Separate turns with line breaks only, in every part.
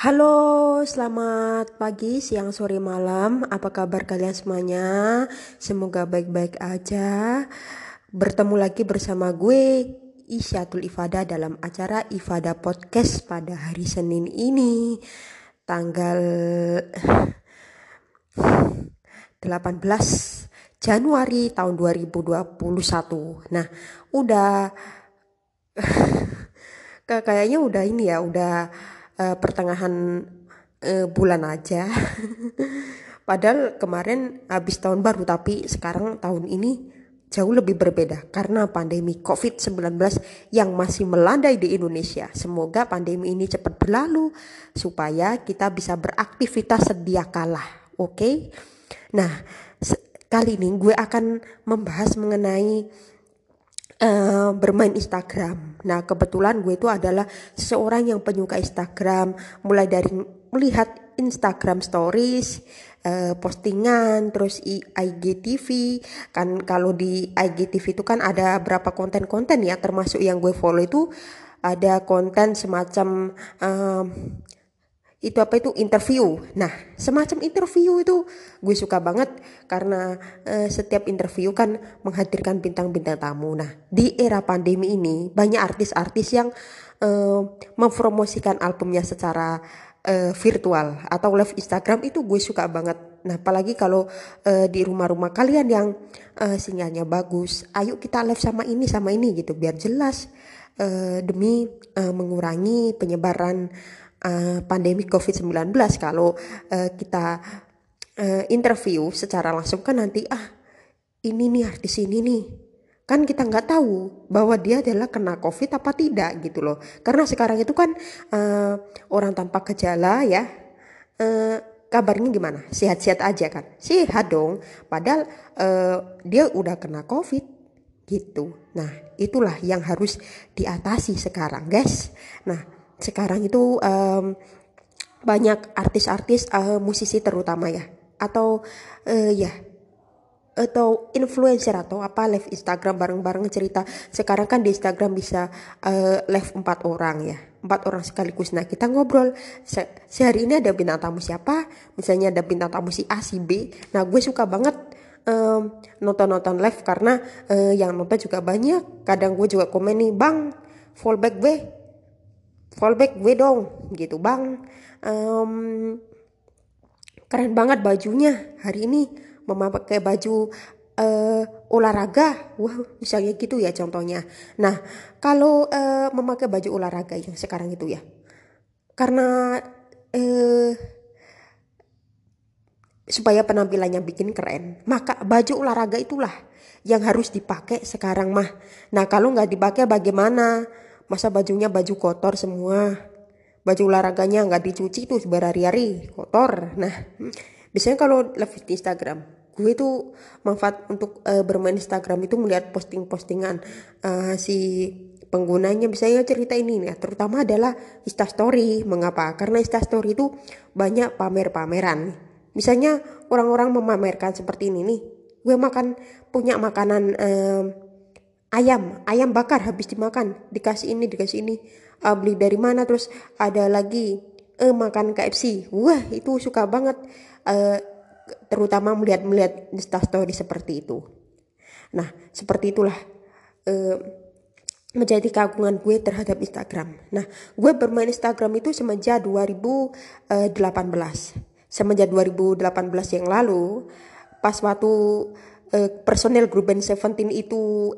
Halo, selamat pagi, siang, sore, malam. Apa kabar kalian semuanya? Semoga baik-baik aja. Bertemu lagi bersama gue Isyatul Ifada dalam acara Ifada Podcast pada hari Senin ini tanggal 18 Januari tahun 2021. Nah, udah kayaknya udah ini ya, udah uh, pertengahan uh, bulan aja. Padahal kemarin habis tahun baru tapi sekarang tahun ini jauh lebih berbeda karena pandemi COVID-19 yang masih melandai di Indonesia. Semoga pandemi ini cepat berlalu supaya kita bisa beraktivitas sedia kala. Oke. Okay? Nah, kali ini gue akan membahas mengenai uh, bermain Instagram. Nah, kebetulan gue itu adalah seseorang yang penyuka Instagram, mulai dari melihat Instagram stories, uh, postingan, terus IGTV. Kan kalau di IGTV itu kan ada berapa konten-konten ya, termasuk yang gue follow itu ada konten semacam uh, itu apa itu interview. Nah, semacam interview itu gue suka banget karena uh, setiap interview kan menghadirkan bintang-bintang tamu. Nah, di era pandemi ini banyak artis-artis yang uh, mempromosikan albumnya secara uh, virtual atau live Instagram itu gue suka banget. Nah, apalagi kalau uh, di rumah-rumah kalian yang uh, sinyalnya bagus, ayo kita live sama ini sama ini gitu biar jelas uh, demi mengurangi penyebaran uh, pandemi COVID-19 kalau uh, kita uh, interview secara langsung kan nanti ah ini nih artis ini nih. Kan kita nggak tahu bahwa dia adalah kena covid apa tidak gitu loh. Karena sekarang itu kan uh, orang tanpa gejala ya uh, kabarnya gimana? Sehat-sehat aja kan? Sehat dong. Padahal uh, dia udah kena covid gitu. Nah itulah yang harus diatasi sekarang guys. Nah sekarang itu um, banyak artis-artis uh, musisi terutama ya. Atau uh, ya atau influencer atau apa live Instagram bareng-bareng cerita sekarang kan di Instagram bisa uh, live empat orang ya empat orang sekaligus. Nah kita ngobrol. Se sehari ini ada bintang tamu siapa? Misalnya ada bintang tamu si A si B. Nah gue suka banget um, nonton-nonton live karena uh, yang nonton juga banyak. Kadang gue juga komen nih bang fallback gue fallback gue dong gitu. Bang um, keren banget bajunya hari ini. Memakai baju uh, olahraga. Wah misalnya gitu ya contohnya. Nah kalau uh, memakai baju olahraga yang sekarang itu ya. Karena uh, supaya penampilannya bikin keren maka baju olahraga itulah yang harus dipakai sekarang mah. Nah kalau nggak dipakai bagaimana masa bajunya baju kotor semua. Baju olahraganya nggak dicuci tuh berhari-hari kotor. Nah biasanya kalau live di Instagram gue tuh manfaat untuk uh, bermain Instagram itu melihat posting-postingan uh, si penggunanya. Biasanya cerita ini nih terutama adalah Instastory mengapa? Karena Instastory itu banyak pamer-pameran. Misalnya orang-orang memamerkan seperti ini nih gue makan punya makanan uh, ayam. Ayam bakar habis dimakan. Dikasih ini dikasih ini. Uh, beli dari mana? Terus ada lagi eh makan KFC wah itu suka banget. Uh, terutama melihat melihat story seperti itu. Nah seperti itulah uh, menjadi keagungan gue terhadap Instagram. Nah, gue bermain Instagram itu semenjak 2018. Semenjak 2018 yang lalu, pas waktu uh, personel grup band Seventeen itu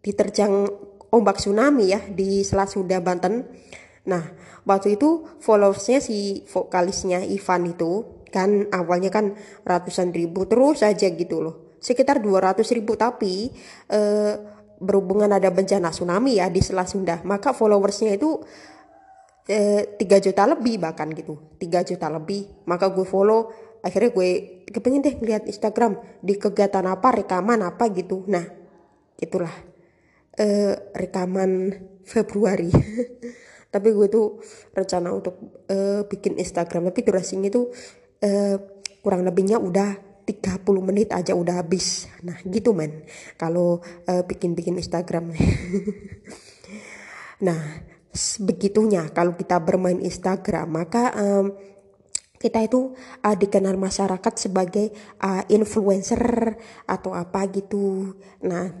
diterjang ombak tsunami ya di Selat Sunda Banten. Nah, waktu itu followersnya si vokalisnya Ivan itu kan awalnya kan ratusan ribu terus aja gitu loh. Sekitar 200 ribu tapi eh, berhubungan ada bencana tsunami ya di Selat Sunda, maka followersnya itu eh, 3 juta lebih bahkan gitu. 3 juta lebih. Maka gue follow akhirnya gue kepengen deh lihat Instagram di kegiatan apa rekaman apa gitu nah itulah uh, rekaman Februari. Tapi gue tuh rencana untuk uh, bikin Instagram. Tapi durasinya tuh uh, kurang lebihnya udah 30 menit aja udah habis. Nah gitu men. Kalau uh, bikin-bikin Instagram. Nah begitunya kalau kita bermain Instagram maka um, kita itu uh, dikenal masyarakat sebagai uh, influencer atau apa gitu. Nah,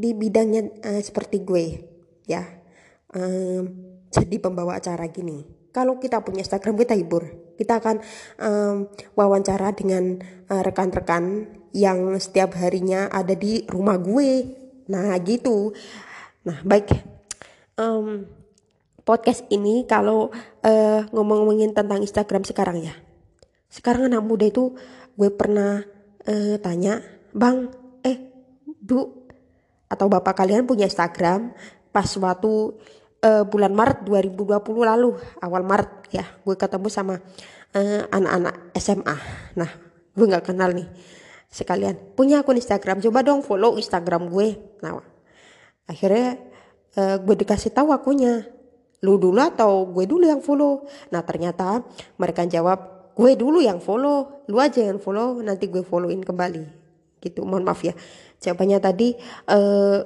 di bidangnya uh, seperti gue ya. Um, jadi pembawa acara gini. Kalau kita punya Instagram kita hibur. Kita akan um, wawancara dengan rekan-rekan uh, yang setiap harinya ada di rumah gue. Nah, gitu. Nah, baik. Um, podcast ini kalau uh, ngomong-ngomongin tentang Instagram sekarang ya. Sekarang anak muda itu gue pernah uh, tanya, "Bang, eh, Bu atau Bapak kalian punya Instagram?" Pas waktu uh, bulan Maret 2020 lalu, awal Maret ya, gue ketemu sama anak-anak uh, SMA. Nah, gue nggak kenal nih sekalian. Punya akun Instagram coba dong follow Instagram gue. Nah akhirnya uh, gue dikasih tahu akunnya. Lu dulu atau gue dulu yang follow? Nah ternyata mereka jawab gue dulu yang follow lu aja yang follow nanti gue followin kembali. Gitu mohon maaf ya jawabannya tadi uh,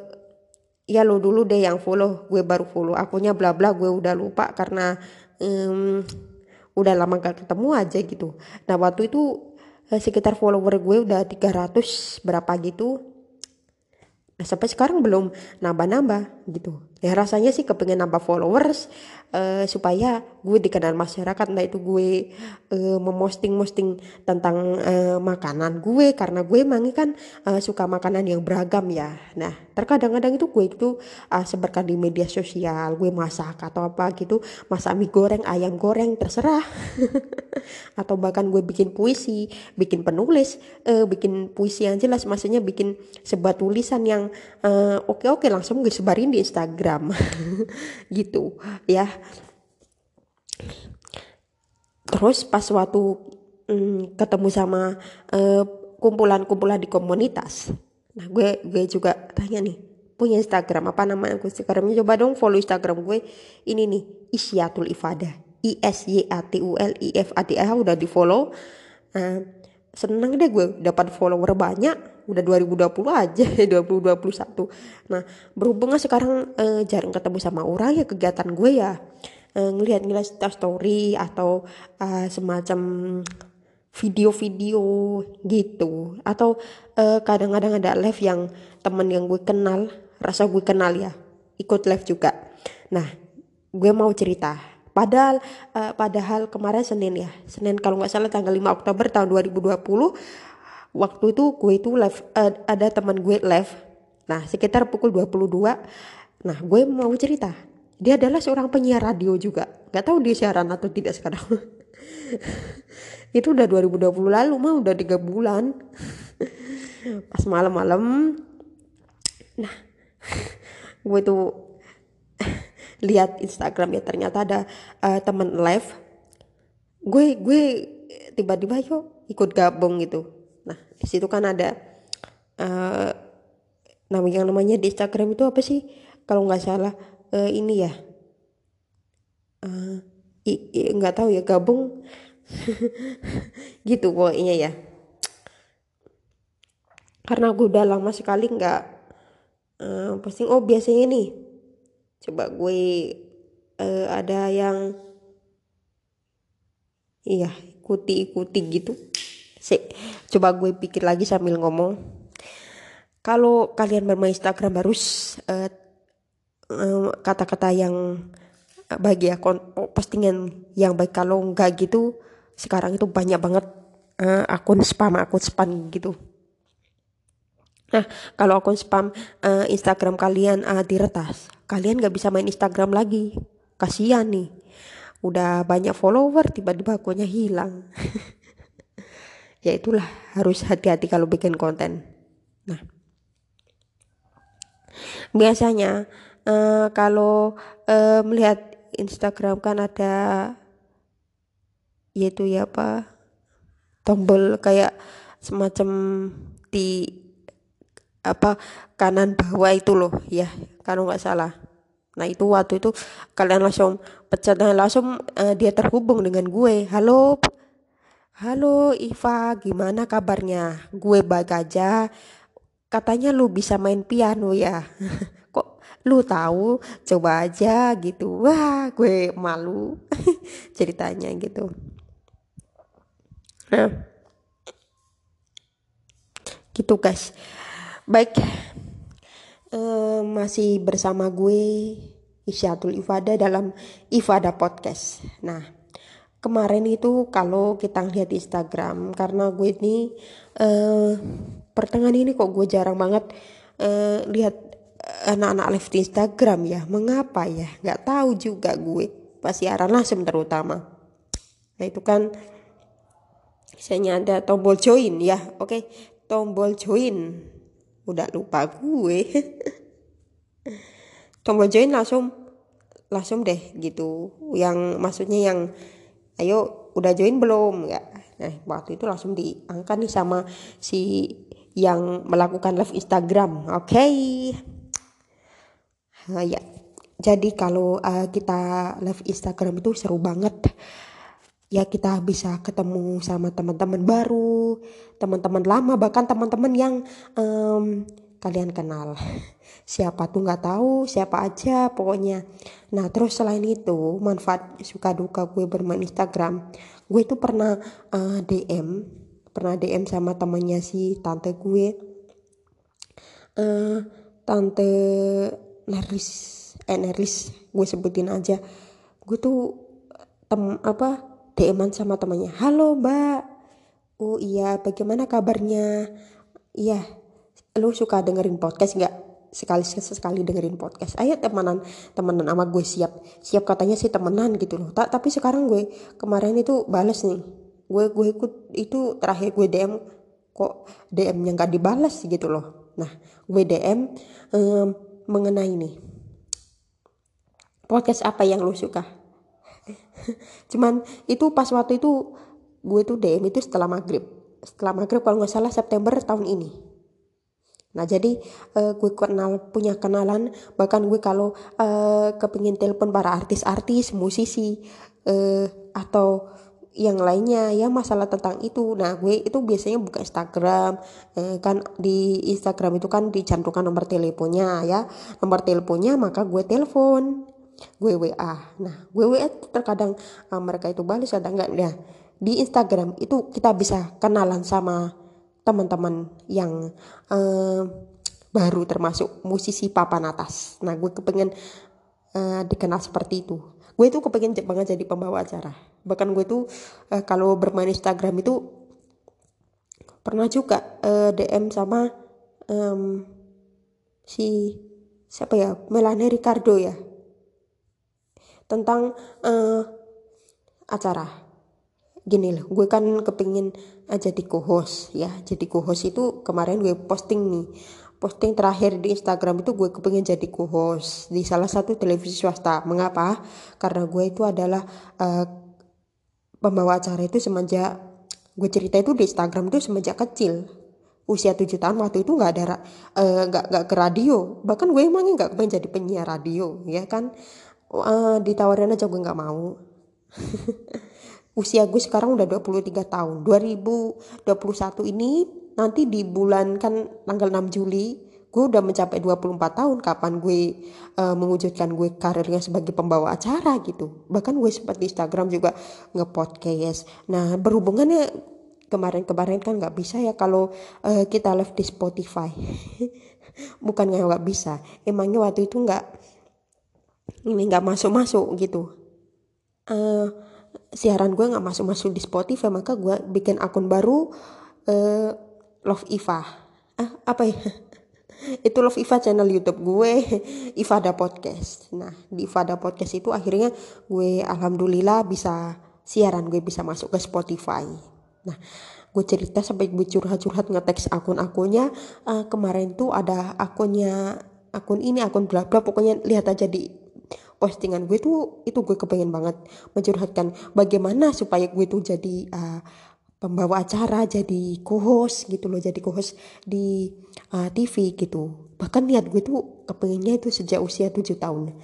ya lu dulu deh yang follow gue baru follow. Akunnya bla bla gue udah lupa karena um, udah lama gak ketemu aja gitu. Nah waktu itu uh, sekitar follower gue udah 300 berapa gitu. Nah sampai sekarang belum nambah-nambah gitu. Ya rasanya sih kepengen nambah followers uh, supaya gue dikenal masyarakat. Nah itu gue uh, memosting-posting tentang uh, makanan gue karena gue emang kan uh, suka makanan yang beragam ya. Nah terkadang-kadang itu gue itu uh, sebarkan di media sosial. Gue masak atau apa gitu. Masak mie goreng, ayam goreng terserah. atau bahkan gue bikin puisi, bikin penulis, uh, bikin puisi yang jelas. Maksudnya bikin sebuah tulisan yang uh, oke oke langsung gue sebarin di Instagram gitu ya. Terus pas waktu um, ketemu sama eh, kumpulan-kumpulan di komunitas nah gue gue juga tanya nih punya Instagram apa nama aku Instagramnya coba dong follow Instagram gue ini nih Isyatul Ifadah I S Y A T U L I F A D A udah di follow uh, seneng deh gue dapat follower banyak udah 2020 aja 2021 nah berhubungnya sekarang eh, jarang ketemu sama orang ya kegiatan gue ya eh, ngeliat-ngeliat story atau eh, semacam video-video gitu. Atau eh, kadang-kadang ada live yang temen yang gue kenal rasa gue kenal ya ikut live juga. Nah gue mau cerita. Padahal uh, padahal kemarin Senin ya, Senin kalau nggak salah tanggal 5 Oktober tahun 2020 waktu itu gue itu live uh, ada teman gue live. Nah, sekitar pukul 22. Nah, gue mau cerita. Dia adalah seorang penyiar radio juga. Gak tahu dia siaran atau tidak sekarang. itu udah 2020 lalu mah udah tiga bulan. Pas malam-malam. Nah, gue tuh lihat Instagram ya ternyata ada uh, teman live gue gue tiba-tiba yuk ikut gabung gitu nah di situ kan ada uh, yang namanya di Instagram itu apa sih? Kalau nggak salah uh, ini ya. Uh, nggak tahu ya gabung. Gitu pokoknya ya. Karena gue udah lama sekali nggak uh, posting. Oh biasanya nih coba gue uh, ada yang iya ikuti ikuti gitu sih coba gue pikir lagi sambil ngomong kalau kalian bermain Instagram harus uh, uh, kata-kata yang bagi akun postingan yang baik kalau enggak gitu sekarang itu banyak banget uh, akun spam akun spam gitu Nah, kalau akun spam uh, Instagram kalian uh, diretas, kalian gak bisa main Instagram lagi. Kasian nih. Udah banyak follower, tiba-tiba akunnya hilang. ya itulah, harus hati-hati kalau bikin konten. Nah, biasanya uh, kalau uh, melihat Instagram kan ada yaitu ya apa tombol kayak semacam di apa kanan bawah itu loh ya kalau nggak salah. Nah itu waktu itu kalian langsung pecat dan langsung uh, dia terhubung dengan gue. Halo halo Iva gimana kabarnya? Gue baik aja. Katanya lu bisa main piano ya. Kok lu tahu? Coba aja gitu. Wah gue malu ceritanya gitu. Nah. Gitu guys. Baik. Uh, masih bersama gue Isyatul Ifada dalam Ifada Podcast. Nah kemarin itu kalau kita lihat di Instagram karena gue ini uh, pertengahan ini kok gue jarang banget uh, lihat anak-anak live di Instagram ya. Mengapa ya? Nggak tahu juga gue. Pas siaran langsung terutama. Nah itu kan misalnya ada tombol join ya. Oke tombol join. Udah lupa gue. Tombol join langsung langsung deh gitu. Yang maksudnya yang ayo udah join belum ya nah waktu itu langsung diangkat nih sama si yang melakukan live Instagram oke okay. Uh, ya, jadi kalau uh, kita live Instagram itu seru banget. Ya kita bisa ketemu sama teman-teman baru, teman-teman lama, bahkan teman-teman yang um, kalian kenal. Siapa tuh nggak tahu, siapa aja pokoknya. Nah terus selain itu manfaat suka duka gue bermain Instagram, gue itu pernah uh, DM, pernah DM sama temannya si tante gue. Uh, tante Nerlis eh Nerlis gue sebutin aja gue tuh tem apa DM sama temannya halo mbak oh iya bagaimana kabarnya iya lu suka dengerin podcast nggak? Sekali sekali dengerin podcast. Ayo temenan temenan sama gue siap. Siap katanya sih temenan gitu loh. Tak tapi sekarang gue kemarin itu bales nih. Gue gue ikut itu terakhir gue DM kok DM nya nggak dibalas gitu loh. Nah gue DM um, mengenai ini podcast apa yang lu suka? Cuman itu pas waktu itu gue tuh DM itu setelah maghrib. Setelah maghrib kalau nggak salah September tahun ini nah jadi uh, gue kenal punya kenalan bahkan gue kalau uh, kepingin telepon para artis-artis musisi uh, atau yang lainnya ya masalah tentang itu. Nah gue itu biasanya buka Instagram eh, kan di Instagram itu kan dicantumkan nomor teleponnya ya. Nomor teleponnya maka gue telepon gue WA nah gue WA terkadang uh, mereka itu balas kadang enggak ya di Instagram itu kita bisa kenalan sama teman-teman yang uh, baru termasuk musisi papan atas. Nah gue kepengen uh, dikenal seperti itu. Gue tuh kepengen banget jadi pembawa acara. Bahkan gue tuh uh, kalau bermain Instagram itu pernah juga uh, DM sama um, si siapa ya? Melanie Ricardo ya? Tentang uh, acara gini loh gue kan kepingin uh, jadi co-host ya. Jadi co-host itu kemarin gue posting nih. Posting terakhir di Instagram itu gue kepengen jadi co-host di salah satu televisi swasta. Mengapa? Karena gue itu adalah uh, pembawa acara itu semenjak gue cerita itu di Instagram itu semenjak kecil. Usia tujuh tahun waktu itu nggak ada eh, nggak uh, nggak ke radio. Bahkan gue emangnya nggak pengen jadi penyiar radio ya kan? Uh, ditawarin aja gue nggak mau usia gue sekarang udah 23 tahun. 2021 ini nanti di bulan kan tanggal 6 Juli gue udah mencapai 24 tahun kapan gue uh, mewujudkan gue karirnya sebagai pembawa acara gitu. Bahkan gue sempat di Instagram juga nge-podcast. Nah berhubungannya kemarin-kemarin kan nggak bisa ya kalau uh, kita live di Spotify. Bukan nggak bisa. Emangnya waktu itu nggak ini nggak masuk-masuk gitu. Uh, siaran gue nggak masuk-masuk di Spotify maka gue bikin akun baru uh, Love Iva. Ah apa ya? Itu Love Iva channel YouTube gue Ivada Podcast. Nah di Ivada Podcast itu akhirnya gue alhamdulillah bisa siaran gue bisa masuk ke Spotify. Nah gue cerita sampai gue curhat-curhat ngeteks akun-akunnya. Uh, kemarin tuh ada akunnya akun ini akun bla bla pokoknya lihat aja di postingan gue tuh itu gue kepengen banget mencurhatkan bagaimana supaya gue tuh jadi uh, pembawa acara jadi co-host gitu loh jadi co-host di uh, TV gitu. Bahkan niat gue tuh kepengennya itu sejak usia 7 tahun.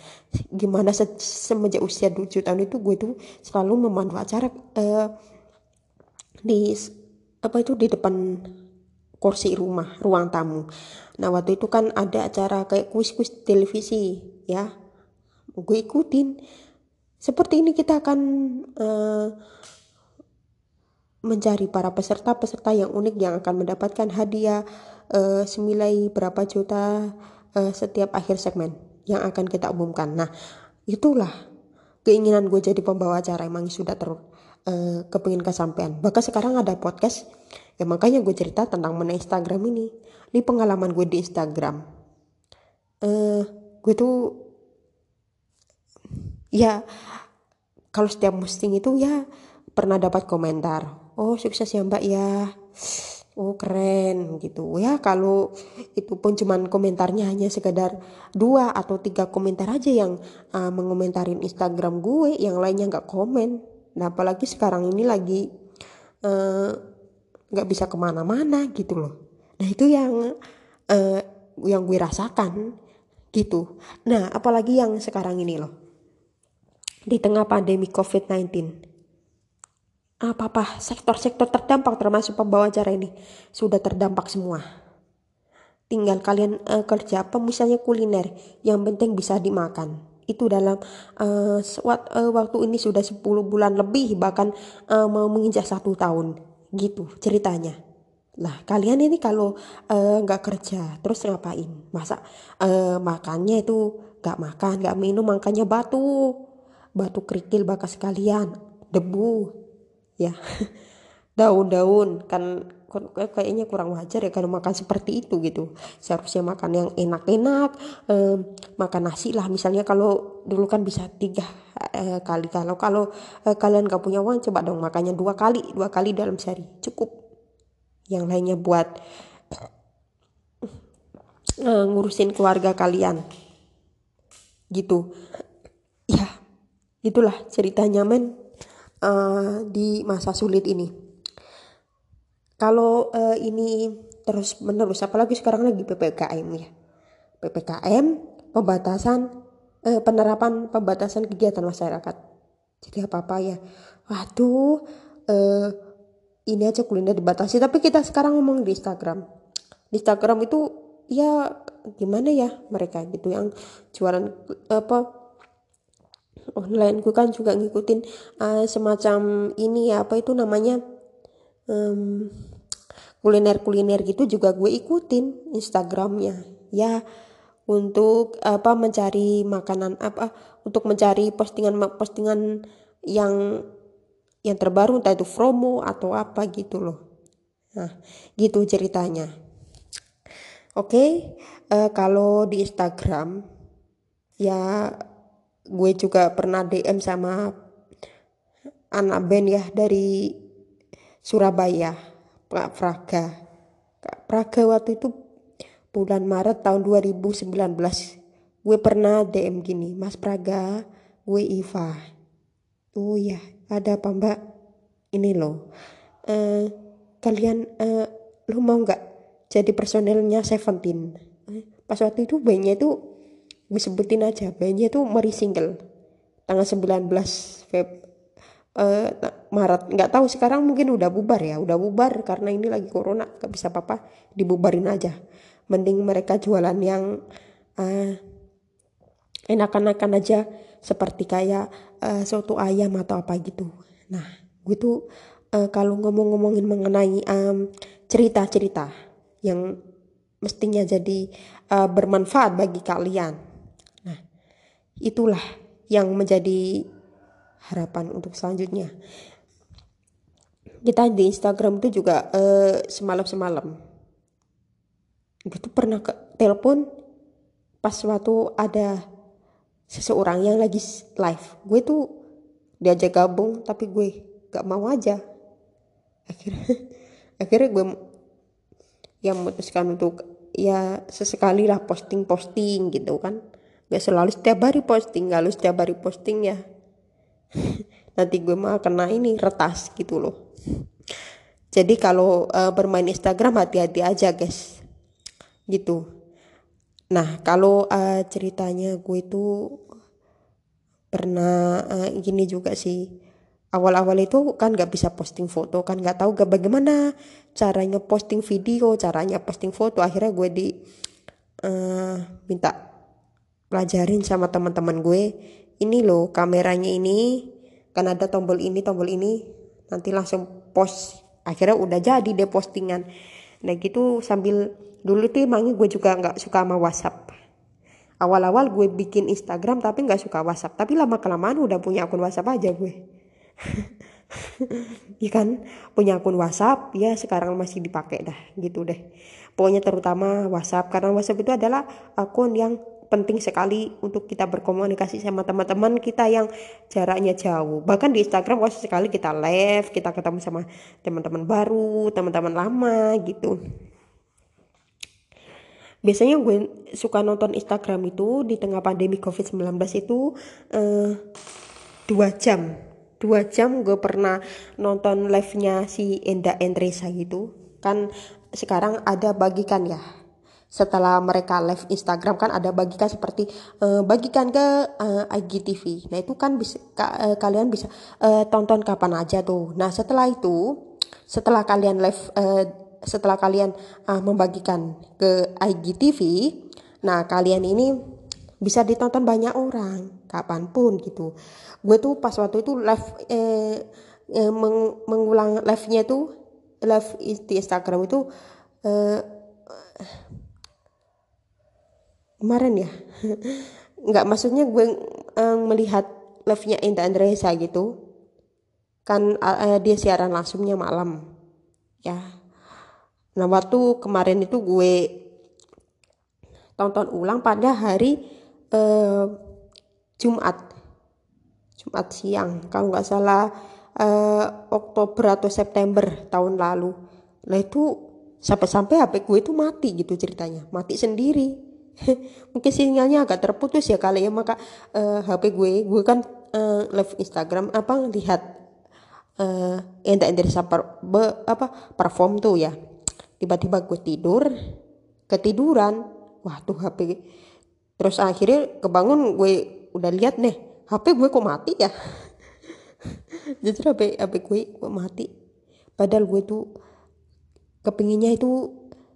Gimana se semenjak usia 7 tahun itu gue tuh selalu memandu acara uh, di apa itu di depan kursi rumah ruang tamu. Nah waktu itu kan ada acara kayak kuis-kuis televisi ya gue ikutin seperti ini kita akan uh, mencari para peserta-peserta yang unik yang akan mendapatkan hadiah uh, semilai berapa juta uh, setiap akhir segmen yang akan kita umumkan. Nah, itulah keinginan gue jadi pembawa acara emang sudah ter uh, kepingin kesampaian. Bahkan sekarang ada podcast ya makanya gue cerita tentang mana Instagram ini. Ini pengalaman gue di Instagram. Uh, gue tuh ya kalau setiap posting itu ya pernah dapat komentar oh sukses ya mbak ya. Oh keren gitu. Ya kalau itu pun cuman komentarnya hanya sekedar dua atau tiga komentar aja yang uh, mengomentarin Instagram gue yang lainnya nggak komen. Nah apalagi sekarang ini lagi uh, nggak uh, bisa ke mana-mana gitu loh. Nah itu yang uh, yang gue rasakan gitu. Nah apalagi yang sekarang ini loh di tengah pandemi COVID-19. Apa-apa, sektor-sektor terdampak termasuk pembawa acara ini sudah terdampak semua. Tinggal kalian uh, kerja apa misalnya kuliner, yang penting bisa dimakan. Itu dalam uh, waktu ini sudah 10 bulan lebih bahkan uh, mau menginjak satu tahun gitu ceritanya. Lah kalian ini kalau nggak uh, kerja terus ngapain? Masa uh, makannya itu nggak makan, nggak minum, makanya batu batu kerikil bakas kalian debu. Ya. Daun-daun. Kan kayaknya kurang wajar ya kalau makan seperti itu gitu. Seharusnya makan yang enak-enak eh, makan nasi lah. Misalnya kalau dulu kan bisa tiga eh, kali. Kalau kalau eh, kalian gak punya uang coba dong makannya dua kali. Dua kali dalam sehari. Cukup. Yang lainnya buat eh, ngurusin keluarga kalian. Gitu itulah ceritanya men uh, di masa sulit ini. Kalau uh, ini terus menerus apalagi sekarang lagi ppkm ya. Ppkm pembatasan uh, penerapan pembatasan kegiatan masyarakat. Jadi apa apa ya. Waduh uh, ini aja kuliner dibatasi. Tapi kita sekarang ngomong di Instagram. Di Instagram itu ya gimana ya mereka gitu yang jualan apa online. Gue kan juga ngikutin uh, semacam ini ya apa itu namanya um, kuliner-kuliner gitu juga gue ikutin Instagramnya. Ya untuk apa mencari makanan apa untuk mencari postingan-postingan yang yang terbaru entah itu promo atau apa gitu loh. Nah gitu ceritanya. Oke okay, uh, eh, kalau di Instagram ya gue juga pernah DM sama anak band ya dari Surabaya Kak Praga. Kak Praga waktu itu bulan Maret tahun 2019 gue pernah DM gini Mas Praga gue Iva. Oh ya ada apa mbak? Ini loh uh, kalian uh, lo mau nggak jadi personelnya Seventeen? Pas waktu itu bandnya itu sebutin aja. Bandnya tuh meri single. Tanggal 19 Feb uh, Maret. Nggak tahu sekarang mungkin udah bubar ya. Udah bubar karena ini lagi corona. Gak bisa apa-apa dibubarin aja. Mending mereka jualan yang uh, enakan-enakan aja. Seperti kayak uh, soto ayam atau apa gitu. Nah gue tuh uh, kalau ngomong-ngomongin mengenai cerita-cerita um, yang mestinya jadi uh, bermanfaat bagi kalian itulah yang menjadi harapan untuk selanjutnya. Kita di Instagram itu juga uh, semalam semalam gue tuh pernah ke telepon pas waktu ada seseorang yang lagi live. Gue tuh diajak gabung tapi gue gak mau aja. Akhirnya akhirnya gue yang memutuskan untuk ya sesekali lah posting posting gitu kan Gak selalu setiap hari posting, kalau setiap hari posting ya nanti gue mah kena ini retas gitu loh. Jadi kalau uh, bermain Instagram hati-hati aja guys, gitu. Nah kalau uh, ceritanya gue itu pernah uh, gini juga sih, awal-awal itu kan nggak bisa posting foto kan nggak tahu gak bagaimana caranya posting video caranya posting foto akhirnya gue di uh, minta pelajarin sama teman-teman gue ini loh kameranya ini kan ada tombol ini tombol ini. Nanti langsung post. Akhirnya udah jadi deh postingan. Nah gitu sambil dulu tuh emangnya gue juga nggak suka sama WhatsApp. Awal-awal gue bikin Instagram tapi nggak suka WhatsApp tapi lama kelamaan udah punya akun WhatsApp aja gue. Iya kan? Punya akun WhatsApp ya sekarang masih dipakai dah gitu deh. Pokoknya terutama WhatsApp karena WhatsApp itu adalah akun yang penting sekali untuk kita berkomunikasi sama teman-teman kita yang jaraknya jauh. Bahkan di Instagram waktu sekali kita live kita ketemu sama teman-teman baru teman-teman lama gitu. Biasanya gue suka nonton Instagram itu di tengah pandemi COVID-19 itu uh, dua jam. Dua jam gue pernah nonton live-nya si Enda Endresa gitu. Kan sekarang ada bagikan ya setelah mereka live Instagram kan ada bagikan seperti uh, bagikan ke uh, IGTV nah itu kan bisa ka, uh, kalian bisa uh, tonton kapan aja tuh. Nah setelah itu setelah kalian live uh, setelah kalian uh, membagikan ke IGTV nah kalian ini bisa ditonton banyak orang kapan pun gitu. Gue tuh pas waktu itu live eh, eh meng, mengulang live-nya tuh live di Instagram itu eh, kemarin ya. Nggak maksudnya gue eh, melihat live-nya Inta Andresa gitu kan eh, dia siaran langsungnya malam ya. Nah waktu kemarin itu gue tonton ulang pada hari eh, Jumat. Jumat siang kalau nggak salah eh, Oktober atau September tahun lalu. Nah itu sampai-sampai HP gue itu mati gitu ceritanya. Mati sendiri mungkin sinyalnya agak terputus ya kali ya maka uh, eh, HP gue gue kan uh, live Instagram apa lihat uh, yang dari per, be, apa perform tuh ya. Tiba-tiba gue tidur ketiduran. Wah tuh HP terus akhirnya kebangun gue udah lihat nih HP gue kok mati ya? Jadi HP HP gue kok mati. Padahal gue tuh kepinginnya itu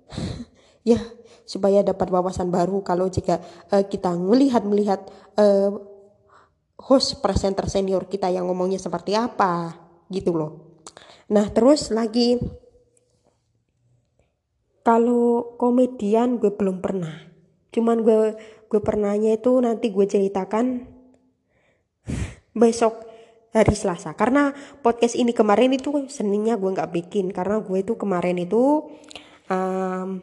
ya supaya dapat wawasan baru kalau jika uh, kita melihat melihat uh, host presenter senior kita yang ngomongnya seperti apa gitu loh. Nah terus lagi kalau komedian gue belum pernah. Cuman gue gue pernahnya itu nanti gue ceritakan besok hari Selasa. Karena podcast ini kemarin itu seninya gue nggak bikin. Karena gue itu kemarin itu um,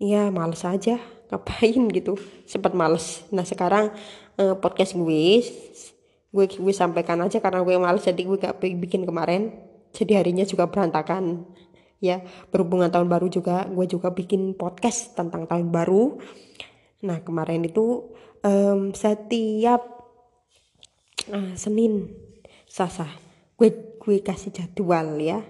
ya males aja. Ngapain gitu? Sempat males. Nah sekarang uh, podcast gue gue gue sampaikan aja karena gue males jadi gue gak bikin kemarin. Jadi harinya juga berantakan. Ya berhubungan tahun baru juga gue juga bikin podcast tentang tahun baru. Nah kemarin itu um, setiap uh, Senin Sasa gue gue kasih jadwal ya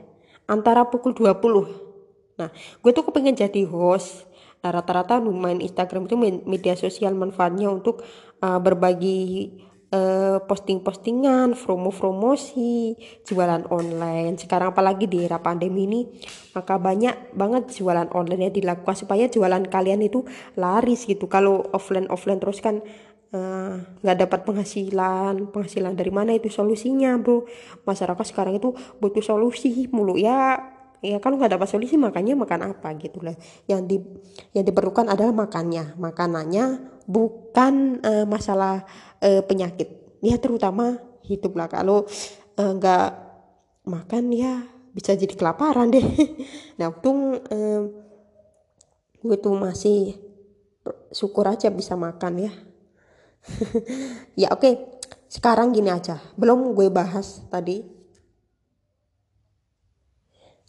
antara pukul 20 nah gue tuh kepengen jadi host nah rata-rata main Instagram itu media sosial manfaatnya untuk uh, berbagi uh, posting-postingan, promo-promosi, jualan online. Sekarang apalagi di era pandemi ini, maka banyak banget jualan online yang dilakukan supaya jualan kalian itu laris gitu. Kalau offline offline terus kan eh, nggak uh, dapat penghasilan, penghasilan dari mana itu solusinya, bro? Masyarakat sekarang itu butuh solusi mulu ya ya kalau nggak dapat solusi makanya makan apa gitu lah. Yang di yang diperlukan adalah makannya. Makanannya bukan uh, masalah uh, penyakit. Ya terutama hidup lah. Kalau uh, makan ya bisa jadi kelaparan deh. Nah untung uh, gue tuh masih syukur aja bisa makan ya. Ya oke. Okay. sekarang gini aja. Belum gue bahas tadi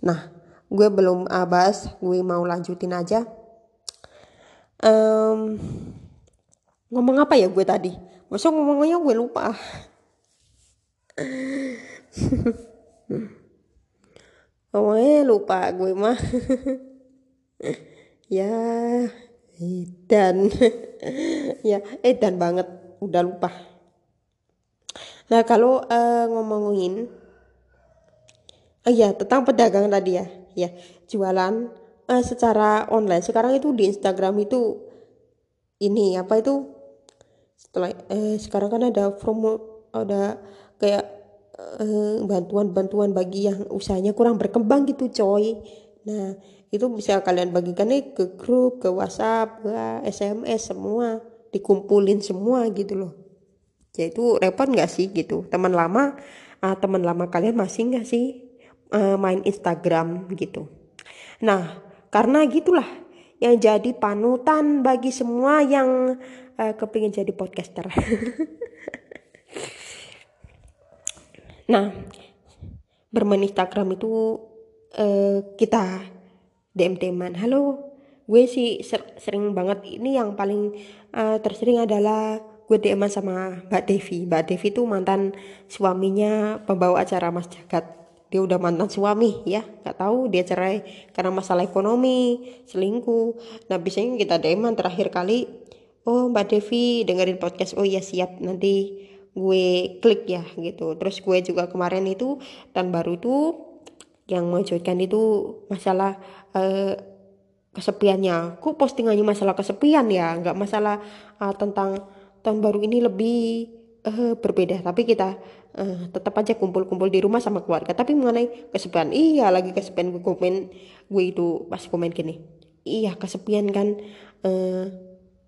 nah gue belum uh, bahas gue mau lanjutin aja. Um, ngomong apa ya gue tadi? Masa ngomongnya gue lupa? Ngomongnya lupa gue mah. Ya edan. Ya edan banget. Udah lupa. Nah kalau uh, ngomongin oh iya tentang pedagang tadi ya. Ya jualan uh, secara online. Sekarang itu di Instagram itu ini apa itu? Setelah eh, sekarang kan ada promo ada kayak bantuan-bantuan bagi yang usahanya kurang berkembang gitu coy. Nah itu bisa kalian bagikan nih ke grup ke WhatsApp ke SMS semua. Dikumpulin semua gitu loh. Ya itu repot nggak sih gitu? Teman lama uh, teman lama kalian masih nggak sih uh, main Instagram gitu. Nah karena gitulah yang jadi panutan bagi semua yang uh, kepingin jadi podcaster. Nah bermain Instagram itu uh, kita DM teman halo gue sih ser sering banget. Ini yang paling uh, tersering adalah gue DM sama Mbak Devi. Mbak Devi tuh mantan suaminya pembawa acara Mas Jagat dia udah mantan suami ya. Nggak tahu dia cerai karena masalah ekonomi selingkuh. Nah biasanya kita DM terakhir kali oh Mbak Devi dengerin podcast. Oh ya siap. Nanti gue klik ya gitu. Terus gue juga kemarin itu dan baru tuh yang mencuitkan itu masalah uh, kesepiannya. Kok postingannya masalah kesepian ya? Nggak masalah uh, tentang tahun baru ini lebih uh, berbeda. Tapi kita uh, tetap aja kumpul-kumpul di rumah sama keluarga. Tapi mengenai kesepian iya lagi kesepian gue komen gue itu pas komen gini. Iya kesepian kan uh,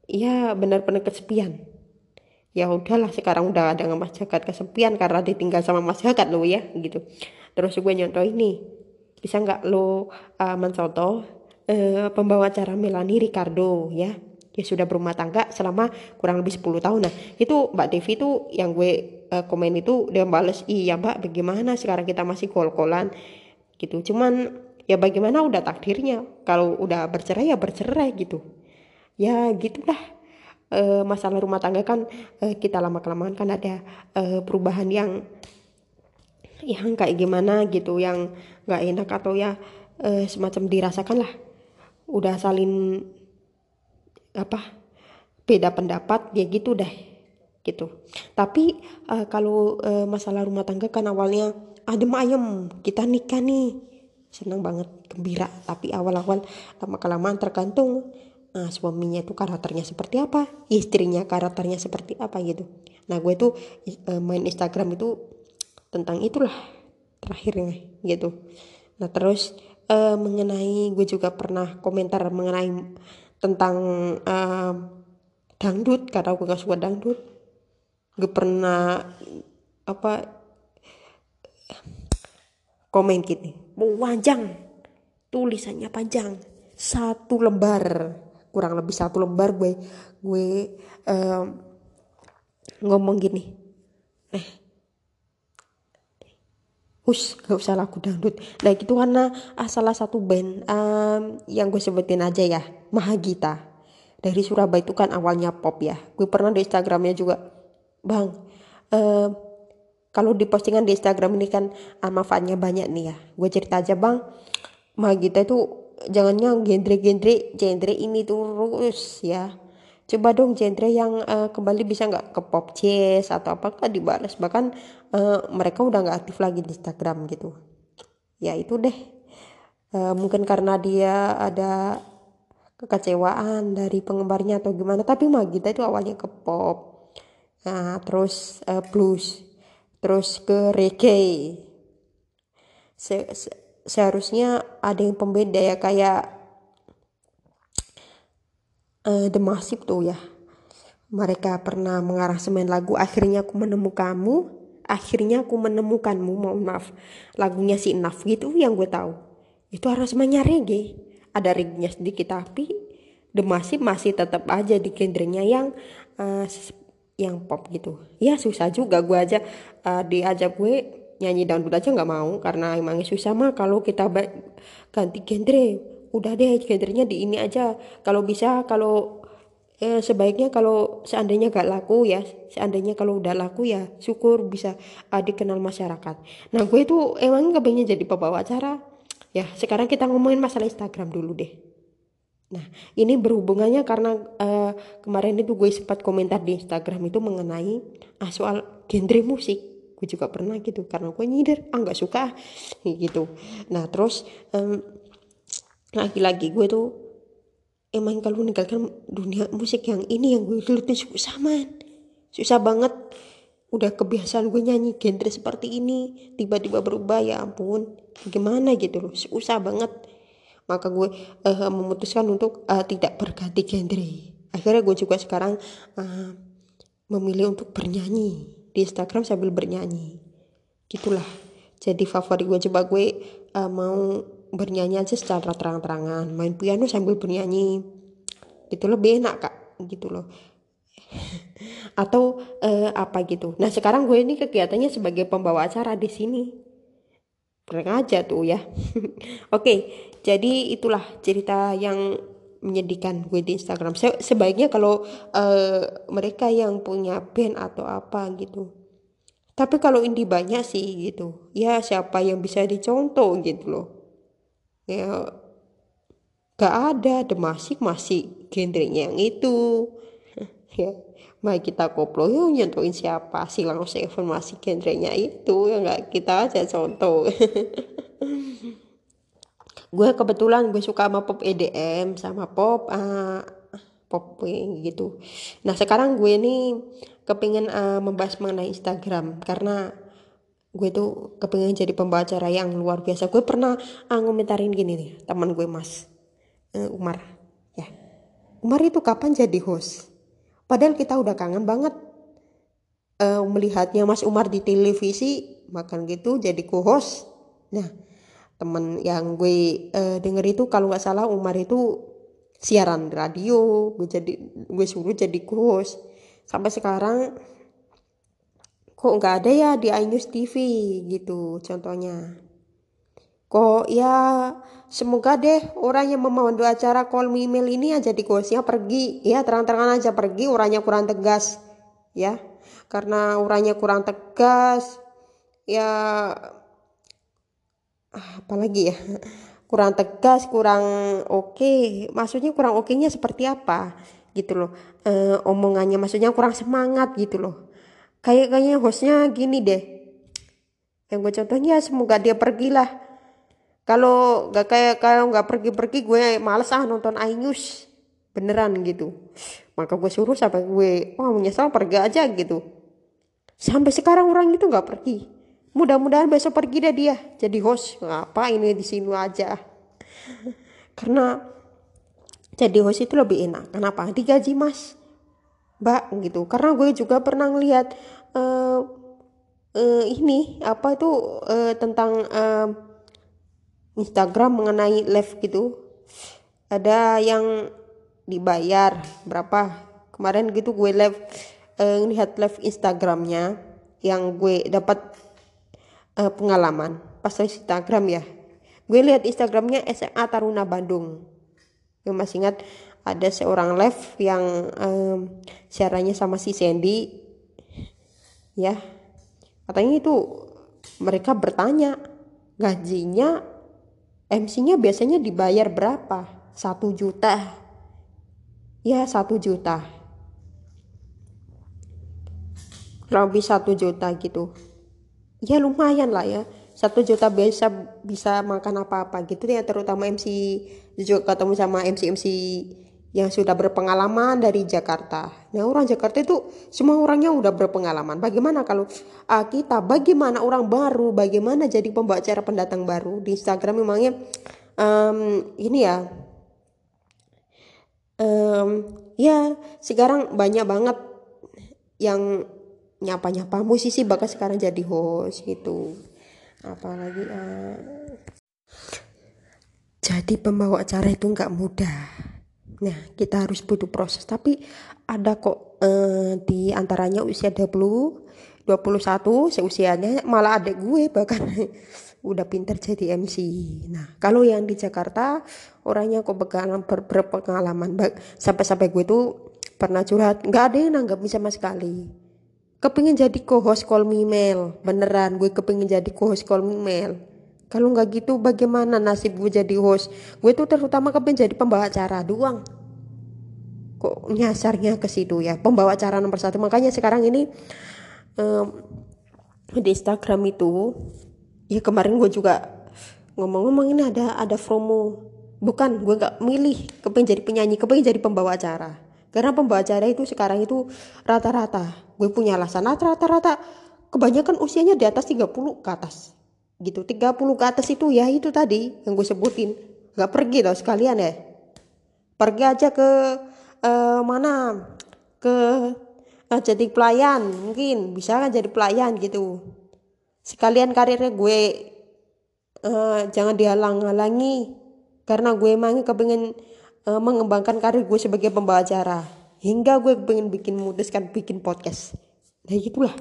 iya benar-benar kesepian. Ya udahlah sekarang udah ada Mas Jagat kesepian karena ditinggal sama Mas Jagat lo ya gitu. Terus gue nyontoh ini bisa nggak lo uh, mencontoh uh, pembawa acara Melani Ricardo ya ya sudah berumah tangga selama kurang lebih 10 tahun. Nah itu Mbak Devi itu yang gue uh, komen itu dia bales iya Mbak bagaimana sekarang kita masih kol-kolan? Gitu. Cuman ya bagaimana udah takdirnya? Kalau udah bercerai ya bercerai gitu. Ya gitulah. Uh, masalah rumah tangga kan uh, kita lama kelamaan kan ada uh, perubahan yang yang kayak gimana gitu yang nggak enak atau ya uh, semacam dirasakan lah udah saling apa beda pendapat ya gitu deh gitu. Tapi uh, kalau uh, masalah rumah tangga kan awalnya adem ayem kita nikah nih. Senang banget gembira. Tapi awal-awal lama kelamaan tergantung nah, suaminya itu karakternya seperti apa istrinya karakternya seperti apa gitu. Nah gue tuh uh, main Instagram itu tentang itulah terakhirnya gitu. Nah terus uh, mengenai gue juga pernah komentar mengenai tentang uh, dangdut karena gue gak suka dangdut. Gue pernah apa komen gini panjang tulisannya panjang satu lembar kurang lebih satu lembar gue gue um, ngomong gini eh Hus, gak usah lagu dangdut. Nah itu karena ah, salah satu band um, yang gue sebutin aja ya, Mahagita. Dari Surabaya itu kan awalnya pop ya. Gue pernah di Instagramnya juga, bang. Um, kalau di postingan di Instagram ini kan manfaatnya banyak nih ya. Gue cerita aja bang, Mahagita itu jangannya genre-genre genre ini terus ya coba dong genre yang uh, kembali bisa nggak ke pop jazz atau apa kan dibalas bahkan uh, mereka udah nggak aktif lagi di Instagram gitu. Ya itu deh. Uh, mungkin karena dia ada kekecewaan dari penggemarnya atau gimana. Tapi Magita itu awalnya ke pop. Nah terus uh, blues. Terus ke reggae. Se -se seharusnya ada yang pembeda ya. Kayak uh, The Massive tuh ya. Mereka pernah mengarah semen lagu akhirnya aku menemukanmu. Akhirnya aku menemukanmu mohon maaf. Lagunya si Naf gitu yang gue tahu. Itu aransemennya reggae. Ada reggae sedikit tapi The Massive masih tetap aja di genrenya yang uh, yang pop gitu. Ya susah juga gue aja uh, diajak gue nyanyi dangdut aja nggak mau karena emangnya susah mah kalau kita ganti genre udah deh genrenya di ini aja. Kalau bisa kalau eh, sebaiknya kalau seandainya gak laku ya seandainya kalau udah laku ya syukur bisa uh, dikenal masyarakat. Nah gue itu emang pengen jadi pembawa acara ya sekarang kita ngomongin masalah Instagram dulu deh. Nah, ini berhubungannya karena uh, kemarin itu gue sempat komentar di Instagram itu mengenai uh, soal genre musik. Gue juga pernah gitu karena gue nyindir ah nggak suka gitu. Nah terus um, lagi-lagi gue tuh emang kalau meninggalkan dunia musik yang ini yang gue gelutin susah man. Susah banget. Udah kebiasaan gue nyanyi genre seperti ini tiba-tiba berubah ya ampun. Gimana gitu loh susah banget. Maka gue uh, memutuskan untuk uh, tidak berganti genre. Akhirnya gue juga sekarang uh, memilih untuk bernyanyi di Instagram sambil bernyanyi. Gitulah. Jadi favorit gue coba gue uh, mau bernyanyi aja secara terang-terangan main piano sambil bernyanyi itu lebih enak kak gitu loh atau uh, apa gitu nah sekarang gue ini kegiatannya sebagai pembawa acara di sini aja tuh ya oke jadi itulah cerita yang menyedihkan gue di Instagram. Se sebaiknya kalau uh, mereka yang punya band atau apa gitu. Tapi kalau indie banyak sih gitu. Ya siapa yang bisa dicontoh gitu loh. Ya gak ada The Masik masih genrenya yang itu. ya mari kita koplo yuk nyentuhin siapa sih langsung informasi genrenya itu ya nggak? Kita aja contoh. Gue kebetulan gue suka sama pop EDM sama pop uh, pop gitu. Nah sekarang gue ini kepingin uh, membahas mengenai Instagram karena gue tuh kepingin jadi pembawa acara yang luar biasa. Gue pernah uh, ngomentarin gini nih teman gue mas. Uh, Umar. Ya. Umar itu kapan jadi host? Padahal kita udah kangen banget uh, melihatnya Mas Umar di televisi makan gitu jadi co-host. Nah temen yang gue uh, denger itu kalau nggak salah Umar itu siaran radio gue jadi gue suruh jadi host sampai sekarang kok nggak ada ya di iNews TV gitu contohnya. Kok ya semoga deh orang yang memandu acara call me email ini aja di hostnya pergi. Ya terang-terangan aja pergi orangnya kurang tegas. Ya karena orangnya kurang tegas. Ya apalagi ya? Kurang tegas kurang oke. Okay. maksudnya kurang oke nya seperti apa? Gitu loh. E, omongannya maksudnya kurang semangat gitu loh kayak kayaknya hostnya gini deh. Yang gue contohnya semoga dia pergilah. Kalau gak kayak kalau nggak pergi-pergi gue males ah nonton iNews beneran gitu. Maka gue suruh sampai gue wah menyesal pergi aja gitu. Sampai sekarang orang itu nggak pergi. Mudah-mudahan besok pergi deh dia jadi host. Ngapa ini di sini aja? Karena jadi host itu lebih enak. Kenapa? Digaji mas mbak gitu. Karena gue juga pernah ngeliat uh, uh, ini apa itu uh, tentang uh, Instagram mengenai live gitu. Ada yang dibayar berapa. Kemarin gitu gue live uh, lihat live Instagramnya yang gue dapat uh, pengalaman pas di Instagram ya. Gue lihat Instagramnya SMA Taruna Bandung. Gue masih ingat ada seorang live yang um, siarannya sama si Sandy. Ya. Katanya itu mereka bertanya gajinya MC-nya biasanya dibayar berapa? Satu juta. Ya satu juta. Lebih satu juta gitu. Ya lumayan lah ya. Satu juta bisa bisa makan apa-apa gitu ya terutama MC juga ketemu sama MC-MC yang sudah berpengalaman dari Jakarta. Nah orang Jakarta itu semua orangnya udah berpengalaman. Bagaimana kalau uh, kita, bagaimana orang baru, bagaimana jadi pembawa acara pendatang baru di Instagram memangnya um, ini ya, um, ya sekarang banyak banget yang nyapa-nyapa musisi bakal sekarang jadi host gitu apalagi uh, jadi pembawa acara itu nggak mudah nah kita harus butuh proses. Tapi ada kok uh, di antaranya usia 20 21 seusianya malah ada gue bahkan udah pinter jadi MC nah kalau yang di Jakarta orangnya kok berpengalaman, berpengalaman sampai-sampai gue tuh pernah curhat. Nggak ada yang nanggap sama sekali. Kepingin jadi co-host call me mail beneran gue kepingin jadi co-host call me mail kalau nggak gitu bagaimana nasib gue jadi host? Gue tuh terutama kepingin jadi pembawa acara doang. Kok nyasarnya ke situ ya? Pembawa acara nomor satu. Makanya sekarang ini um, di Instagram itu ya kemarin gue juga ngomong-ngomong ini ada ada promo. Bukan gue gak milih kepengen jadi penyanyi kepengen jadi pembawa acara. Karena pembawa acara itu sekarang itu rata-rata. Gue punya alasan rata-rata kebanyakan usianya di atas 30 ke atas gitu. 30 ke atas itu ya itu tadi yang gue sebutin. Gak pergi tau sekalian ya. Pergi aja ke uh, mana? Ke uh, jadi pelayan mungkin. Bisa kan jadi pelayan gitu. Sekalian karirnya gue uh, jangan dihalang-halangi. Karena gue emang kepengen uh, mengembangkan karir gue sebagai pembawa acara. Hingga gue pengen bikin memutuskan bikin podcast. Nah gitulah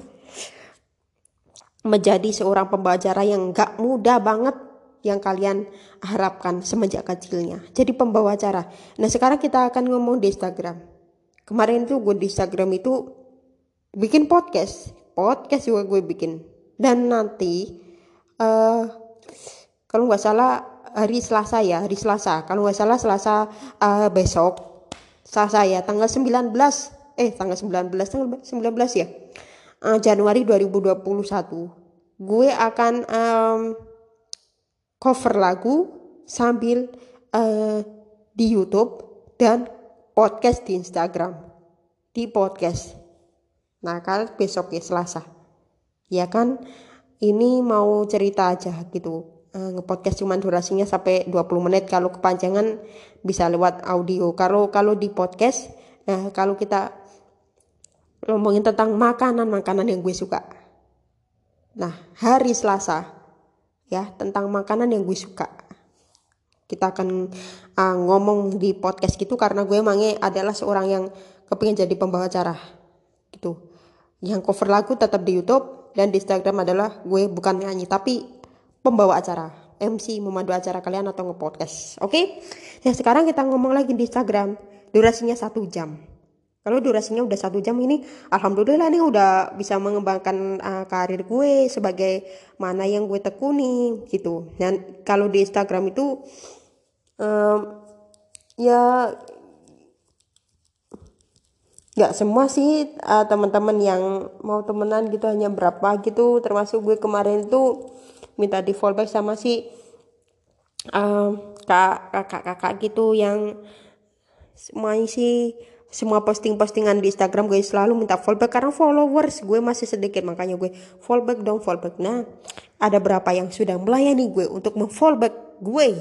menjadi seorang pembawa yang gak mudah banget yang kalian harapkan semenjak kecilnya. Jadi pembawa acara. Nah sekarang kita akan ngomong di Instagram. Kemarin tuh gue di Instagram itu bikin podcast. Podcast juga gue bikin. Dan nanti uh, kalau nggak salah hari Selasa ya, hari Selasa. Kalau nggak salah Selasa uh, besok. Selasa ya, tanggal 19. Eh, tanggal 19, tanggal 19 ya uh, Januari 2021 gue akan um, cover lagu sambil uh, di YouTube dan podcast di Instagram. Di podcast. Nah kan besok ya Selasa. Ya kan? Ini mau cerita aja gitu. Uh, podcast cuman durasinya sampai 20 menit. Kalau kepanjangan bisa lewat audio. Kalau kalau di podcast nah kalau kita ngomongin tentang makanan-makanan yang gue suka. Nah, hari Selasa ya tentang makanan yang gue suka. Kita akan uh, ngomong di podcast gitu karena gue emangnya adalah seorang yang kepingin jadi pembawa acara gitu. Yang cover lagu tetap di YouTube dan di Instagram adalah gue bukan nyanyi tapi pembawa acara. MC memandu acara kalian atau nge-podcast. Oke? Okay? Nah, sekarang kita ngomong lagi di Instagram. Durasinya satu jam. Kalau durasinya udah satu jam ini, alhamdulillah nih udah bisa mengembangkan uh, karir gue sebagai mana yang gue tekuni gitu. Dan kalau di Instagram itu, um, ya nggak semua sih uh, teman-teman yang mau temenan gitu hanya berapa gitu. Termasuk gue kemarin itu minta di fallback sama si uh, kak kakak-kakak gitu yang semuanya sih semua posting-postingan di Instagram gue selalu minta fallback karena followers gue masih sedikit. Makanya gue fallback dong fallback. Nah ada berapa yang sudah melayani gue untuk memfallback gue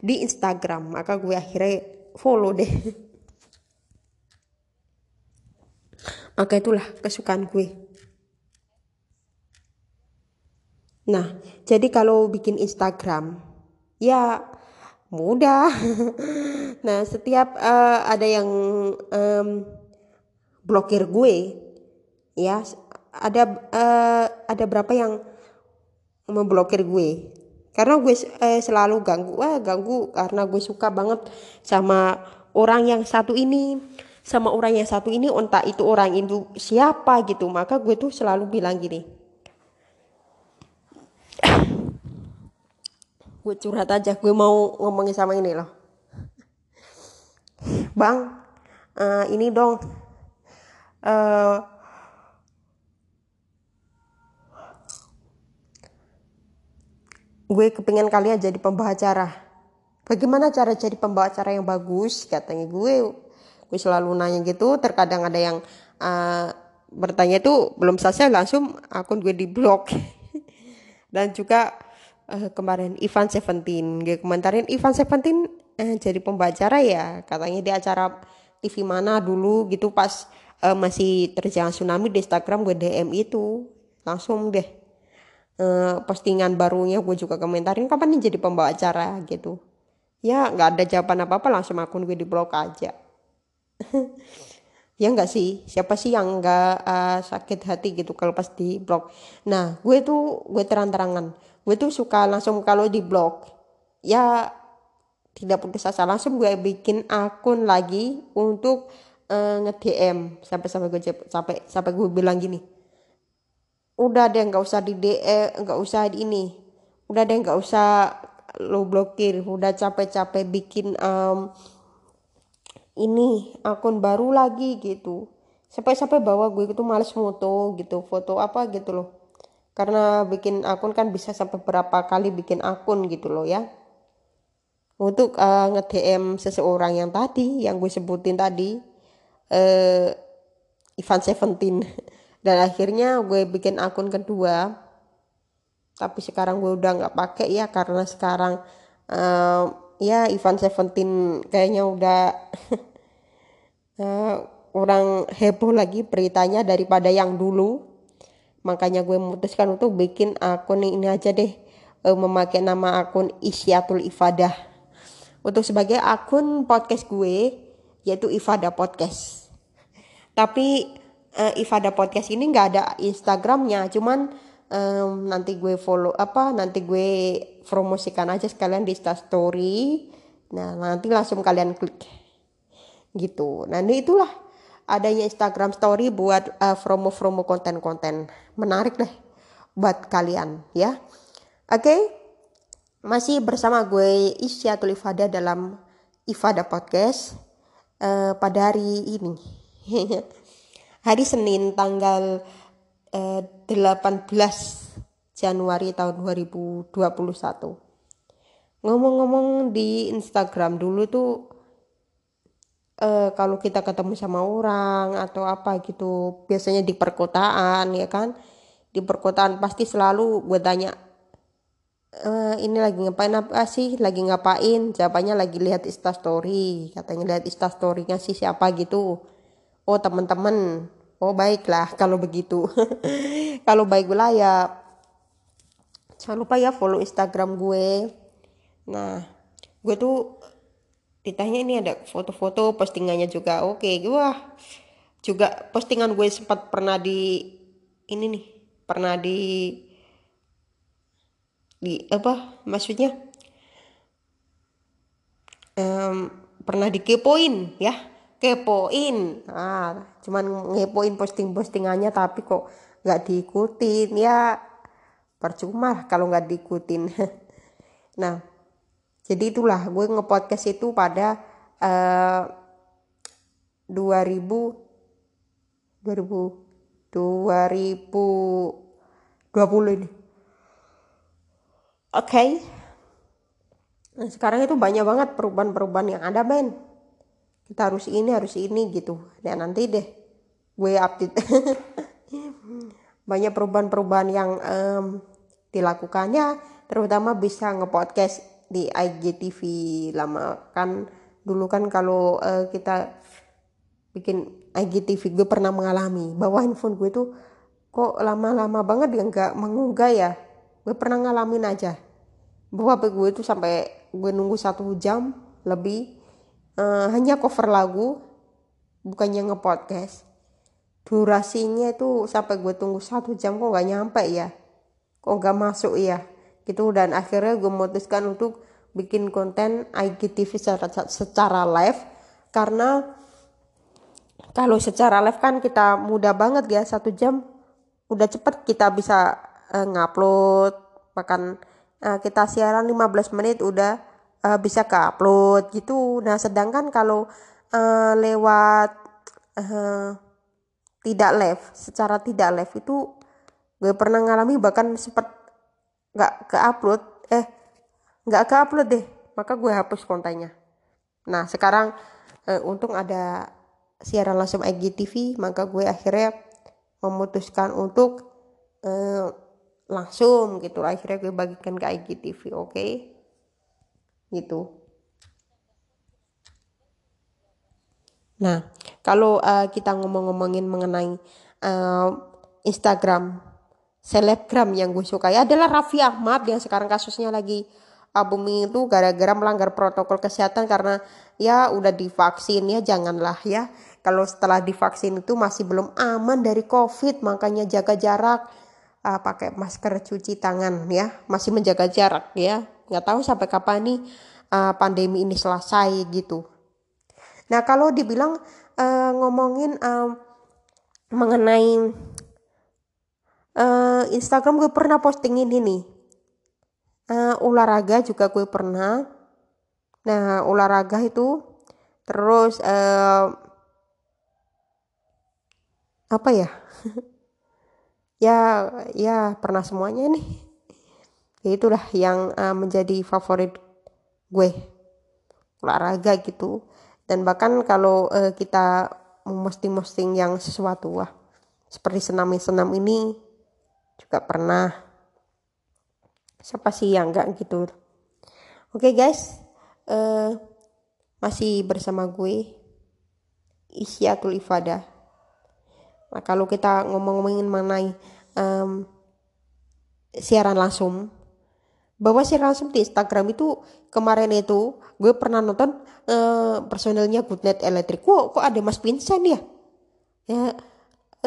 di Instagram? Maka gue akhirnya follow deh. Maka itulah kesukaan gue. Nah jadi kalau bikin Instagram ya mudah. nah, setiap uh, ada yang um, blokir gue, ya ada uh, ada berapa yang memblokir gue karena gue eh, selalu ganggu wah ganggu karena gue suka banget sama orang yang satu ini sama orang yang satu ini entah itu orang itu siapa gitu maka gue tuh selalu bilang gini gue curhat aja gue mau ngomongin sama ini loh. Bang uh, ini dong. Uh, gue kepingin kalian jadi pembawa acara. Bagaimana cara jadi pembawa acara yang bagus? Katanya gue gue selalu nanya gitu. Terkadang ada yang uh, bertanya itu belum selesai langsung akun gue di blok dan juga uh, kemarin Ivan Seventeen gue komentarin Ivan Seventeen uh, jadi pembacara ya katanya di acara TV mana dulu gitu pas uh, masih terjang tsunami di Instagram gue DM itu langsung deh uh, postingan barunya gue juga komentarin kapan nih jadi pembawa acara gitu. Ya nggak ada jawaban apa apa langsung akun gue di blok aja. Ya nggak sih siapa sih yang nggak uh, sakit hati gitu kalau pas di blog nah gue tuh gue terang-terangan gue tuh suka langsung kalau di blog. Ya tidak putus asa. Langsung gue bikin akun lagi untuk uh, nge DM sampai sampai gue sampai sampai gue bilang gini udah deh nggak usah di DM nggak usah di ini. Udah deh nggak usah lo blokir. Udah capek-capek bikin um, ini akun baru lagi gitu. Sampai-sampai bawa gue itu males foto gitu foto apa gitu loh karena bikin akun kan bisa sampai berapa kali bikin akun gitu loh ya. Untuk uh, nge-DM seseorang yang tadi yang gue sebutin tadi uh, Ivan Seventeen. Dan akhirnya gue bikin akun kedua. Tapi sekarang gue udah nggak pakai ya karena sekarang uh, ya Ivan Seventeen kayaknya udah uh, orang heboh lagi beritanya daripada yang dulu makanya gue memutuskan untuk bikin akun ini aja deh. Uh, memakai nama akun Isyatul Ifadah. Untuk sebagai akun podcast gue yaitu Ifada Podcast. Tapi uh, Ifada Podcast ini nggak ada Instagramnya. Cuman um, nanti gue follow apa nanti gue promosikan aja sekalian di story nah nanti langsung kalian klik. Gitu. Nah itulah adanya Instagram Story buat uh, promo-promo konten-konten menarik deh buat kalian ya. Oke, okay? masih bersama gue Isya Tulifada dalam Ifada Podcast uh, pada hari ini. hari Senin tanggal uh, 18 Januari tahun 2021. Ngomong-ngomong di Instagram dulu tuh uh, kalau kita ketemu sama orang atau apa gitu biasanya di perkotaan ya kan? Di perkotaan pasti selalu gue tanya e, ini lagi ngapain apa sih? Lagi ngapain? Jawabannya lagi lihat story katanya lihat storynya sih siapa gitu. Oh teman-teman. Oh baiklah kalau begitu. Kalau baik lah ya jangan lupa ya follow instagram gue. Nah gue tuh ditanya ini ada foto-foto postingannya juga. Oke okay. wah juga postingan gue sempat pernah di ini nih pernah di di apa maksudnya? Um, pernah dikepoin ya kepoin. Ah cuman ngepoin posting postingannya tapi kok nggak diikutin ya. Percuma kalau nggak diikutin. Nah jadi itulah gue ngepodcast itu pada uh, 2000 2000 2020 ini. Oke. Okay. Nah, sekarang itu banyak banget perubahan-perubahan yang ada, men. Kita harus ini, harus ini gitu. Ya nanti deh gue update. banyak perubahan-perubahan yang um, dilakukannya terutama bisa ngepodcast di IGTV lama. Kan dulu kan kalau uh, kita bikin IGTV gue pernah mengalami bahwa handphone gue tuh kok lama-lama banget dia nggak mengunggah ya. Gue pernah ngalamin aja. Bahwa HP gue tuh sampai gue nunggu satu jam lebih uh, hanya cover lagu bukannya ngepodcast. Durasinya itu sampai gue tunggu satu jam kok nggak nyampe ya. Kok nggak masuk ya gitu. Dan akhirnya gue memutuskan untuk bikin konten IGTV secara, secara live. Karena kalau secara live kan kita mudah banget ya. Satu jam udah cepet kita bisa uh, ngupload bahkan uh, kita siaran 15 menit udah uh, bisa ke upload gitu. Nah sedangkan kalau uh, lewat uh, tidak live secara tidak live itu gue pernah ngalami bahkan sempat nggak ke upload eh nggak ke upload deh. Maka gue hapus kontennya nah sekarang eh, untung ada siaran langsung IGTV maka gue akhirnya memutuskan untuk eh, langsung gitu. Akhirnya gue bagikan ke IGTV oke? Okay? gitu. Nah kalau uh, kita ngomong-ngomongin mengenai uh, Instagram selebgram yang gue sukai adalah Raffi Ahmad yang sekarang kasusnya lagi uh, itu gara-gara melanggar protokol kesehatan karena ya udah divaksin ya janganlah ya. Kalau setelah divaksin itu masih belum aman dari covid makanya jaga jarak uh, pakai masker cuci tangan ya. Masih menjaga jarak ya. Nggak tahu sampai kapan nih uh, pandemi ini selesai gitu. Nah kalau dibilang uh, ngomongin uh, mengenai uh, Instagram gue pernah posting ini nih. Uh, olahraga juga gue pernah. Nah olahraga itu terus uh, apa ya? Ya ya pernah semuanya nih. Ya itulah yang uh, menjadi favorit gue. Olahraga gitu. Dan bahkan kalau uh, kita memosting-posting yang sesuatu wah seperti senam-senam ini juga pernah. Siapa sih yang enggak gitu? Oke okay, guys. Uh, masih bersama gue Isyatul Ifadah nah kalau kita ngomong-ngomongin mengenai um, siaran langsung bahwa siaran langsung di Instagram itu kemarin itu gue pernah nonton uh, personelnya Goodnight Electric. Kok kok ada Mas Vincent ya? Ya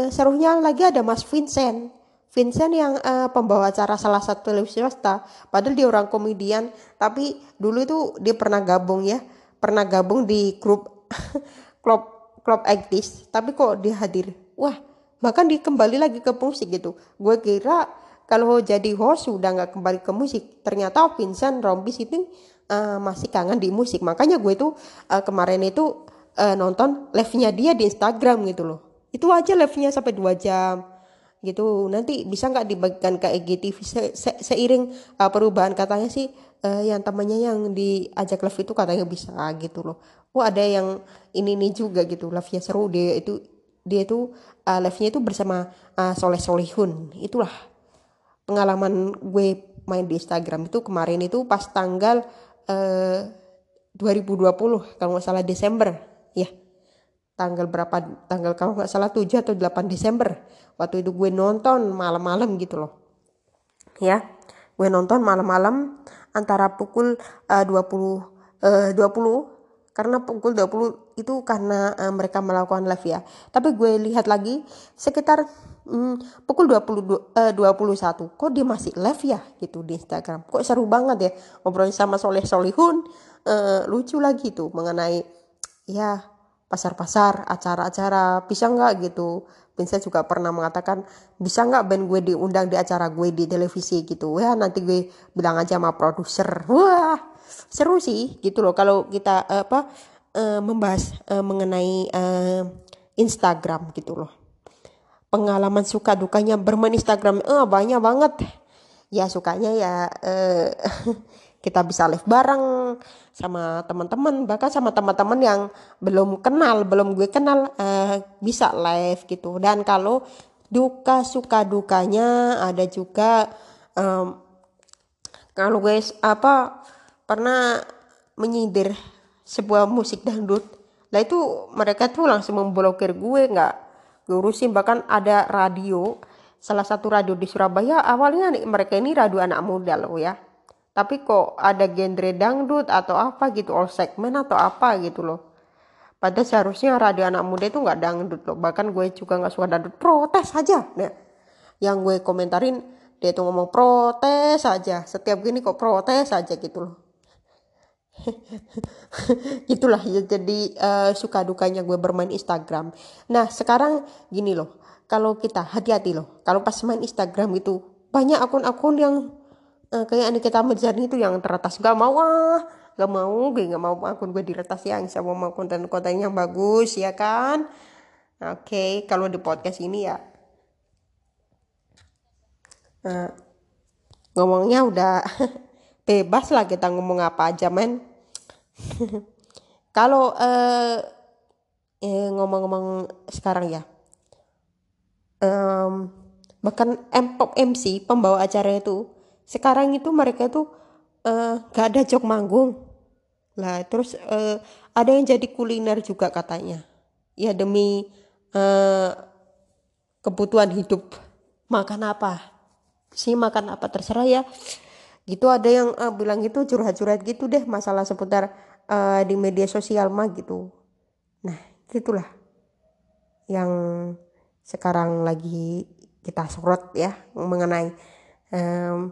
uh, serunya lagi ada Mas Vincent Vincent yang uh, pembawa acara salah satu televisi swasta padahal dia orang komedian tapi dulu itu dia pernah gabung ya pernah gabung di grup klub klub aktis tapi kok dia hadir? Wah bahkan dia kembali lagi ke musik gitu. Gue kira kalau jadi host sudah nggak kembali ke musik. Ternyata Vincent Rombis itu uh, masih kangen di musik. Makanya gue tuh uh, kemarin itu uh, nonton live-nya dia di Instagram gitu loh. Itu aja live-nya sampai dua jam gitu. Nanti bisa nggak dibagikan ke IGTV se se seiring uh, perubahan katanya sih uh, yang temannya yang diajak live itu katanya bisa gitu loh. Oh ada yang ini nih juga gitu live-nya seru. Dia itu dia itu uh, live-nya itu bersama uh, Soleh Solihun. Itulah pengalaman gue main di Instagram itu kemarin itu pas tanggal uh, 2020 kalau nggak salah Desember ya tanggal berapa tanggal kalau nggak salah 7 atau 8 Desember. Waktu itu gue nonton malam-malam gitu loh. Ya gue nonton malam-malam antara pukul uh, 20 uh, 20 karena pukul 20 itu karena uh, mereka melakukan live ya. Tapi gue lihat lagi sekitar hmm, pukul 20 uh, 21 kok dia masih live ya gitu di Instagram? Kok seru banget ya ngobrol sama Soleh Solihun. Uh, lucu lagi tuh mengenai ya pasar-pasar, acara-acara, bisa nggak gitu. Vincent juga pernah mengatakan bisa nggak band gue diundang di acara gue di televisi gitu. Ya nanti gue bilang aja sama produser. Wah seru sih gitu loh kalau kita uh, apa uh, membahas uh, mengenai Instagram gitu loh. Pengalaman suka dukanya bermain Instagram, eh banyak banget. Ya sukanya ya uh, kita bisa live bareng sama teman-teman bahkan sama teman-teman yang belum kenal belum gue kenal uh, bisa live gitu. Dan kalau duka suka dukanya ada juga um, kalau guys apa pernah menyindir sebuah musik dangdut lah itu mereka tuh langsung memblokir gue nggak gue urusin bahkan ada radio salah satu radio di Surabaya awalnya nih mereka ini radio anak muda loh ya tapi kok ada genre dangdut atau apa gitu all segmen atau apa gitu loh. Padahal seharusnya radio anak muda itu nggak dangdut loh. Bahkan gue juga nggak suka dangdut. Protes aja nah yang gue komentarin dia tuh ngomong protes aja. Setiap gini kok protes aja gitu loh. Itulah ya jadi uh, suka dukanya gue bermain Instagram. Nah sekarang gini loh. Kalau kita hati-hati loh. Kalau pas main Instagram itu banyak akun-akun yang uh, kayak kita Mirzani itu yang teratas. Gak mau ah. Gak mau gue gak mau akun gue diretas yang saya mau konten-konten yang bagus ya kan? Oke okay, kalau di podcast ini ya. Uh, ngomongnya udah bebas lah kita ngomong apa aja men. Kalau uh, eh, ngomong-ngomong sekarang ya. Um, bahkan M pop MC pembawa acara itu sekarang itu mereka tuh uh, gak ada jok manggung. Lah terus uh, ada yang jadi kuliner juga katanya. Ya demi uh, kebutuhan hidup. Makan apa? Sih makan apa? Terserah ya. Gitu ada yang uh, bilang gitu curhat-curhat gitu deh masalah seputar uh, di media sosial mah gitu. Nah itulah yang sekarang lagi kita sorot ya mengenai um,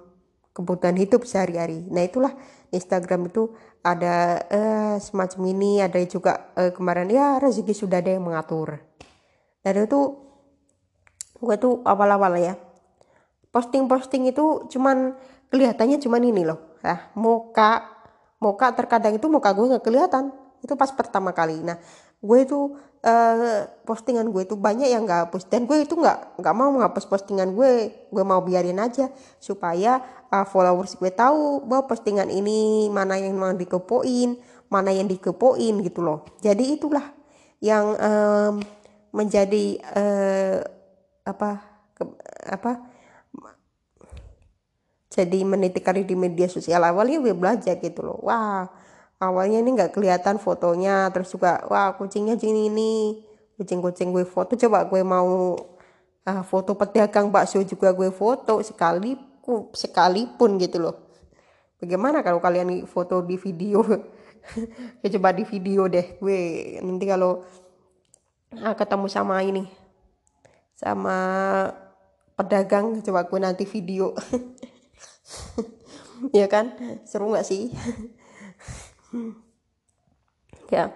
kebutuhan hidup sehari-hari. Nah itulah Instagram itu ada uh, semacam ini, ada juga uh, kemarin ya rezeki sudah ada yang mengatur. Dan itu gue tuh awal-awal ya posting-posting itu cuman kelihatannya cuman ini loh, nah muka muka terkadang itu muka gue nggak kelihatan itu pas pertama kali. Nah gue itu uh, postingan gue itu. Banyak yang gak hapus dan gue itu nggak nggak mau menghapus postingan gue. Gue mau biarin aja supaya uh, followers gue tahu bahwa postingan ini mana yang memang dikepoin mana yang dikepoin gitu loh. Jadi itulah yang um, menjadi uh, apa ke, apa jadi meniti karir di media sosial awalnya gue belajar gitu loh. Wah awalnya ini nggak kelihatan fotonya terus juga wah kucingnya kucing ini kucing-kucing gue foto coba gue mau uh, foto pedagang bakso juga gue foto sekali sekalipun gitu loh. Bagaimana kalau kalian foto di video? Ya coba di video deh gue. Nanti kalau uh, ketemu sama ini sama pedagang coba gue nanti video. Ya kan? Seru nggak sih ya.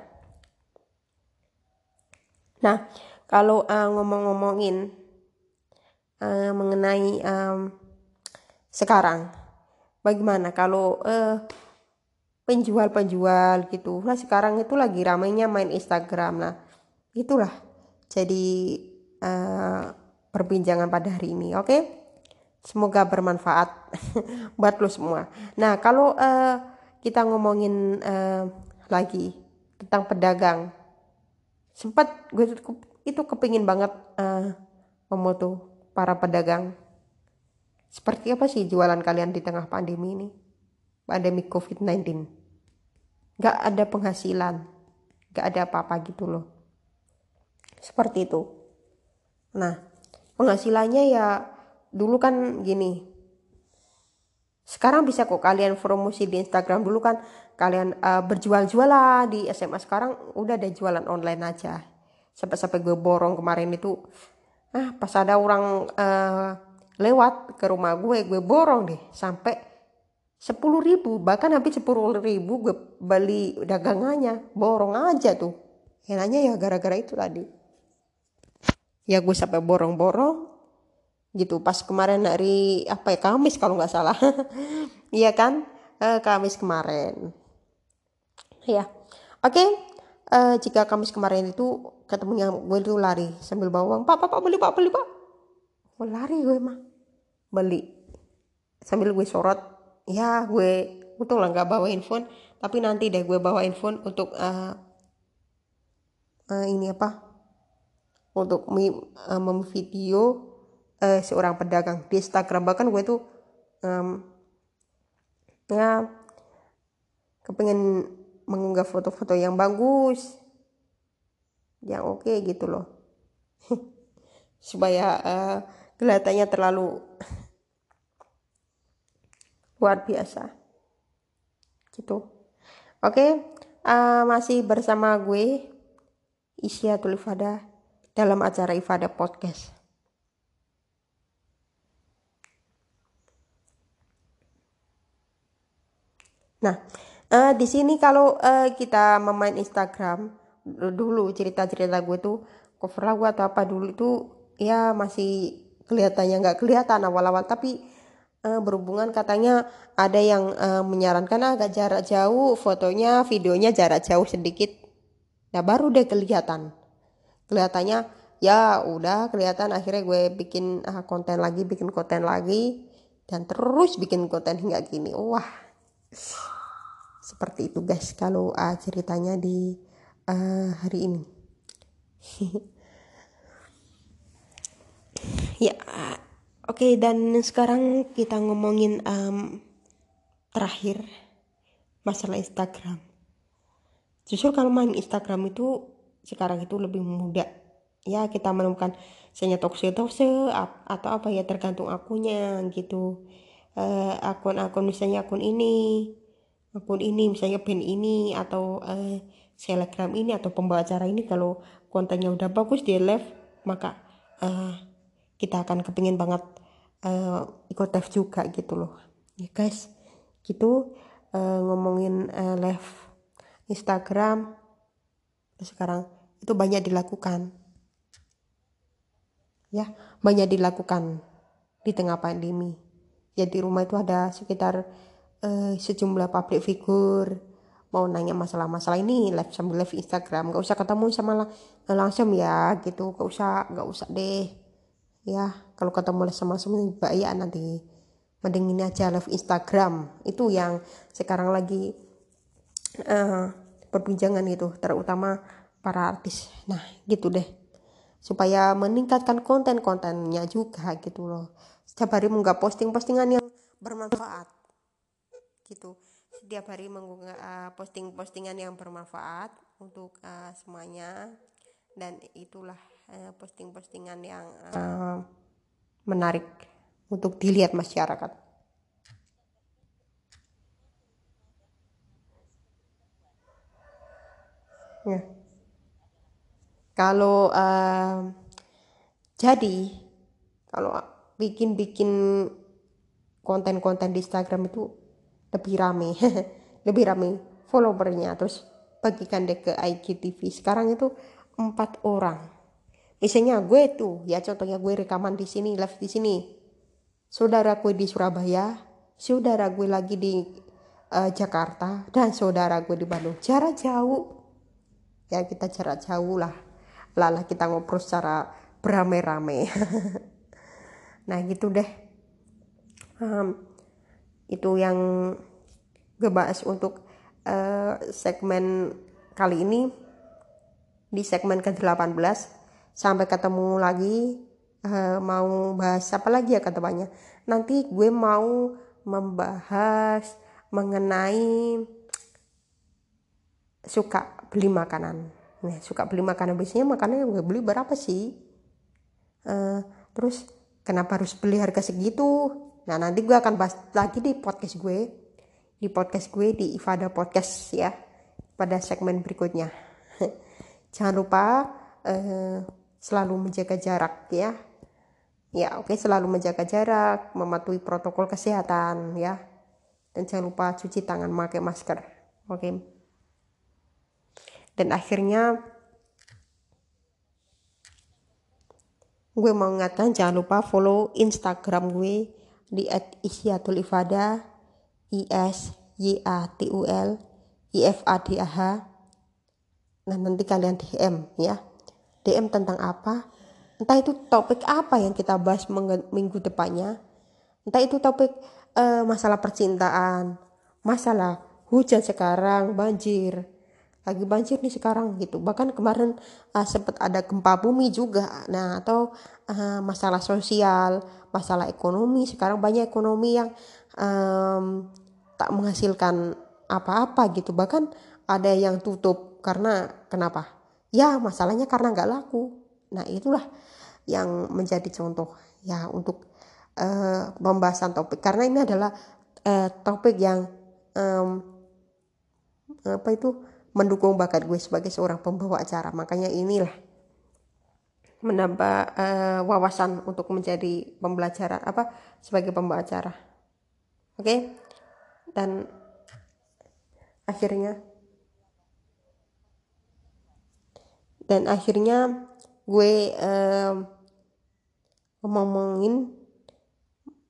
Nah kalau uh, ngomong-ngomongin uh, mengenai um, sekarang bagaimana kalau uh, penjual-penjual gitu. Nah sekarang itu lagi ramainya main Instagram nah itulah jadi uh, perbincangan pada hari ini oke? Okay? semoga bermanfaat buat lo semua. Nah kalau uh, kita ngomongin uh, lagi tentang pedagang. Sempat gue itu kepingin banget uh, memoto para pedagang. Seperti apa sih jualan kalian di tengah pandemi ini? Pandemi covid-19 gak ada penghasilan. Gak ada apa-apa gitu loh. Seperti itu. Nah penghasilannya ya dulu kan gini sekarang bisa kok kalian promosi di Instagram dulu kan. Kalian uh, berjual-jualan di SMA sekarang udah ada jualan online aja. Sampai-sampai gue borong kemarin itu ah pas ada orang uh, lewat ke rumah gue gue borong deh sampai sepuluh ribu. Bahkan habis sepuluh ribu gue beli dagangannya. Borong aja tuh. Enaknya ya gara-gara itu tadi. Ya gue sampai borong-borong gitu. Pas kemarin hari apa ya Kamis kalau nggak salah. Iya kan? Uh, Kamis kemarin. Ya oke. Okay. eh, jika Kamis kemarin itu ketemunya gue itu lari sambil bawa uang. Pak pak pak beli pak beli pak. Oh, lari gue mah beli. Sambil gue sorot. Ya gue untung lah nggak bawa handphone. Tapi nanti deh gue bawa handphone untuk uh, uh, ini apa? Untuk uh, memvideo uh, seorang pedagang di Instagram. Bahkan gue tuh um, ya kepengen mengunggah foto-foto yang bagus yang oke okay gitu loh. Supaya uh, kelihatannya terlalu luar biasa. Gitu. Oke okay, uh, masih bersama gue Isya Tulifada dalam acara Ifada Podcast Nah, uh, di sini kalau uh, kita memain Instagram dulu cerita-cerita gue tuh cover lagu atau apa dulu itu ya masih kelihatannya nggak kelihatan awal-awal tapi uh, berhubungan katanya ada yang uh, menyarankan agak jarak jauh fotonya videonya jarak jauh sedikit. Nah baru deh kelihatan. Kelihatannya ya udah kelihatan akhirnya gue bikin uh, konten lagi bikin konten lagi dan terus bikin konten hingga gini wah seperti itu guys kalau uh, ceritanya di uh, hari ini. Ya oke okay, dan sekarang kita ngomongin um, terakhir masalah Instagram. Justru kalau main Instagram itu sekarang itu lebih mudah. Ya kita menemukan misalnya tokse tokse atau apa ya tergantung akunnya gitu uh, akun-akun misalnya akun ini akun ini misalnya band ini atau uh, ini atau pembawa acara ini kalau kontennya udah bagus di live maka uh, kita akan kepingin banget uh, ikut live juga gitu loh. Ya guys gitu uh, ngomongin uh, live Instagram sekarang itu banyak dilakukan. Ya banyak dilakukan di tengah pandemi ya di rumah itu ada sekitar uh, sejumlah public figure. Mau nanya masalah-masalah ini live sambil live Instagram. Gak usah ketemu sama langsung ya gitu. Gak usah gak usah deh. Ya kalau ketemu sama sama ya nanti mending ini aja live Instagram. Itu yang sekarang lagi uh, perbincangan itu terutama para artis. Nah gitu deh. Supaya meningkatkan konten-kontennya juga gitu loh setiap hari menggak posting-postingan yang bermanfaat gitu setiap hari mengunggah uh, posting-postingan yang bermanfaat untuk uh, semuanya dan itulah uh, posting-postingan yang uh, menarik untuk dilihat masyarakat. Ya. Kalau uh, jadi kalau bikin-bikin konten-konten di Instagram itu lebih rame. Lebih rame followernya. Terus bagikan deh ke IGTV sekarang itu empat orang. Misalnya gue tuh ya contohnya gue rekaman di sini live di sini. Saudara gue di Surabaya saudara gue lagi di uh, Jakarta dan saudara gue di Bandung. Jarak jauh. Ya kita jarak jauh lah. Lala kita ngobrol secara beramai-ramai nah gitu deh. Um, itu yang gue bahas untuk uh, segmen kali ini. Di segmen ke-18 sampai ketemu lagi uh, mau bahas apa lagi ya katanya nanti gue mau membahas mengenai suka beli makanan. Nih suka beli makanan. Biasanya makanan yang gue beli berapa sih? Uh, terus kenapa harus beli harga segitu Nah nanti gue akan bahas lagi di podcast gue di podcast gue di Ifada Podcast ya pada segmen berikutnya. Jangan lupa uh, selalu menjaga jarak ya. Ya oke okay, selalu menjaga jarak, mematuhi protokol kesehatan ya. Dan jangan lupa cuci tangan pakai masker. Oke. Okay. Dan akhirnya gue mau ingatkan jangan lupa follow Instagram gue di at isyatul ifada i s y a t u l i f a d a h. Nah nanti kalian DM ya. DM tentang apa? Entah itu topik apa yang kita bahas minggu depannya. Entah itu topik uh, masalah percintaan masalah hujan sekarang banjir lagi banjir nih sekarang gitu. Bahkan kemarin uh, sempat ada gempa bumi juga. Nah atau uh, masalah sosial masalah ekonomi. Sekarang banyak ekonomi yang um, tak menghasilkan apa-apa gitu. Bahkan ada yang tutup karena kenapa? Ya masalahnya karena nggak laku. Nah itulah yang menjadi contoh ya untuk uh, pembahasan topik. Karena ini adalah uh, topik yang um, apa itu mendukung bakat gue sebagai seorang pembawa acara. Makanya inilah menambah uh, wawasan untuk menjadi pembelajaran apa sebagai pembawa acara. Oke? Okay? dan akhirnya dan akhirnya gue uh, ngomongin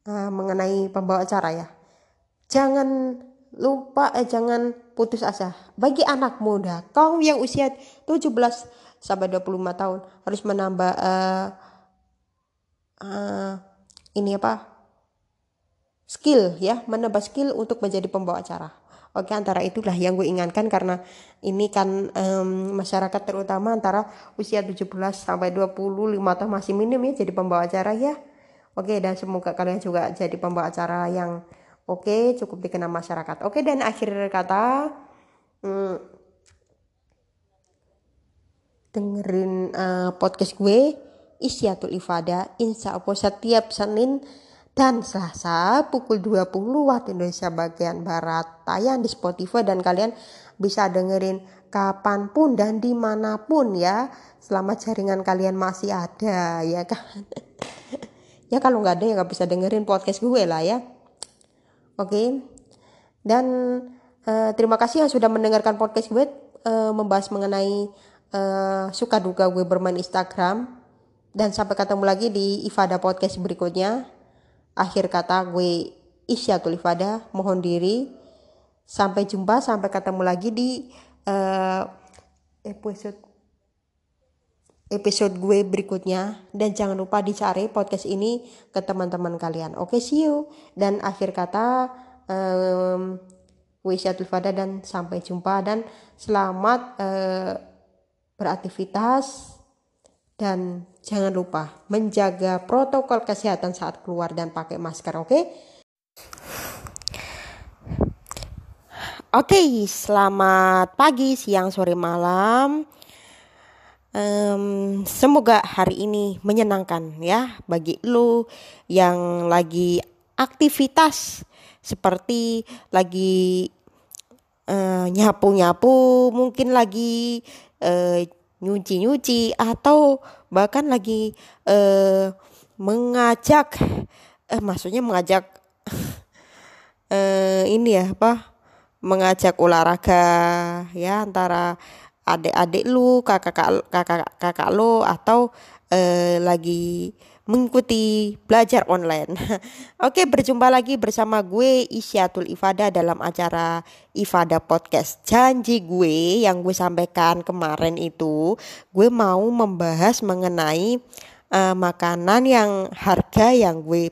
uh, mengenai pembawa acara ya. Jangan lupa eh jangan putus asa. Bagi anak muda, kaum yang usia 17 sampai 25 tahun harus menambah uh, uh, ini apa? skill ya, menambah skill untuk menjadi pembawa acara. Oke, antara itulah yang gue ingatkan karena ini kan um, masyarakat terutama antara usia 17 sampai 25 tahun masih minim ya jadi pembawa acara ya. Oke, dan semoga kalian juga jadi pembawa acara yang Oke, cukup dikenal masyarakat. Oke, dan akhir kata hmm, dengerin uh, podcast gue Isyatul Ifada. Insya Allah setiap Senin dan Selasa pukul 20 waktu Indonesia bagian Barat tayang di Spotify dan kalian bisa dengerin kapan pun dan di mana pun ya. Selama jaringan kalian masih ada ya kan? Ya kalau nggak ada ya nggak bisa dengerin podcast gue lah ya Oke. Dan uh, terima kasih yang sudah mendengarkan podcast gue uh, membahas mengenai uh, suka duka gue bermain Instagram. Dan sampai ketemu lagi di Ifada podcast berikutnya. Akhir kata gue Isyatul Ifada mohon diri. Sampai jumpa, sampai ketemu lagi di uh, episode episode gue berikutnya dan jangan lupa dicari podcast ini ke teman-teman kalian. Oke, okay, see you. Dan akhir kata um, Wisyatul Fada dan sampai jumpa dan selamat uh, beraktivitas dan jangan lupa menjaga protokol kesehatan saat keluar dan pakai masker, oke? Okay? Oke, okay, selamat pagi, siang, sore, malam. Um, semoga hari ini menyenangkan ya bagi lo yang lagi aktivitas seperti lagi uh, nyapu-nyapu, mungkin lagi uh, nyuci-nyuci atau bahkan lagi uh, mengajak, uh, maksudnya mengajak uh, ini ya apa? mengajak olahraga ya antara adik-adik lu, kakak kakak kakak lu atau eh, lagi mengikuti belajar online. Oke, berjumpa lagi bersama gue Isyatul Ifada dalam acara Ifada Podcast. Janji gue yang gue sampaikan kemarin itu, gue mau membahas mengenai uh, makanan yang harga yang gue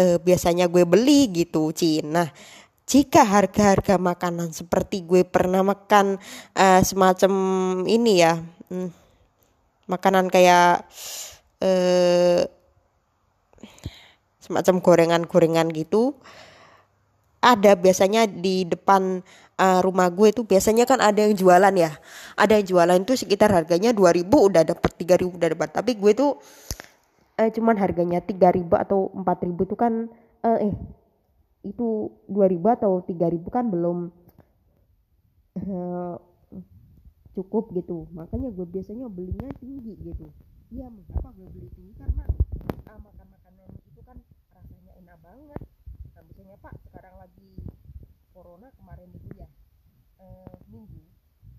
uh, biasanya gue beli gitu, Cina. Nah, jika harga-harga makanan seperti gue pernah makan uh, semacam ini ya hmm, makanan kayak uh, semacam gorengan-gorengan gitu ada biasanya di depan uh, rumah gue itu biasanya kan ada yang jualan ya. Ada yang jualan itu sekitar harganya 2000 udah dapet 3000 udah dapat tapi gue tuh uh, cuman harganya 3000 atau 4000 tuh kan uh, eh itu 2000 atau 3000 kan belum uh, cukup gitu. Makanya gue biasanya belinya tinggi gitu. Iya mengapa gue beli tinggi? Karena uh, makan makanan itu kan rasanya enak banget. Nah misalnya pak sekarang lagi corona kemarin itu ya uh, minggu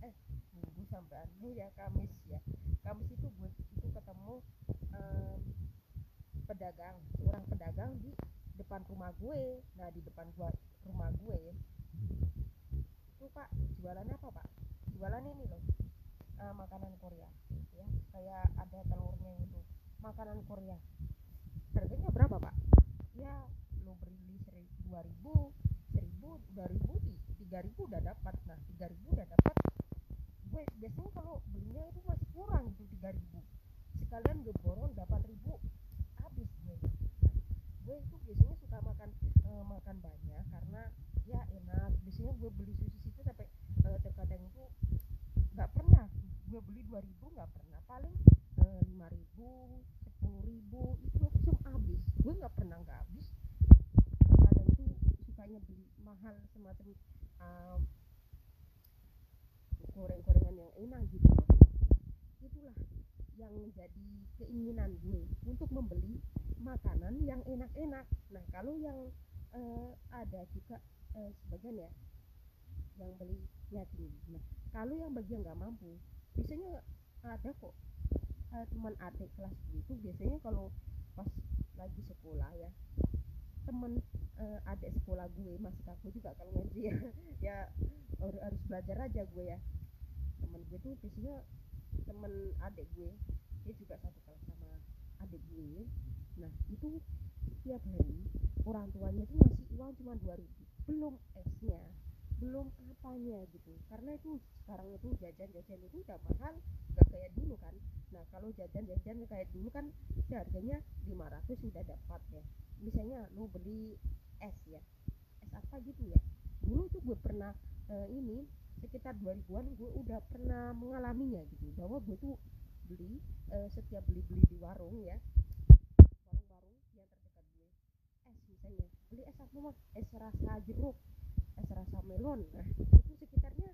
eh minggu sampai anu ya kamis ya. Kamis itu gue itu ketemu um, pedagang seorang pedagang di depan rumah gue nah di depan gua rumah gue. Itu pak jualan apa pak? Jualan ini loh uh, makanan Korea ya. Kayak ada telurnya itu makanan Korea. Harganya berapa pak? Ya lo beli dua ribu seribu dua ribu tiga ribu udah dapat. Nah tiga ribu udah dapat gue biasanya kalau belinya itu masih kurang itu tiga ribu. Sekalian gue borong delapan ribu gue itu biasanya suka makan uh, makan banyak karena ya enak. Biasanya gue beli sushi situ sampai uh, terkadang itu nggak pernah. Gue beli dua ribu nggak pernah. Paling eh, lima ribu sepuluh ribu itu langsung habis. Gue nggak pernah nggak habis. Kadang itu sukanya beli mahal semacam uh, goreng-gorengan yang enak gitu. Itulah yang menjadi keinginan gue untuk membeli makanan yang enak-enak. Nah kalau yang uh, ada juga uh, sebagian ya yang beli tinggi nah kalau yang bagian nggak mampu biasanya ada kok uh, teman adik kelas itu biasanya kalau pas lagi sekolah ya teman uh, adik sekolah gue masih aku juga kalau ngaji ya ya harus belajar aja gue ya. Teman gue tuh biasanya teman adik gue dia juga satu kelas sama adik gue nah itu setiap hari orang tuanya itu ngasih uang cuma dua ribu. Belum esnya belum apanya gitu. Karena itu sekarang itu jajan-jajan itu udah mahal gak kayak dulu kan. Nah kalau jajan-jajan kayak dulu kan harganya 500 sudah dapat ya. Misalnya lu beli es ya. Es apa gitu ya. Dulu tuh gue pernah uh, ini sekitar 2000-an gue udah pernah mengalaminya gitu. Bahwa gue tuh beli uh, setiap beli-beli di warung ya beli es apa mah es rasa jeruk es rasa melon. Nah itu sekitarnya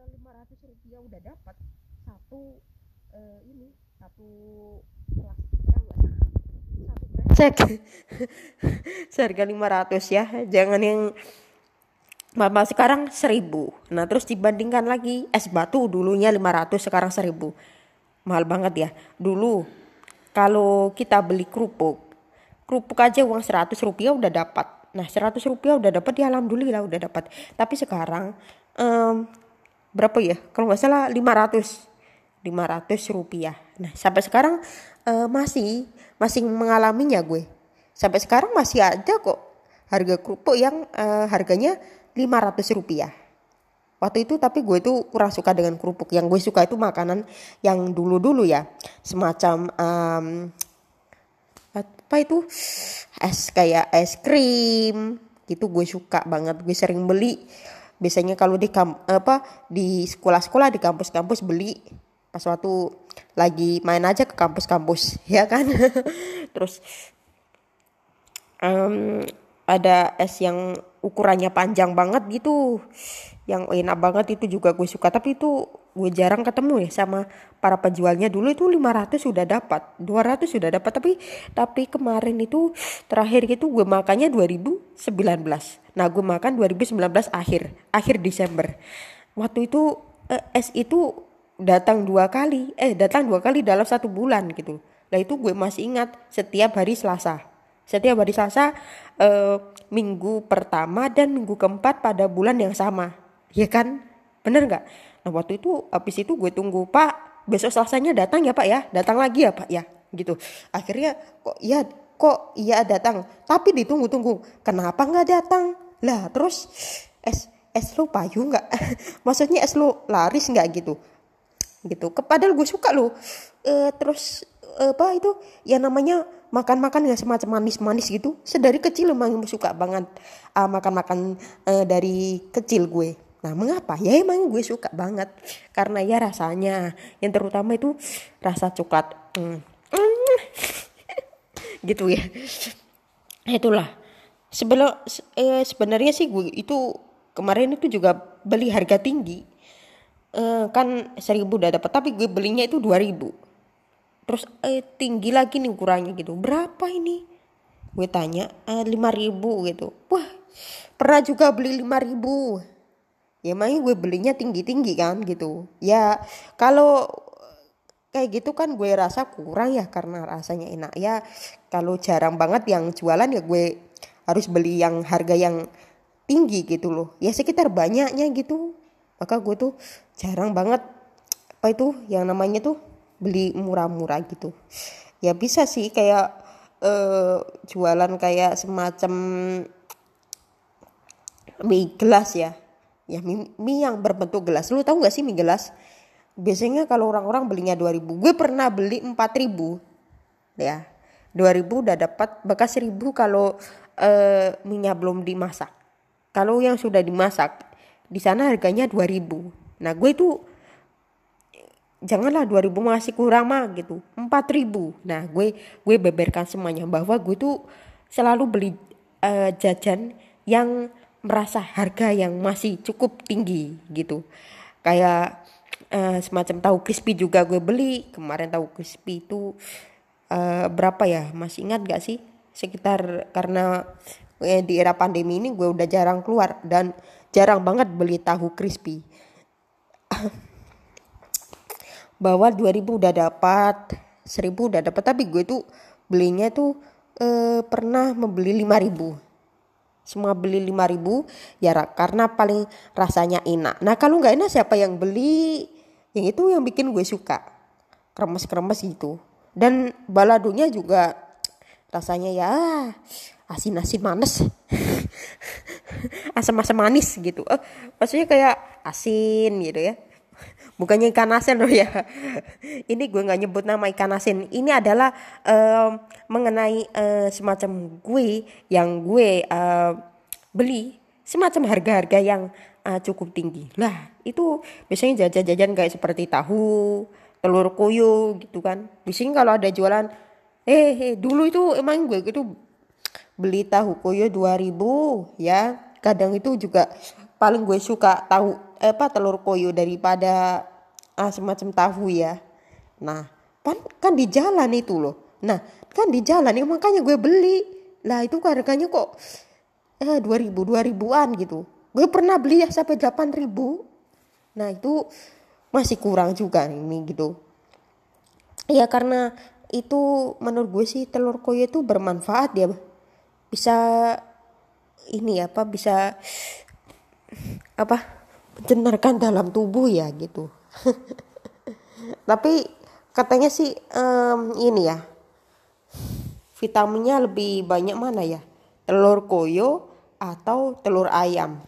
eh, lima ratus rupiah udah dapat. Satu uh, ini satu plastik kan satu seharga lima ratus ya. Jangan yang Mama sekarang seribu. Nah terus dibandingkan lagi es batu dulunya 500 sekarang seribu. Mahal banget ya. Dulu kalau kita beli kerupuk kerupuk aja uang 100 rupiah udah dapat. Nah 100 rupiah udah dapat ya alhamdulillah udah dapat. Tapi sekarang um, berapa ya? Kalau nggak salah 500 500 rupiah. Nah sampai sekarang uh, masih masih mengalaminya gue. Sampai sekarang masih ada kok harga kerupuk yang uh, harganya 500 rupiah. Waktu itu tapi gue tuh kurang suka dengan kerupuk. Yang gue suka itu makanan yang dulu-dulu ya. Semacam um, apa itu? Es kayak es krim. Gitu gue suka banget gue sering beli. Biasanya kalau di kam apa di sekolah-sekolah di kampus-kampus beli. Pas waktu lagi main aja ke kampus-kampus ya kan? Terus um, ada es yang ukurannya panjang banget gitu. Yang enak banget itu juga gue suka. Tapi itu gue jarang ketemu ya sama para penjualnya. Dulu itu 500 sudah dapat 200 sudah dapat. Tapi tapi kemarin itu terakhir itu gue makannya 2019 nah gue makan 2019 akhir akhir Desember. Waktu itu eh, es itu datang dua kali eh datang dua kali dalam satu bulan gitu. Lah itu gue masih ingat setiap hari Selasa. Setiap hari Selasa eh, minggu pertama dan minggu keempat pada bulan yang sama. Ya kan? Bener nggak nah waktu itu habis itu gue tunggu pak besok selasanya datang ya pak ya? Datang lagi ya pak ya? Gitu. Akhirnya kok iya kok iya datang? Tapi ditunggu-tunggu kenapa nggak datang? Lah terus es es lo payu nggak? Maksudnya es lo laris nggak? Gitu. Gitu. Padahal gue suka lo e, terus apa itu ya namanya makan-makan yang semacam manis-manis gitu. Sedari kecil emang suka banget uh, makan-makan uh, dari kecil gue Nah, mengapa? Ya emang gue suka banget karena ya rasanya yang terutama itu rasa coklat. Hmm. gitu ya. Itulah. Sebelum eh, sebenarnya sih gue itu kemarin itu juga beli harga tinggi. Eh, kan seribu udah dapat tapi gue belinya itu dua ribu terus eh, tinggi lagi nih ukurannya gitu berapa ini gue tanya eh, lima ribu gitu wah pernah juga beli lima ribu ya makanya gue belinya tinggi-tinggi kan gitu. Ya kalau kayak gitu kan gue rasa kurang ya karena rasanya enak. Ya kalau jarang banget yang jualan ya gue harus beli yang harga yang tinggi gitu loh. Ya sekitar banyaknya gitu. Maka gue tuh jarang banget apa itu yang namanya tuh beli murah-murah gitu. Ya bisa sih kayak uh, jualan kayak semacam mie gelas ya ya mie, mie yang berbentuk gelas. Lu tahu gak sih mie gelas? Biasanya kalau orang-orang belinya 2000 gue pernah beli 4000 ya 2000 udah dapat bekas 1000 kalau uh, minyak belum dimasak. Kalau yang sudah dimasak di sana harganya 2000 nah gue itu janganlah 2000 masih kurang mah gitu. 4000 nah gue gue beberkan semuanya bahwa gue tuh selalu beli uh, jajan yang merasa harga yang masih cukup tinggi gitu. Kayak uh, semacam tahu crispy juga gue beli. Kemarin tahu crispy itu uh, berapa ya? Masih ingat gak sih? Sekitar karena eh, di era pandemi ini gue udah jarang keluar dan jarang banget beli tahu crispy. Bahwa 2000 udah dapat 1000 udah dapat. Tapi gue tuh belinya tuh eh, pernah membeli 5000 semua beli 5000 ya karena paling rasanya enak. Nah kalau nggak enak siapa yang beli? Yang itu yang bikin gue suka. Kremes-kremes gitu. Dan baladonya juga rasanya ya asin-asin manis. Asam-asam manis gitu. Eh, maksudnya kayak asin gitu ya bukannya ikan asin loh ya. Ini gue nggak nyebut nama ikan asin. Ini adalah uh, mengenai uh, semacam gue yang gue uh, beli. Semacam harga-harga yang uh, cukup tinggi. Lah itu biasanya jajan-jajan kayak seperti tahu telur koyo gitu kan. Biasanya kalau ada jualan eh, eh dulu itu emang gue itu beli tahu koyo 2000 ya. Kadang itu juga paling gue suka tahu apa telur koyo daripada ah, semacam tahu ya. Nah kan kan di jalan itu loh. Nah kan di jalan ya makanya gue beli. Lah itu harganya kok eh 2000 2000-an gitu. Gue pernah beli ya sampai 8000 nah itu masih kurang juga ini gitu. Ya karena itu menurut gue sih telur koyo itu bermanfaat ya. Bisa ini apa bisa apa mencenarkan dalam tubuh ya gitu tapi katanya sih um, ini ya vitaminnya lebih banyak mana ya? Telur koyo atau telur ayam?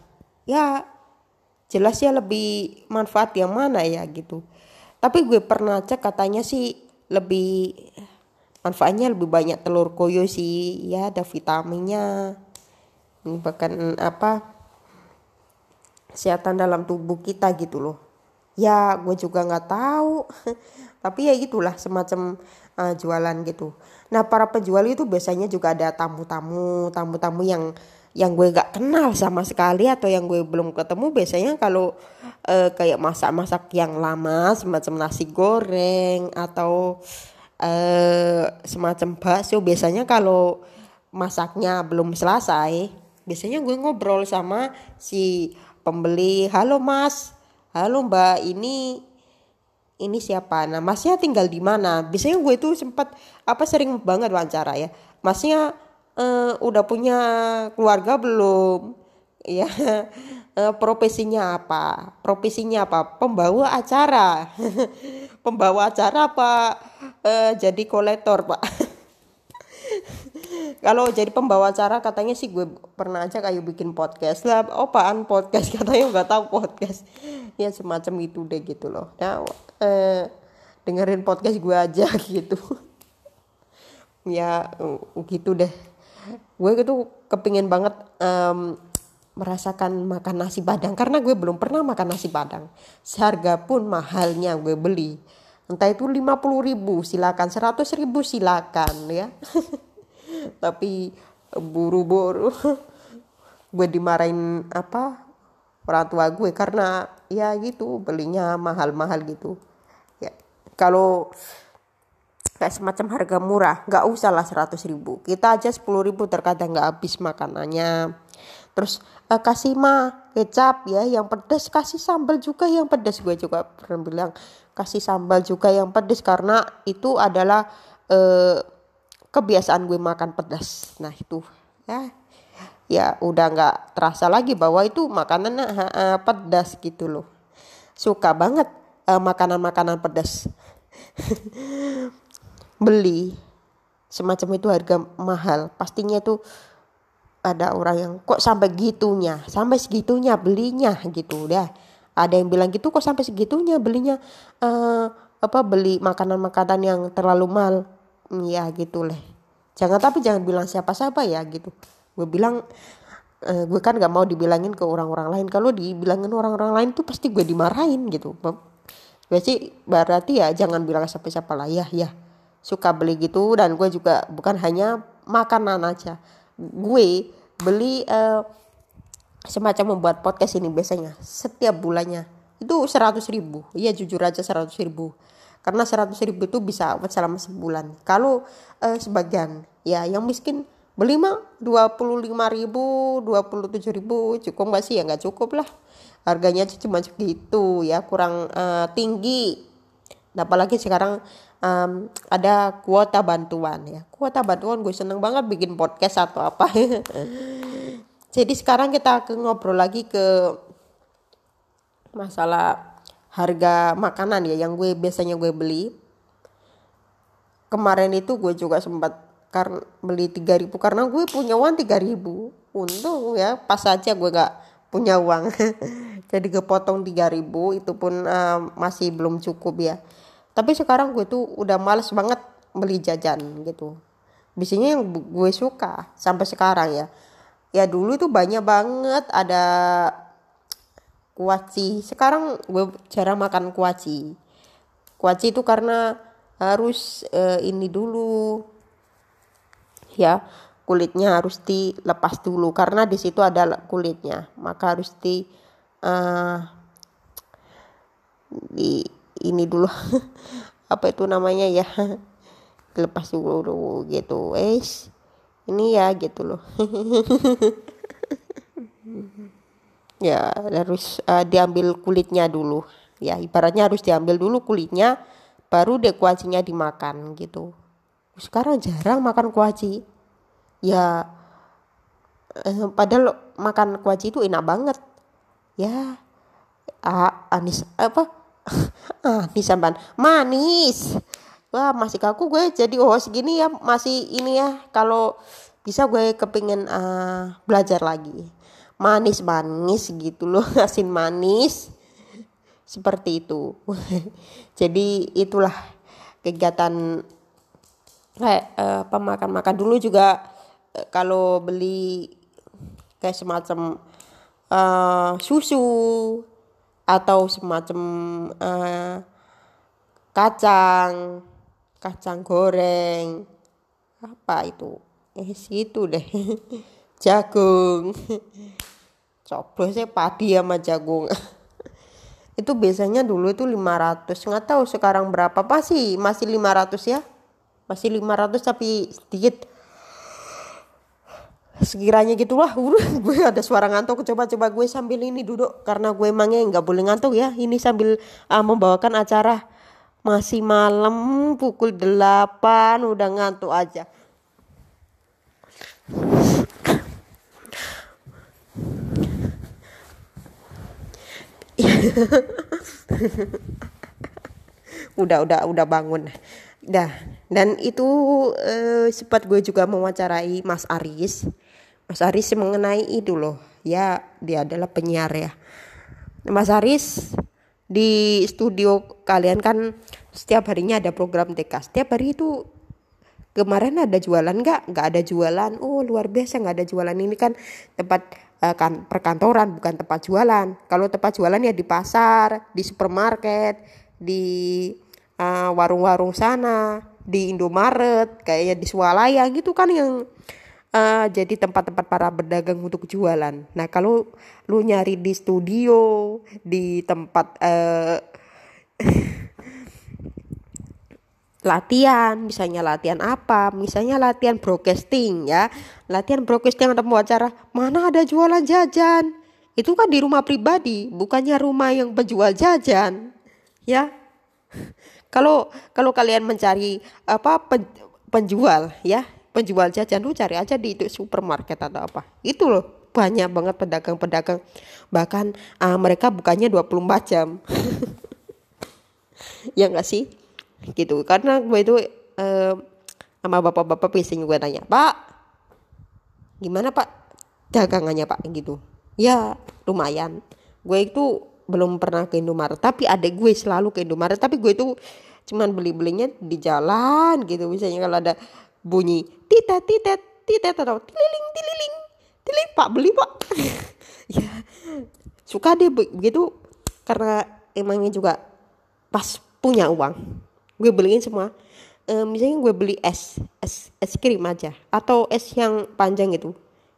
Ya jelas ya lebih manfaat yang mana ya gitu. Tapi gue pernah cek katanya sih lebih manfaatnya lebih banyak telur koyo sih. Ya ada vitaminnya. Bahkan apa kesehatan dalam tubuh kita gitu loh ya gue juga nggak tahu. Tapi ya gitulah semacam uh, jualan gitu. Nah para penjual itu biasanya juga ada tamu-tamu tamu-tamu yang yang gue gak kenal sama sekali atau yang gue belum ketemu. Biasanya kalau uh, kayak masak-masak yang lama semacam nasi goreng atau uh, semacam bakso biasanya kalau masaknya belum selesai biasanya gue ngobrol sama si pembeli halo mas halo mbak. Ini ini siapa? Nah masnya tinggal di mana? Biasanya gue itu sempat apa sering banget wawancara ya. Masnya uh, udah punya keluarga belum? Ya uh, profesinya apa? Profesinya apa? Pembawa acara. Pembawa acara apa? Uh, jadi kolektor pak kalau jadi pembawa acara katanya sih gue pernah aja kayak bikin podcast lah. Apaan podcast? Katanya nggak tahu podcast. Ya semacam itu deh gitu loh. Nah eh, dengerin podcast gue aja gitu. Ya gitu deh. Gue gitu kepingin banget um, merasakan makan nasi padang. Karena gue belum pernah makan nasi padang. Seharga pun mahalnya gue beli. Entah itu 50 ribu silakan. 100 ribu silakan ya tapi buru-buru. Gue dimarahin apa orang tua gue. Karena ya gitu belinya mahal-mahal gitu. Ya kalau kayak semacam harga murah nggak usah lah seratus ribu. Kita aja sepuluh ribu terkadang nggak habis makanannya. Terus eh, kasih mah kecap ya yang pedas kasih sambal juga yang pedas gue juga pernah bilang kasih sambal juga yang pedas karena itu adalah eh, kebiasaan gue makan pedas. Nah itu. Ya ya udah nggak terasa lagi bahwa itu makanan uh, pedas gitu loh. Suka banget uh, makanan-makanan pedas. Beli semacam itu harga mahal. Pastinya itu ada orang yang kok sampai gitunya? Sampai segitunya belinya? Gitu udah. Ada yang bilang gitu kok sampai segitunya belinya? Uh, apa beli makanan-makanan yang terlalu mahal ya gitu leh. Jangan tapi jangan bilang siapa-siapa ya gitu. Gue bilang uh, gue kan gak mau dibilangin ke orang-orang lain. Kalau dibilangin orang-orang lain tuh pasti gue dimarahin gitu. Berarti berarti ya jangan bilang siapa-siapa lah ya ya suka beli gitu dan gue juga bukan hanya makanan aja. Gue beli uh, semacam membuat podcast ini biasanya setiap bulannya. Itu seratus ribu. Iya jujur aja seratus ribu karena seratus ribu itu bisa selama sebulan. Kalau eh, sebagian ya yang miskin beli mah dua puluh lima ribu dua puluh tujuh ribu cukup nggak sih? Ya nggak cukup lah. Harganya cuma segitu ya kurang eh, tinggi. Nah, apalagi sekarang um, ada kuota bantuan ya. Kuota bantuan gue seneng banget bikin podcast atau apa. Jadi sekarang kita ke ngobrol lagi ke masalah harga makanan ya yang gue biasanya gue beli. Kemarin itu gue juga sempat karena beli 3000 karena gue punya uang 3000 untung ya pas aja gue gak punya uang. Jadi kepotong 3000 itu pun uh, masih belum cukup ya. Tapi sekarang gue tuh udah males banget beli jajan gitu. Biasanya yang gue suka sampai sekarang ya. Ya dulu itu banyak banget. Ada kuaci sekarang gue jarang makan kuaci kuaci itu karena harus uh, ini dulu. Ya kulitnya harus dilepas dulu karena di situ ada kulitnya. Maka harus di uh, di ini dulu. Apa itu namanya ya? Lepas dulu gitu. Es ini ya gitu loh ya harus uh, diambil kulitnya dulu. Ya ibaratnya harus diambil dulu kulitnya baru deh kuacinya dimakan gitu. Sekarang jarang makan kuaci. Ya uh, padahal makan kuaci itu enak banget. Ya ah, anis apa? Anis sampan manis. Wah masih kaku gue jadi oh segini ya masih ini ya. Kalau bisa gue kepingin uh, belajar lagi manis manis gitu loh asin manis. Seperti itu. Jadi itulah kegiatan kayak uh, apa makan makan. Dulu juga uh, kalau beli kayak semacam uh, susu atau semacam uh, kacang kacang goreng apa itu? Eh situ deh jagung. Coba saya padi sama jagung. Itu biasanya dulu itu 500 nggak tahu sekarang berapa. Pasti masih 500 ya. Masih 500 tapi sedikit. Sekiranya gitulah. Gue ada suara ngantuk. Coba-coba gue sambil ini duduk. Karena gue emangnya nggak boleh ngantuk ya. Ini sambil uh, membawakan acara. Masih malam pukul 8 udah ngantuk aja. udah udah udah bangun. Dah. Dan itu eh, sempat gue juga mewawancarai Mas Aris. Mas Aris mengenai itu loh. Ya dia adalah penyiar ya. Mas Aris di studio kalian kan setiap harinya ada program TK setiap hari itu kemarin ada jualan nggak? Nggak ada jualan. Oh luar biasa nggak ada jualan. Ini kan tempat kan perkantoran bukan tempat jualan kalau tempat jualan ya di pasar di supermarket di uh, warung-warung sana di Indomaret kayak di Swalaya gitu kan yang uh, jadi tempat-tempat para pedagang untuk jualan. Nah kalau lu nyari di studio, di tempat uh, latihan, misalnya latihan apa, misalnya latihan broadcasting ya, latihan broadcasting atau acara, mana ada jualan jajan? Itu kan di rumah pribadi, bukannya rumah yang penjual jajan, ya. Kalau kalau kalian mencari apa penjual ya penjual jajan lu cari aja di itu supermarket atau apa. Itu loh banyak banget pedagang-pedagang. Bahkan uh, mereka bukannya 24 jam. Ya enggak sih gitu. Karena gue itu uh, sama bapak-bapak biasanya gue tanya pak gimana pak dagangannya pak? Gitu. Ya lumayan. Gue itu belum pernah ke Indomaret tapi adek gue selalu ke Indomaret. Tapi gue itu cuman beli-belinya di jalan gitu. Misalnya kalau ada bunyi titet titet titet atau tililing tililing tililing pak beli pak. Ya suka deh begitu karena emangnya juga pas punya uang gue beliin semua. E, misalnya gue beli es es es krim aja atau es yang panjang itu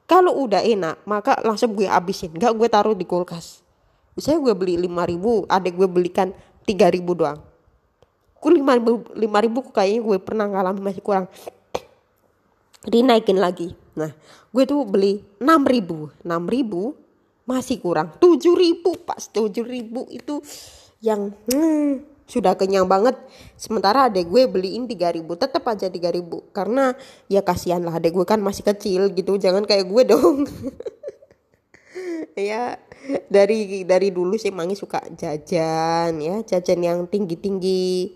kalau udah enak maka langsung gue habisin. Gak gue taruh di kulkas. Misalnya gue beli lima ribu ada gue belikan tiga ribu doang. Ku lima ribu lima ribu kayaknya gue pernah ngalamin masih kurang. Dinaikin lagi. Nah gue tuh beli 6 ribu. 6 ribu masih kurang. 7 ribu pas 7 ribu itu yang hmm, sudah kenyang banget. Sementara adek gue beliin 3 ribu tetap aja 3 ribu. Karena ya kasihan lah adek gue kan masih kecil gitu jangan kayak gue dong. Ya dari dari dulu sih mangi suka jajan ya jajan yang tinggi tinggi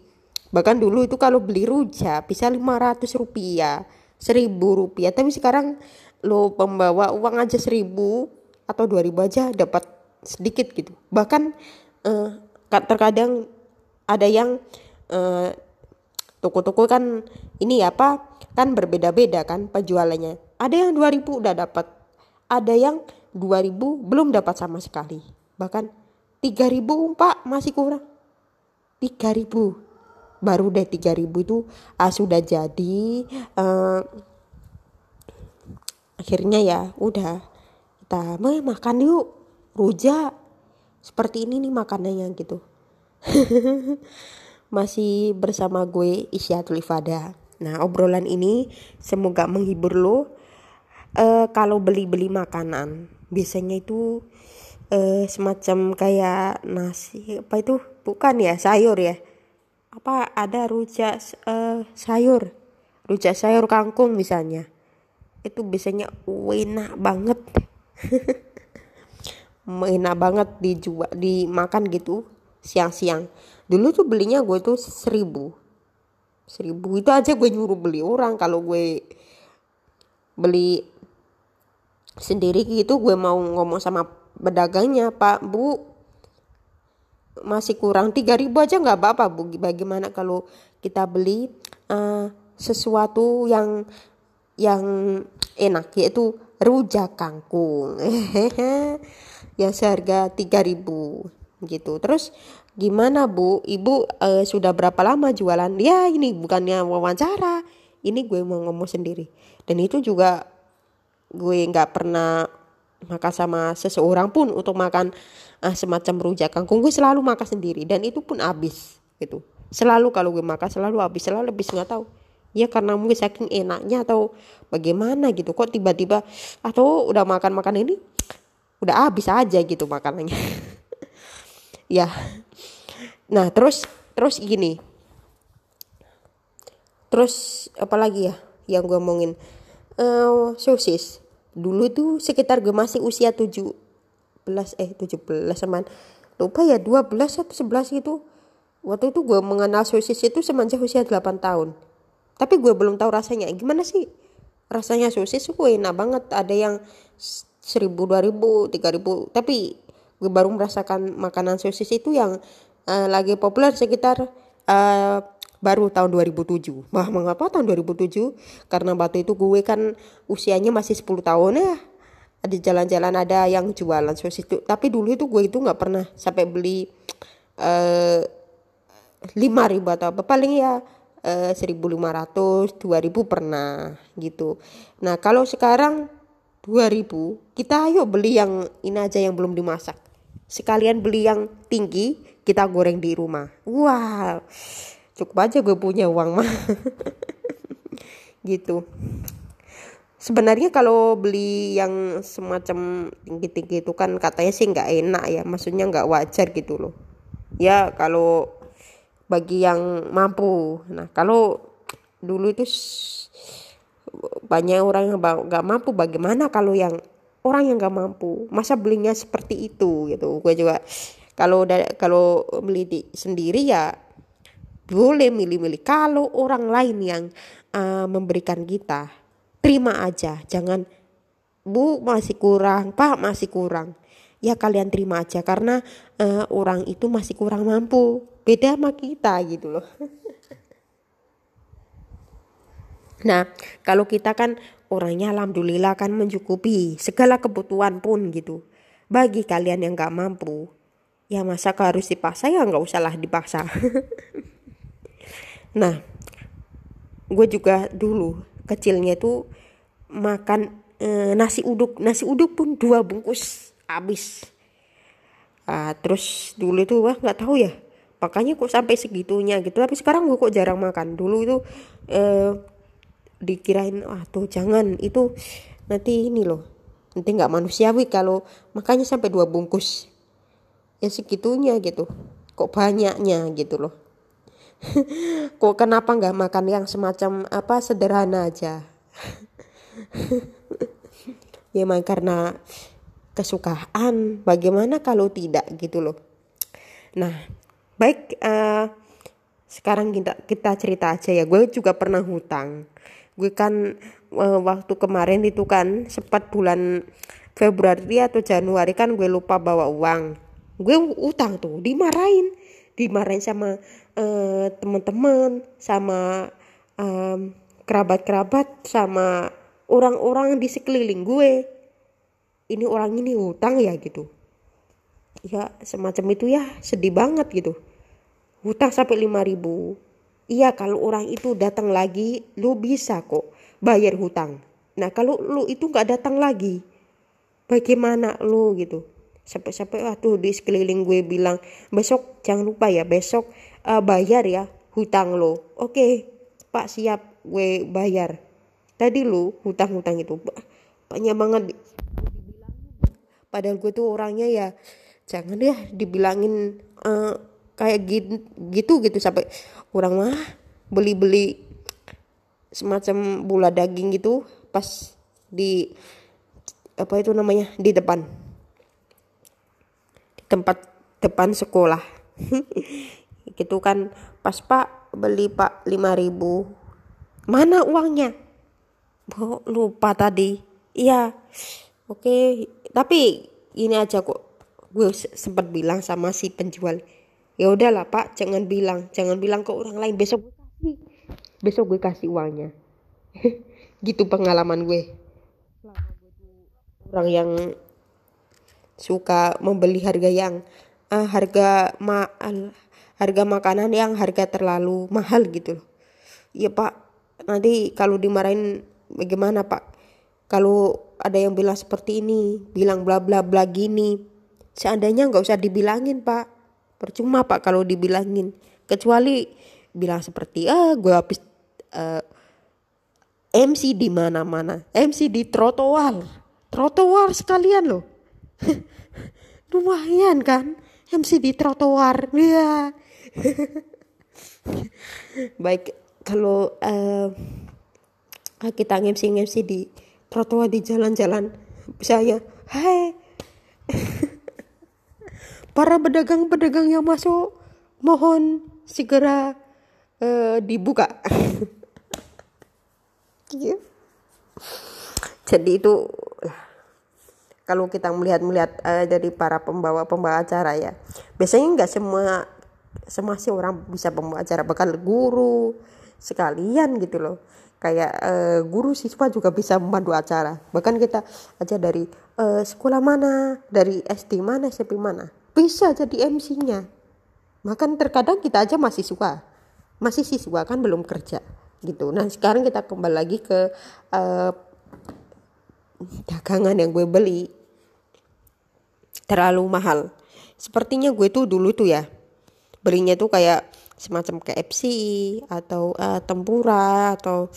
bahkan dulu itu kalau beli rujak bisa 500 rupiah seribu rupiah. Tapi sekarang lo pembawa uang aja seribu atau dua ribu aja dapat sedikit gitu. Bahkan uh, terkadang ada yang uh, toko-toko kan ini apa kan berbeda-beda kan penjualannya. Ada yang dua ribu udah dapat ada yang dua ribu belum dapat sama sekali. Bahkan tiga ribu pak masih kurang. tiga ribu. Baru deh 3000 itu uh, sudah jadi uh, akhirnya ya udah kita makan yuk rujak. Seperti ini nih makanannya gitu masih bersama gue Isyatul Ifada nah obrolan ini semoga menghibur lo. Uh, kalau beli-beli makanan biasanya itu uh, semacam kayak nasi apa itu? Bukan ya sayur ya? Apa ada rujak uh, sayur? Rujak sayur kangkung misalnya. Itu biasanya enak banget. Enak banget dijual dimakan gitu siang-siang. Dulu tuh belinya gue tuh seribu. Seribu. Itu aja gue nyuruh beli orang. Kalau gue beli sendiri gitu gue mau ngomong sama pedagangnya pak bu masih kurang tiga ribu aja nggak apa-apa bu. Bagaimana kalau kita beli uh, sesuatu yang yang enak yaitu rujak kangkung. Yang seharga 3000 gitu. Terus gimana bu? Ibu uh, sudah berapa lama jualan? Ya ini bukannya wawancara. Ini gue mau ngomong sendiri. Dan itu juga gue nggak pernah makan sama seseorang pun untuk makan uh, semacam rujak kangkung. Gue selalu makan sendiri dan itu pun habis gitu. Selalu kalau gue makan selalu habis. Selalu habis nggak tahu. Ya karena mungkin saking enaknya atau bagaimana gitu. Kok tiba-tiba atau udah makan makan ini udah habis aja gitu makanannya ya. Nah terus terus gini. Terus apa lagi ya yang gue omongin? Uh, sosis. Dulu tuh sekitar gue masih usia 17 eh 17 teman lupa ya 12 atau 11 gitu. Waktu itu gue mengenal sosis itu semenjak usia 8 tahun. Tapi gue belum tahu rasanya. Gimana sih rasanya sosis? Gue enak banget. Ada yang seribu dua ribu tiga ribu. Tapi baru merasakan makanan sosis itu yang uh, lagi populer sekitar uh, baru tahun 2007 wah mengapa tahun 2007 karena waktu itu gue kan usianya masih 10 tahun ya. Ada jalan-jalan ada yang jualan sosis itu. Tapi dulu itu gue itu nggak pernah sampai beli eh, lima ribu atau apa. Paling ya eh, 1500 2000 pernah gitu. Nah kalau sekarang 2000 kita ayo beli yang ini aja yang belum dimasak sekalian beli yang tinggi kita goreng di rumah. Wow. Cukup aja gue punya uang mah. Gitu. Sebenarnya kalau beli yang semacam tinggi-tinggi itu kan katanya sih nggak enak ya. Maksudnya nggak wajar gitu loh. Ya kalau bagi yang mampu. Nah, kalau dulu itu banyak orang yang nggak mampu, bagaimana kalau yang orang yang nggak mampu, masa belinya seperti itu gitu. Gue juga kalau kalau beli di, sendiri ya boleh milih-milih. Kalau orang lain yang uh, memberikan kita, terima aja, jangan bu masih kurang, pak masih kurang ya kalian terima aja karena uh, orang itu masih kurang mampu beda sama kita gitu loh nah kalau kita kan orangnya alhamdulillah kan mencukupi segala kebutuhan pun gitu. Bagi kalian yang gak mampu ya masa harus dipaksa ya nggak usahlah dipaksa. Nah gue juga dulu kecilnya tuh makan e, nasi uduk. Nasi uduk pun dua bungkus habis. Uh, terus dulu itu wah nggak tahu ya. Makanya kok sampai segitunya gitu. Tapi sekarang gue kok jarang makan. Dulu itu uh, dikirain ah tuh jangan itu nanti ini loh nanti nggak manusiawi kalau makanya sampai dua bungkus. Ya segitunya gitu kok banyaknya gitu loh. Kok kenapa nggak makan yang semacam apa sederhana aja? Ya emang karena kesukaan bagaimana kalau tidak gitu loh. Nah baik uh, sekarang kita kita cerita aja ya. Gue juga pernah hutang gue kan uh, waktu kemarin itu kan sempat bulan Februari atau Januari kan gue lupa bawa uang. Gue utang tuh dimarahin. Dimarahin sama uh, teman-teman sama um, kerabat-kerabat sama orang-orang di sekeliling gue. Ini orang ini hutang ya gitu. Ya semacam itu ya sedih banget gitu. Hutang sampai lima ribu iya kalau orang itu datang lagi lu bisa kok bayar hutang. Nah kalau lu itu nggak datang lagi bagaimana lu gitu? Sampai-sampai tuh di sekeliling gue bilang besok jangan lupa ya besok uh, bayar ya hutang lo. Oke pak siap gue bayar. Tadi lu hutang-hutang itu banyak banget padahal gue tuh orangnya ya jangan ya dibilangin uh, kayak gitu, gitu. Sampai orang mah beli-beli semacam bola daging gitu pas di apa itu namanya di depan. Tempat depan sekolah. Gitu kan pas pak beli pak 5000 mana uangnya? Oh, lupa tadi. Iya oke. Tapi ini aja kok. Gue sempat bilang sama si penjual ya udahlah pak jangan bilang. Jangan bilang ke orang lain besok gue kasih. Besok gue kasih uangnya. Gitu pengalaman gue. Orang yang suka membeli harga yang uh, harga ma harga makanan yang harga terlalu mahal gitu iya pak. Nanti kalau dimarahin bagaimana pak? Kalau ada yang bilang seperti ini bilang bla bla bla gini. Seandainya nggak usah dibilangin pak percuma pak kalau dibilangin. Kecuali bilang seperti ah gue habis uh, eh, MC di mana-mana. MC di trotoar. Trotoar sekalian loh. Lumayan kan MC di trotoar. Ya baik kalau uh, kita MC MC di trotoar di jalan-jalan saya hai para pedagang-pedagang yang masuk mohon segera uh, dibuka. Iya. jadi itu kalau kita melihat-melihat uh, dari para pembawa-pembawa acara ya. Biasanya nggak semua semua sih orang bisa pembawa acara. Bahkan guru sekalian gitu loh. Kayak uh, guru siswa juga bisa memandu acara. Bahkan kita aja dari uh, sekolah mana? Dari SD mana SMP mana bisa jadi MC-nya bahkan terkadang kita aja masih suka. Masih siswa kan belum kerja gitu. Nah sekarang kita kembali lagi ke uh, dagangan yang gue beli. Terlalu mahal. Sepertinya gue tuh dulu tuh ya belinya tuh kayak semacam KFC atau uh, tempura atau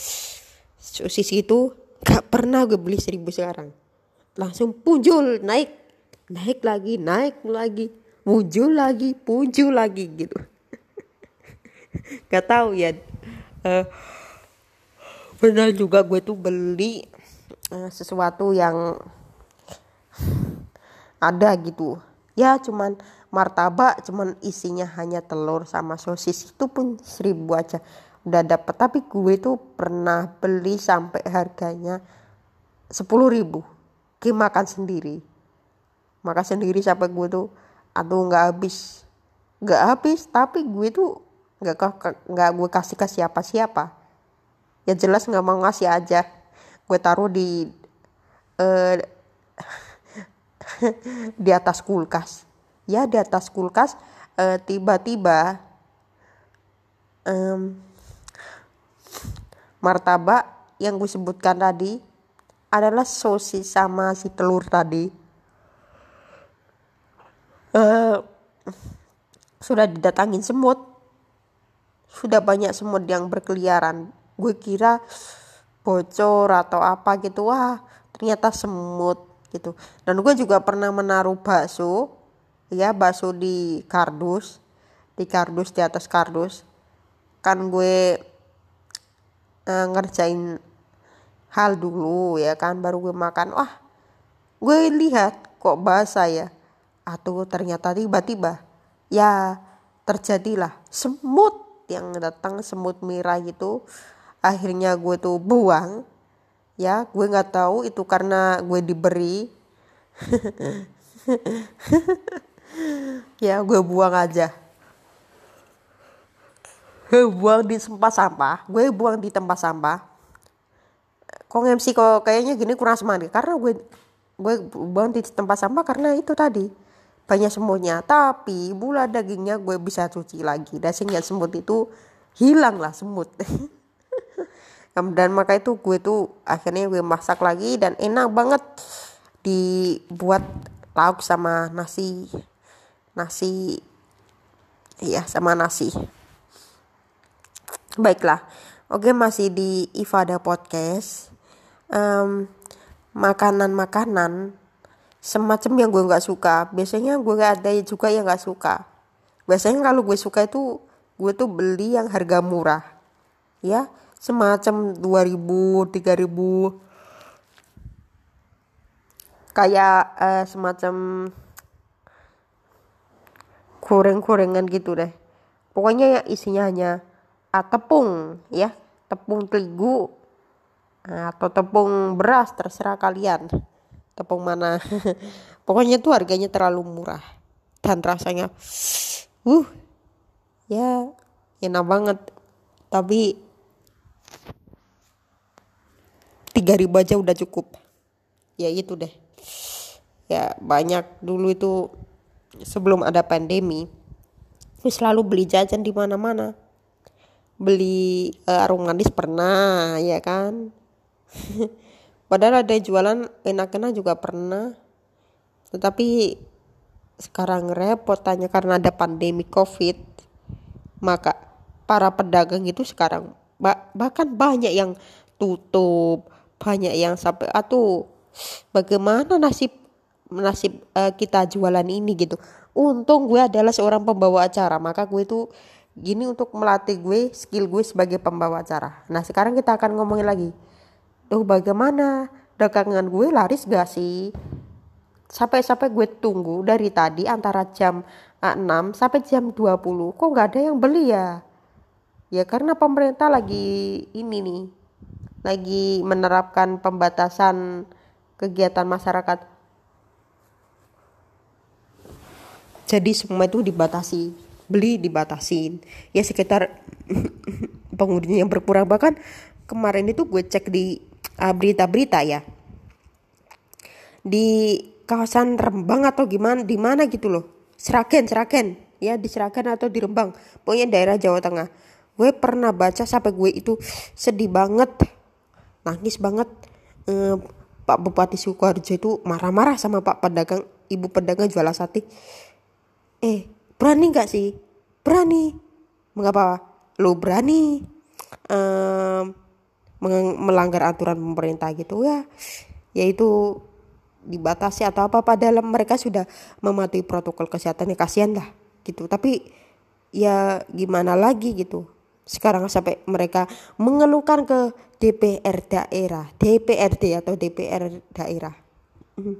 sosis itu gak pernah gue beli seribu sekarang. Langsung punjul naik naik lagi naik lagi muncul lagi muncul lagi gitu. Gak tahu ya. Uh, benar juga gue tuh beli uh, sesuatu yang ada gitu. Ya cuman martabak cuman isinya hanya telur sama sosis itu pun seribu aja udah dapet. Tapi gue tuh pernah beli sampai harganya sepuluh ribu gue makan sendiri makan sendiri sampai gue tuh. Aduh nggak habis. Nggak habis tapi gue tuh nggak nggak gue kasih ke siapa siapa ya jelas nggak mau ngasih aja. Gue taruh di uh, di atas kulkas. Ya di atas kulkas eh, tiba-tiba um, martabak yang gue sebutkan tadi adalah sosis sama si telur tadi uh, sudah didatangin semut. Sudah banyak semut yang berkeliaran. Gue kira bocor atau apa gitu. Wah ternyata semut gitu. Dan gue juga pernah menaruh bakso. Ya bakso di kardus. Di kardus di atas kardus. Kan gue uh, ngerjain hal dulu ya kan. Baru gue makan. Wah gue lihat kok basah ya atau ternyata tiba-tiba ya terjadilah. Semut yang datang semut merah gitu akhirnya gue tuh buang. Ya gue nggak tahu itu karena gue diberi. Ya gue buang aja. Gue buang di tempat sampah gue buang di tempat sampah. Kok MC kok kayaknya gini kurang semangat karena gue gue buang di tempat sampah karena itu tadi banyak semutnya tapi bola dagingnya gue bisa cuci lagi. Dan sehingga semut itu hilang lah semut dan maka itu gue tuh akhirnya gue masak lagi dan enak banget dibuat lauk sama nasi nasi iya sama nasi. Baiklah oke masih di Ifada podcast. Um, makanan-makanan semacam yang gue nggak suka. Biasanya gue gak ada juga yang nggak suka. Biasanya kalau gue suka itu gue tuh beli yang harga murah. Ya semacam 2000 3000 kayak uh, semacam goreng-gorengan gitu deh. Pokoknya ya isinya hanya uh, tepung ya. Tepung terigu uh, atau tepung beras terserah kalian tepung mana? Pokoknya tuh harganya terlalu murah. Dan rasanya uh ya enak banget. Tapi tiga ribu aja udah cukup. Ya itu deh. Ya banyak. Dulu itu sebelum ada pandemi aku selalu beli jajan di mana-mana. Beli uh, arung manis pernah ya kan padahal ada jualan enak-enak juga pernah. Tetapi sekarang repot tanya karena ada pandemi covid. Maka para pedagang itu sekarang bahkan banyak yang tutup banyak yang sampai atuh bagaimana nasib nasib uh, kita jualan ini? Gitu. Untung gue adalah seorang pembawa acara maka gue itu gini untuk melatih gue skill gue sebagai pembawa acara. Nah sekarang kita akan ngomongin lagi tuh bagaimana dagangan gue laris gak sih sampai-sampai gue tunggu dari tadi antara jam 6 sampai jam 20 kok nggak ada yang beli ya ya karena pemerintah lagi ini nih lagi menerapkan pembatasan kegiatan masyarakat. Jadi semua itu dibatasi, beli dibatasin. Ya sekitar pengunjung yang berkurang bahkan kemarin itu gue cek di berita-berita uh, ya. Di kawasan Rembang atau gimana di mana gitu loh. Seragen, Seragen, ya di Seragen atau di Rembang. Pokoknya daerah Jawa Tengah. Gue pernah baca sampai gue itu sedih banget nangis banget eh, Pak Bupati Sukoharjo itu marah-marah sama Pak pedagang ibu pedagang jual sate eh berani nggak sih berani mengapa lo berani eh, melanggar aturan pemerintah gitu ya yaitu dibatasi atau apa padahal mereka sudah mematuhi protokol kesehatan ya kasihan lah gitu tapi ya gimana lagi gitu sekarang sampai mereka mengeluhkan ke DPR daerah, DPRD atau DPR daerah. Hmm.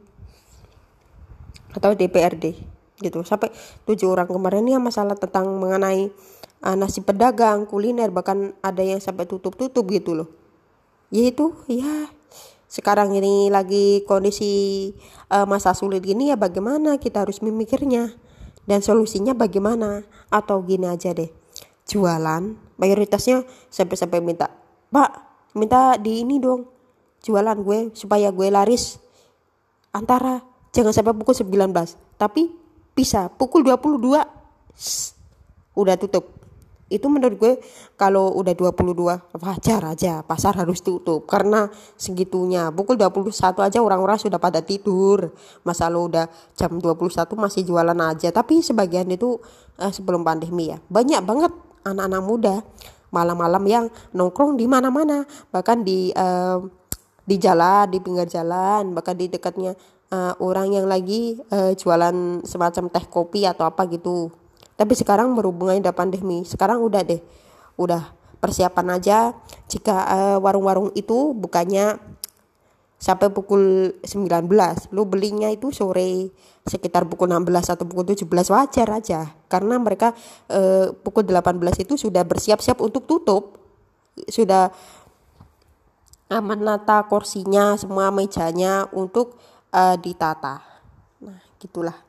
Atau DPRD gitu. Sampai tujuh orang kemarin ya masalah tentang mengenai uh, nasi pedagang, kuliner bahkan ada yang sampai tutup-tutup gitu loh. Yaitu ya. Sekarang ini lagi kondisi uh, masa sulit gini ya bagaimana kita harus memikirnya? Dan solusinya bagaimana? Atau gini aja deh. Jualan mayoritasnya sampai-sampai minta pak minta di ini dong jualan gue supaya gue laris. Antara jangan sampai pukul 19 tapi bisa pukul 22 shh, udah tutup itu menurut gue kalau udah 22 wajar aja pasar harus tutup. Karena segitunya pukul 21 aja orang-orang sudah pada tidur. Masa lo udah jam 21 masih jualan aja. Tapi sebagian itu eh, sebelum pandemi ya banyak banget anak-anak muda malam-malam yang nongkrong di mana-mana. Bahkan di uh, di jalan di pinggir jalan bahkan di dekatnya uh, orang yang lagi uh, jualan semacam teh kopi atau apa gitu tapi sekarang berhubungan dengan pandemi. Sekarang udah deh. Udah persiapan aja. Jika warung-warung uh, itu bukannya sampai pukul 19 lu belinya itu sore sekitar pukul 16 atau pukul 17 wajar aja. Karena mereka eh, pukul 18 itu sudah bersiap-siap untuk tutup. Sudah menata kursinya semua mejanya untuk eh, ditata. Nah gitulah.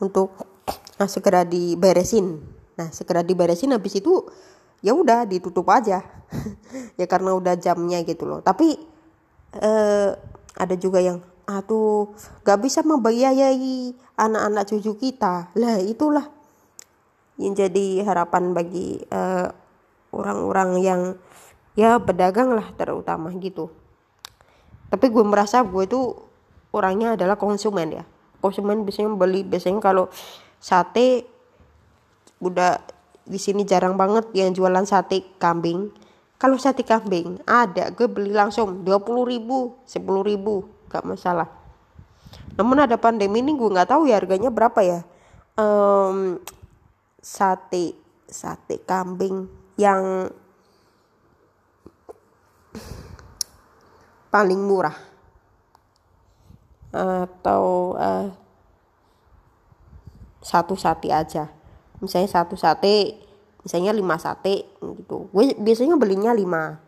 Untuk nah, segera diberesin. Nah segera diberesin habis itu ya udah ditutup aja. Ya karena udah jamnya gitu loh. Tapi eh, ada juga yang aduh gak bisa membiayai anak-anak cucu kita. Lah itulah yang jadi harapan bagi eh, orang-orang yang ya pedagang lah terutama gitu. Tapi gue merasa gue itu orangnya adalah konsumen ya. Konsumen biasanya beli biasanya kalau sate udah di sini jarang banget yang jualan sate kambing. Kalau sate kambing ada gue beli langsung 20 ribu 10 ribu gak masalah. Namun ada pandemi ini gue nggak tahu ya harganya berapa ya. Um, sate sate kambing yang paling murah. Atau uh, satu sate aja. Misalnya satu sate misalnya lima sate gitu. Gue biasanya belinya lima.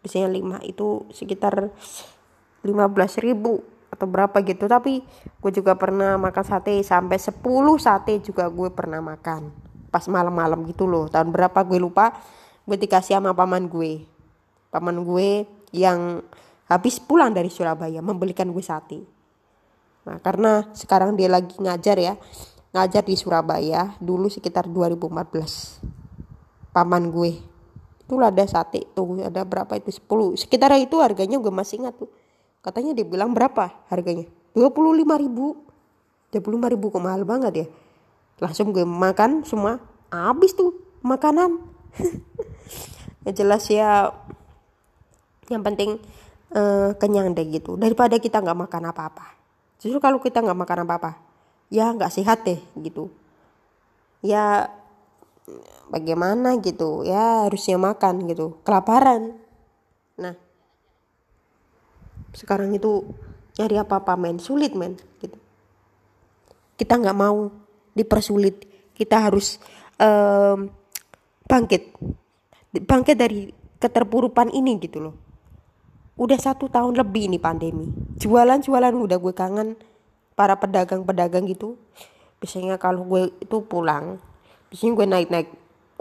Biasanya lima itu sekitar lima belas ribu atau berapa gitu. Tapi gue juga pernah makan sate sampai 10 sate juga gue pernah makan. Pas malam-malam gitu loh. Tahun berapa gue lupa. Gue dikasih sama paman gue. Paman gue yang habis pulang dari Surabaya membelikan gue sate. Nah karena sekarang dia lagi ngajar ya ngajar di Surabaya dulu sekitar 2014 paman gue. Itu ada sate tuh ada berapa itu? 10 sekitar itu harganya gue masih ingat tuh. Katanya dia bilang berapa harganya? 25 ribu. 25 ribu kok mahal banget ya? Langsung gue makan semua. Habis tuh makanan. Ya jelas ya. Yang penting uh, kenyang deh gitu. Daripada kita nggak makan apa-apa. Justru kalau kita nggak makan apa-apa ya nggak sehat deh gitu. Ya bagaimana gitu? Ya harusnya makan gitu. Kelaparan. Nah sekarang itu nyari apa apa men. Sulit men gitu. Kita nggak mau dipersulit. Kita harus um, bangkit. Bangkit dari keterpurukan ini gitu loh. Udah satu tahun lebih ini pandemi. Jualan jualan udah gue kangen para pedagang-pedagang gitu biasanya kalau gue itu pulang biasanya gue naik-naik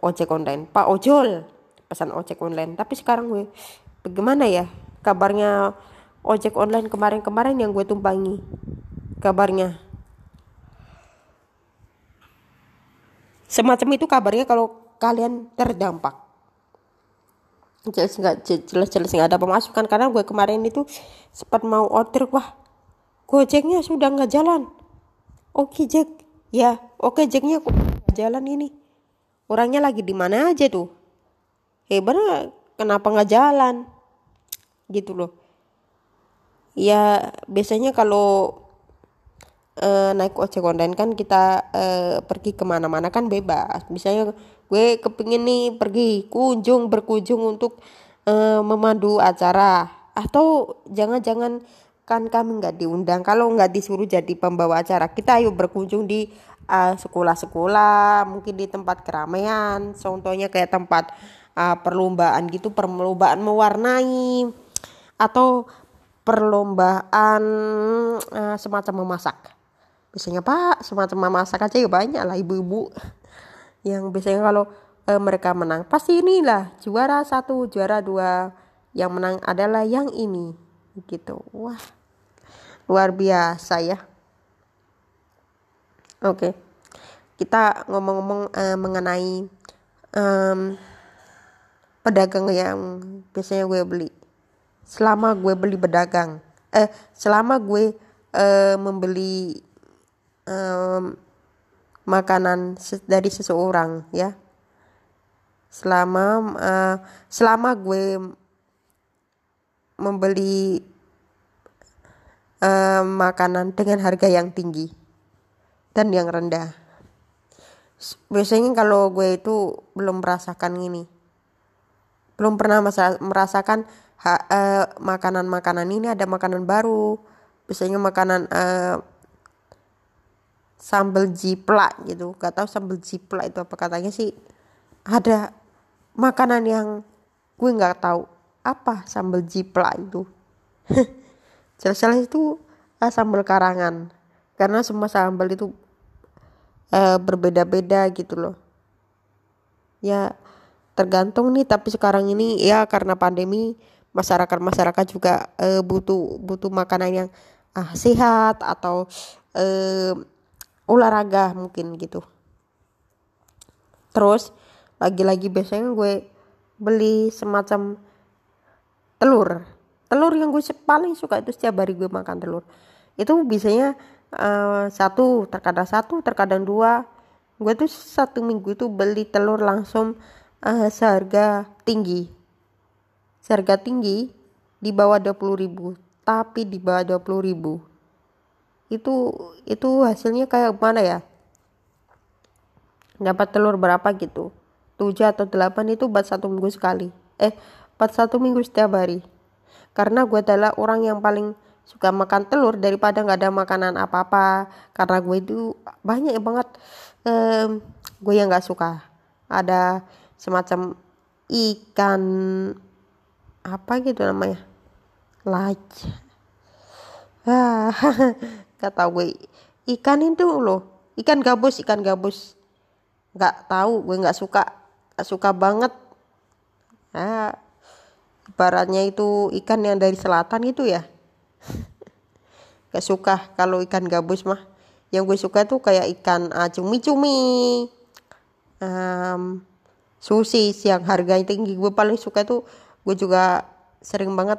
ojek online. Pak ojol pesan ojek online. Tapi sekarang gue bagaimana ya kabarnya ojek online kemarin-kemarin yang gue tumpangi? Kabarnya? Semacam itu kabarnya kalau kalian terdampak. Jelas nggak jelas jelas nggak ada pemasukan. Karena gue kemarin itu sempat mau order wah Gojeknya sudah nggak jalan. Oke Jack, ya oke Jacknya kok jalan ini. Orangnya lagi di mana aja tuh? Hebat kenapa nggak jalan? Gitu loh. Ya biasanya kalau uh, naik ojek online kan kita uh, pergi ke mana-mana kan bebas. Misalnya gue kepingin nih pergi kunjung berkunjung untuk uh, memandu acara atau jangan-jangan kan kami nggak diundang. Kalau nggak disuruh jadi pembawa acara kita ayo berkunjung di eh, sekolah-sekolah mungkin di tempat keramaian. Contohnya kayak tempat uh, perlombaan gitu perlombaan mewarnai atau perlombaan uh, semacam memasak. Biasanya pak semacam memasak aja ya banyak lah ibu-ibu yang biasanya kalau uh, mereka menang. Pasti inilah juara satu juara dua. Yang menang adalah yang ini gitu. Wah luar biasa ya. Oke kita ngomong-ngomong uh, mengenai um, pedagang yang biasanya gue beli. Selama gue beli pedagang eh selama gue uh, membeli um, makanan dari seseorang ya. Selama uh, selama gue membeli uh, makanan dengan harga yang tinggi dan yang rendah. Biasanya kalau gue itu belum merasakan ini, belum pernah merasakan uh, makanan-makanan ini ada makanan baru. Biasanya makanan uh, sambal jiplak gitu, gak tahu sambal jiplak itu apa katanya sih. Ada makanan yang gue nggak tahu apa? Sambal jiplak itu. Jelas-jelas itu uh, sambal karangan. Karena semua sambal itu uh, berbeda-beda gitu loh. Ya tergantung nih tapi sekarang ini ya karena pandemi masyarakat masyarakat juga uh, butuh butuh makanan yang uh, sehat atau uh, olahraga mungkin gitu. Terus lagi-lagi biasanya gue beli semacam telur. Telur yang gue paling suka itu setiap hari gue makan telur. Itu biasanya uh, satu terkadang satu terkadang dua. Gue tuh satu minggu itu beli telur langsung uh, seharga tinggi. Seharga tinggi di bawah 20 ribu tapi di bawah 20 ribu. Itu itu hasilnya kayak mana ya? Dapat telur berapa gitu? 7 atau 8 itu buat satu minggu sekali. Eh 41 minggu setiap hari. Karena gue adalah orang yang paling suka makan telur daripada nggak ada makanan apa-apa. Karena gue itu banyak banget um, gue yang nggak suka. Ada semacam ikan apa gitu namanya laj ah kata gue. Ikan itu loh ikan gabus ikan gabus. Nggak tahu gue nggak suka. Gak suka banget. Ah ibaratnya itu ikan yang dari selatan itu ya? Gak suka kalau ikan gabus mah. Yang gue suka tuh kayak ikan uh, cumi-cumi. Um, sushi yang harganya tinggi. Gue paling suka tuh gue juga sering banget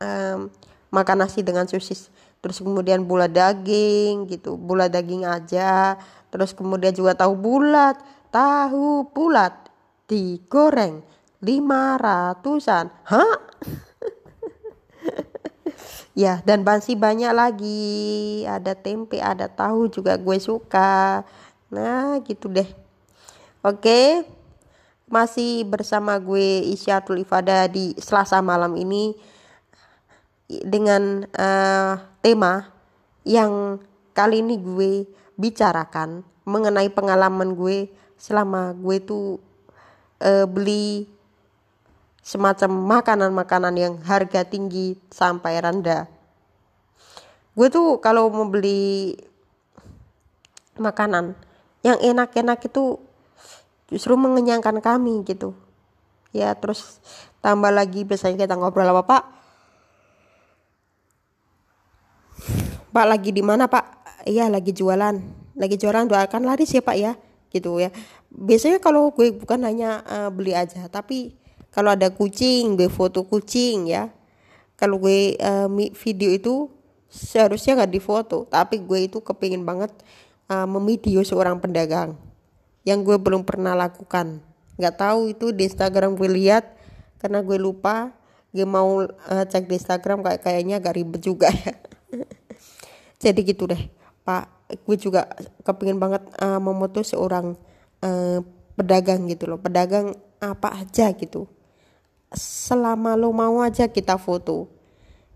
um, makan nasi dengan sosis terus kemudian bulat daging gitu bulat daging aja. Terus kemudian juga tahu bulat tahu bulat digoreng lima ratusan. Hah? Ya dan masih banyak lagi. Ada tempe ada tahu juga gue suka. Nah gitu deh. Oke masih bersama gue Isyatul Ifada di Selasa malam ini dengan uh, tema yang kali ini gue bicarakan mengenai pengalaman gue selama gue tuh uh, beli semacam makanan-makanan yang harga tinggi sampai rendah. Gue tuh kalau mau beli makanan yang enak-enak itu justru mengenyangkan kami gitu. Ya terus tambah lagi biasanya kita ngobrol apa pak Pak lagi di mana Pak? Iya lagi jualan. Lagi jualan doakan laris ya Pak ya. Gitu ya. Biasanya kalau gue bukan hanya uh, beli aja, tapi kalau ada kucing, gue foto kucing ya. Kalau gue uh, video itu seharusnya nggak difoto, tapi gue itu kepingin banget uh, memvideo seorang pedagang yang gue belum pernah lakukan. Nggak tahu itu di Instagram gue lihat karena gue lupa. Gue mau uh, cek di Instagram kayak kayaknya agak ribet juga ya. jadi gitu deh pak gue juga kepingin banget uh, memutus seorang uh, pedagang gitu loh pedagang apa aja gitu selama lo mau aja kita foto.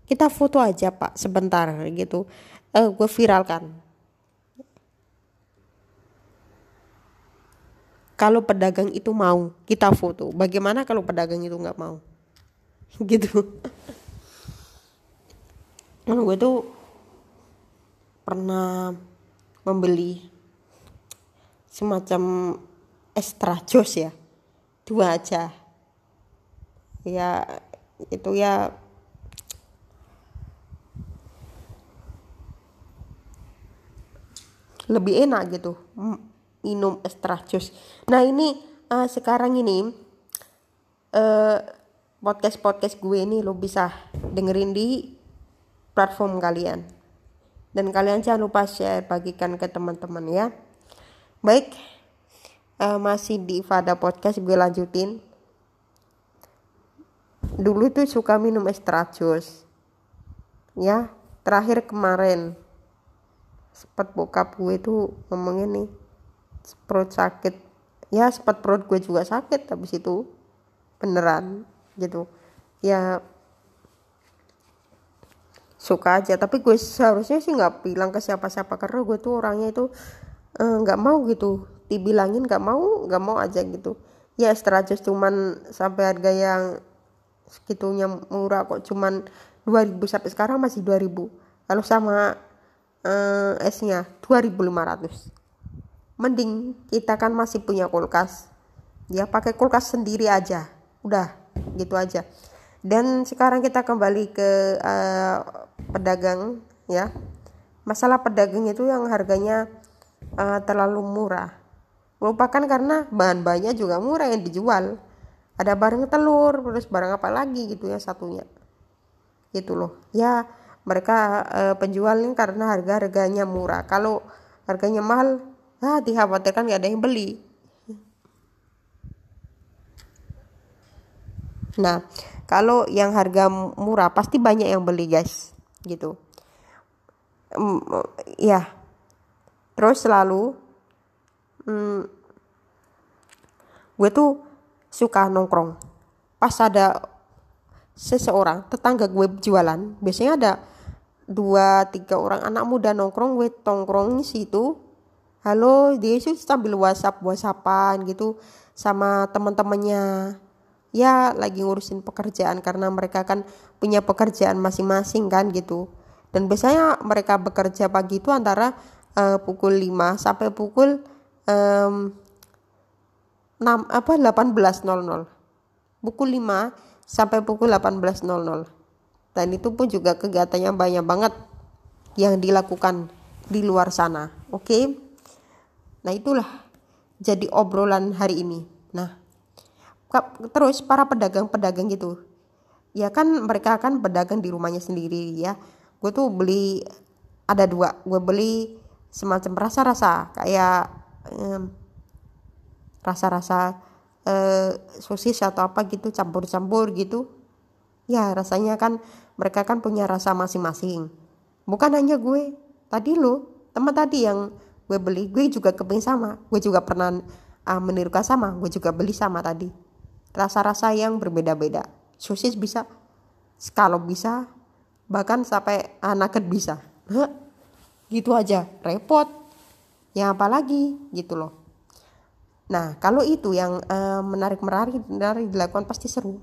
Kita foto aja pak sebentar gitu. Uh, gue viralkan. Kalau pedagang itu mau kita foto. Bagaimana kalau pedagang itu nggak mau? Gitu. Gue tuh pernah membeli semacam extra jos ya. Dua aja ya itu ya lebih enak gitu minum extra jos nah ini uh, sekarang ini uh, podcast podcast gue ini lo bisa dengerin di platform kalian. Dan kalian jangan lupa share bagikan ke teman-teman ya. Baik uh, masih di Fada Podcast gue lanjutin dulu tuh suka minum extra jus ya terakhir kemarin. Sempat bokap gue tuh ngomongin nih perut sakit. Ya sempat perut gue juga sakit habis itu beneran gitu. Ya suka aja. Tapi gue seharusnya sih nggak bilang ke siapa-siapa karena gue tuh orangnya itu eh, nggak uh, mau gitu. Dibilangin nggak mau nggak mau aja gitu. Ya strategis cuman sampai harga yang segitunya murah kok. Cuman 2000 sampai sekarang masih 2000 kalau sama uh, esnya 2500 mending kita kan masih punya kulkas. Ya pakai kulkas sendiri aja. Udah gitu aja. Dan sekarang kita kembali ke uh, pedagang ya. Masalah pedagang itu yang harganya uh, terlalu murah. Merupakan karena bahan-bahannya juga murah yang dijual ada barang telur terus barang apa lagi gitu ya satunya. Itu loh. Ya mereka penjual ini karena harga harganya murah. Kalau harganya mahal ah dikhawatirkan gak ada yang beli. Nah kalau yang harga murah pasti banyak yang beli guys. Gitu. Um, ya. Terus selalu um, gue tuh suka nongkrong. Pas ada seseorang tetangga gue jualan biasanya ada dua tiga orang anak muda nongkrong gue tongkrong situ. Halo dia itu sambil whatsapp whatsappan gitu sama teman-temannya ya lagi ngurusin pekerjaan karena mereka kan punya pekerjaan masing-masing kan gitu. Dan biasanya mereka bekerja pagi itu antara uh, pukul 5 sampai pukul um, 6 apa 18.00 pukul 5 sampai pukul 18.00 dan itu pun juga kegiatannya banyak banget yang dilakukan di luar sana oke? Okay? nah itulah jadi obrolan hari ini. Nah terus para pedagang-pedagang gitu. Ya kan mereka kan pedagang di rumahnya sendiri ya. Gue tuh beli ada dua. Gue beli semacam rasa-rasa kayak rasa-rasa eh, sosis atau apa gitu campur-campur gitu. Ya rasanya kan mereka kan punya rasa masing-masing. Bukan hanya gue tadi lo teman tadi yang gue beli gue juga keping sama. Gue juga pernah uh, menirukan sama gue juga beli sama tadi. Rasa-rasa yang berbeda-beda. Sosis bisa kalau bisa bahkan sampai anak bisa. Gitu aja. Repot. Ya apalagi? Gitu loh nah kalau itu yang uh, menarik menarik menarik dilakukan pasti seru.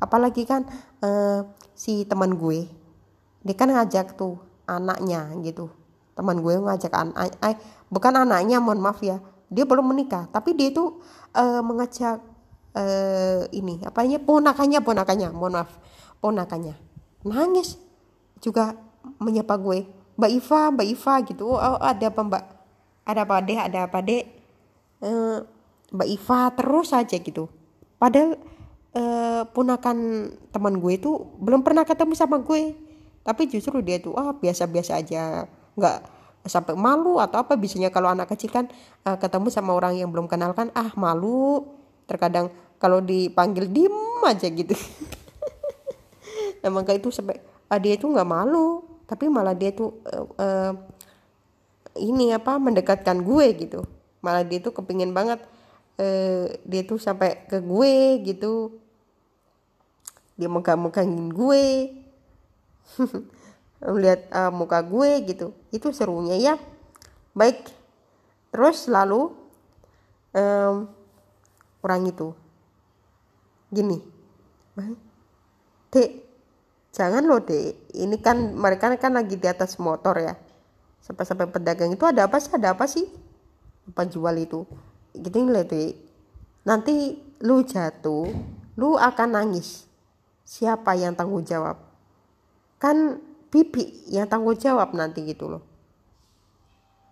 Apalagi kan uh, si teman gue dia kan ngajak tuh anaknya gitu. Teman gue ngajak anak eh, bukan anaknya mohon maaf ya. Dia belum menikah tapi dia tuh uh, mengajak uh, ini apanya ponakannya ponakannya mohon maaf ponakannya. Nangis juga menyapa gue. Mbak Iva mbak Iva gitu. Oh, ada apa mbak? Ada apa deh ada apa deh uh, mbak Iva terus aja gitu. Padahal uh, ponakan teman gue itu belum pernah ketemu sama gue. Tapi justru dia tuh ah biasa-biasa aja. Nggak sampai malu atau apa. Biasanya kalau anak kecil kan uh, ketemu sama orang yang belum kenal kan ah malu. Terkadang kalau dipanggil diem aja gitu. Emang kayak itu sampai ah, dia itu nggak malu. Tapi malah dia tuh uh, uh, ini apa mendekatkan gue gitu. Malah dia tuh kepingin banget uh, dia tuh sampai ke gue gitu. Dia megang-megangin gue. Melihat uh, muka gue gitu. Itu serunya ya. Baik. Terus lalu um, orang itu. Gini. Dek jangan loh dek. Ini kan mereka kan lagi di atas motor ya. Sampai-sampai pedagang itu ada apa sih? Ada apa sih? Apa jual itu gitu nih dek nanti lu jatuh lu akan nangis. Siapa yang tanggung jawab? Kan bibi yang tanggung jawab nanti gitu loh.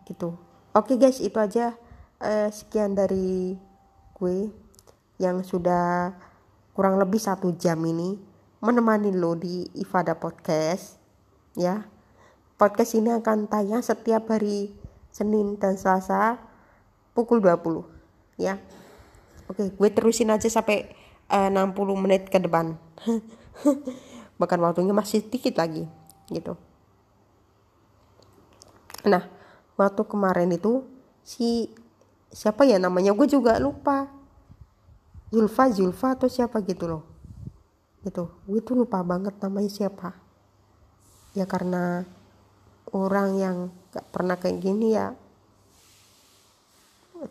Gitu. Oke guys itu aja. Uh, sekian dari gue yang sudah kurang lebih satu jam ini menemani lo di Ifada Podcast ya. Podcast ini akan tayang setiap hari Senin dan Selasa pukul 20 ya. Oke gue terusin aja sampai eh, uh, 60 menit ke depan. Bahkan waktunya masih sedikit lagi gitu. Nah waktu kemarin itu si siapa ya namanya? Gue juga lupa. Zulfa Zulfa atau siapa gitu loh. Gitu. Gue tuh lupa banget namanya siapa. Ya karena orang yang gak pernah kayak gini ya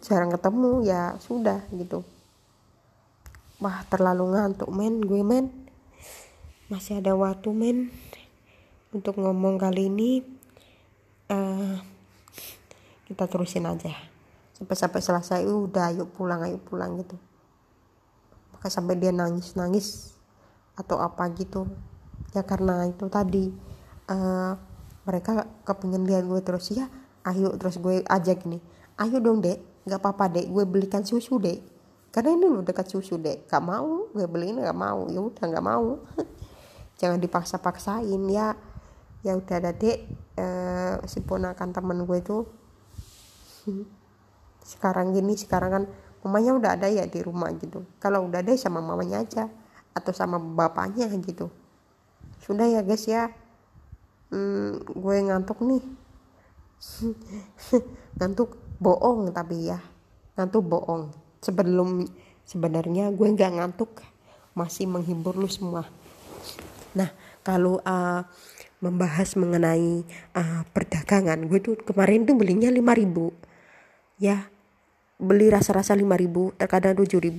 jarang ketemu ya sudah gitu. Wah terlalu ngantuk men gue men. Masih ada waktu men untuk ngomong kali ini. Uh, kita terusin aja. Sampai sampai selesai udah ayo pulang ayo pulang gitu. Maka sampai dia nangis nangis atau apa gitu. Ya karena itu tadi uh, mereka kepingin lihat gue terus ya ayo terus gue ajak nih ayo dong dek nggak apa-apa dek. Gue belikan susu dek. Karena ini lo dekat susu dek. Gak mau gue beliin gak mau. Ya udah gak mau. Jangan dipaksa-paksain ya. Ya udah ada dek. Uh, si ponakan temen gue tuh sekarang gini sekarang kan mamanya udah ada ya di rumah gitu. Kalau udah ada sama mamanya aja atau sama bapaknya gitu. Sudah ya guys ya. Hmm, gue ngantuk nih. Ngantuk bohong tapi ya. Ngantuk bohong. Sebelum sebenarnya gue nggak ngantuk. Masih menghibur lu semua. Nah kalau uh, membahas mengenai uh, perdagangan gue tuh kemarin tuh belinya 5000 ya beli rasa-rasa 5000 terkadang 7000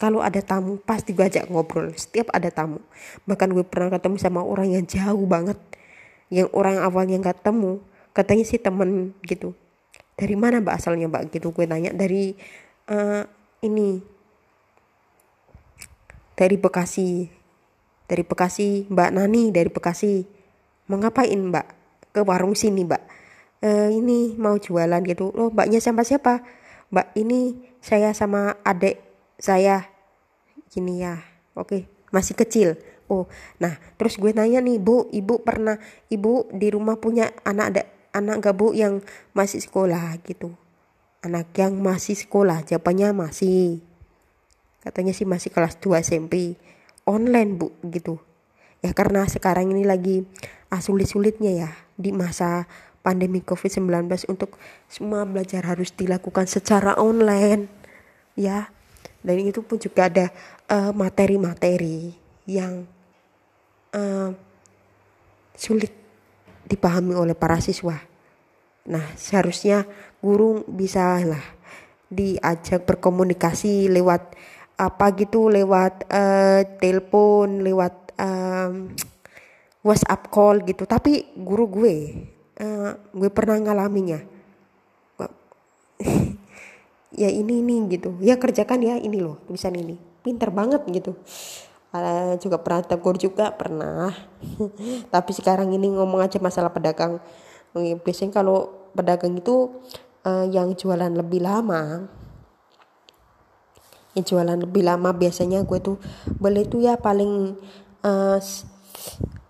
kalau ada tamu pasti gue ajak ngobrol. Setiap ada tamu. Bahkan gue pernah ketemu sama orang yang jauh banget. Yang orang awalnya nggak temu katanya sih temen gitu dari mana mbak asalnya mbak? Gitu gue tanya. Dari uh, ini. Dari Bekasi. Dari Bekasi mbak Nani dari Bekasi. Mau ngapain mbak? Ke warung sini mbak. E, ini mau jualan gitu. Loh mbaknya siapa siapa mbak ini saya sama adik saya. Gini ya. Oke masih kecil. Oh nah terus gue nanya nih bu ibu pernah ibu di rumah punya anak ada anak gak bu yang masih sekolah gitu. Anak yang masih sekolah jawabannya masih. Katanya sih masih kelas 2 SMP online bu gitu. Ya karena sekarang ini lagi ah, sulit-sulitnya ya di masa pandemi COVID-19 untuk semua belajar harus dilakukan secara online ya. Dan itu pun juga ada eh, materi-materi uh, yang uh, sulit dipahami oleh para siswa. Nah, seharusnya guru bisa lah diajak berkomunikasi lewat apa gitu, lewat uh, telepon, lewat um, WhatsApp call gitu. Tapi guru gue uh, gue pernah ngalaminya. Ya ini ini gitu. Ya kerjakan ya ini loh tulisan ini. Pinter banget gitu uh, juga pernah tegur juga pernah. Tapi sekarang ini ngomong aja masalah pedagang. Biasanya kalau pedagang itu uh, yang jualan lebih lama yang jualan lebih lama biasanya gue tuh beli tuh ya paling uh,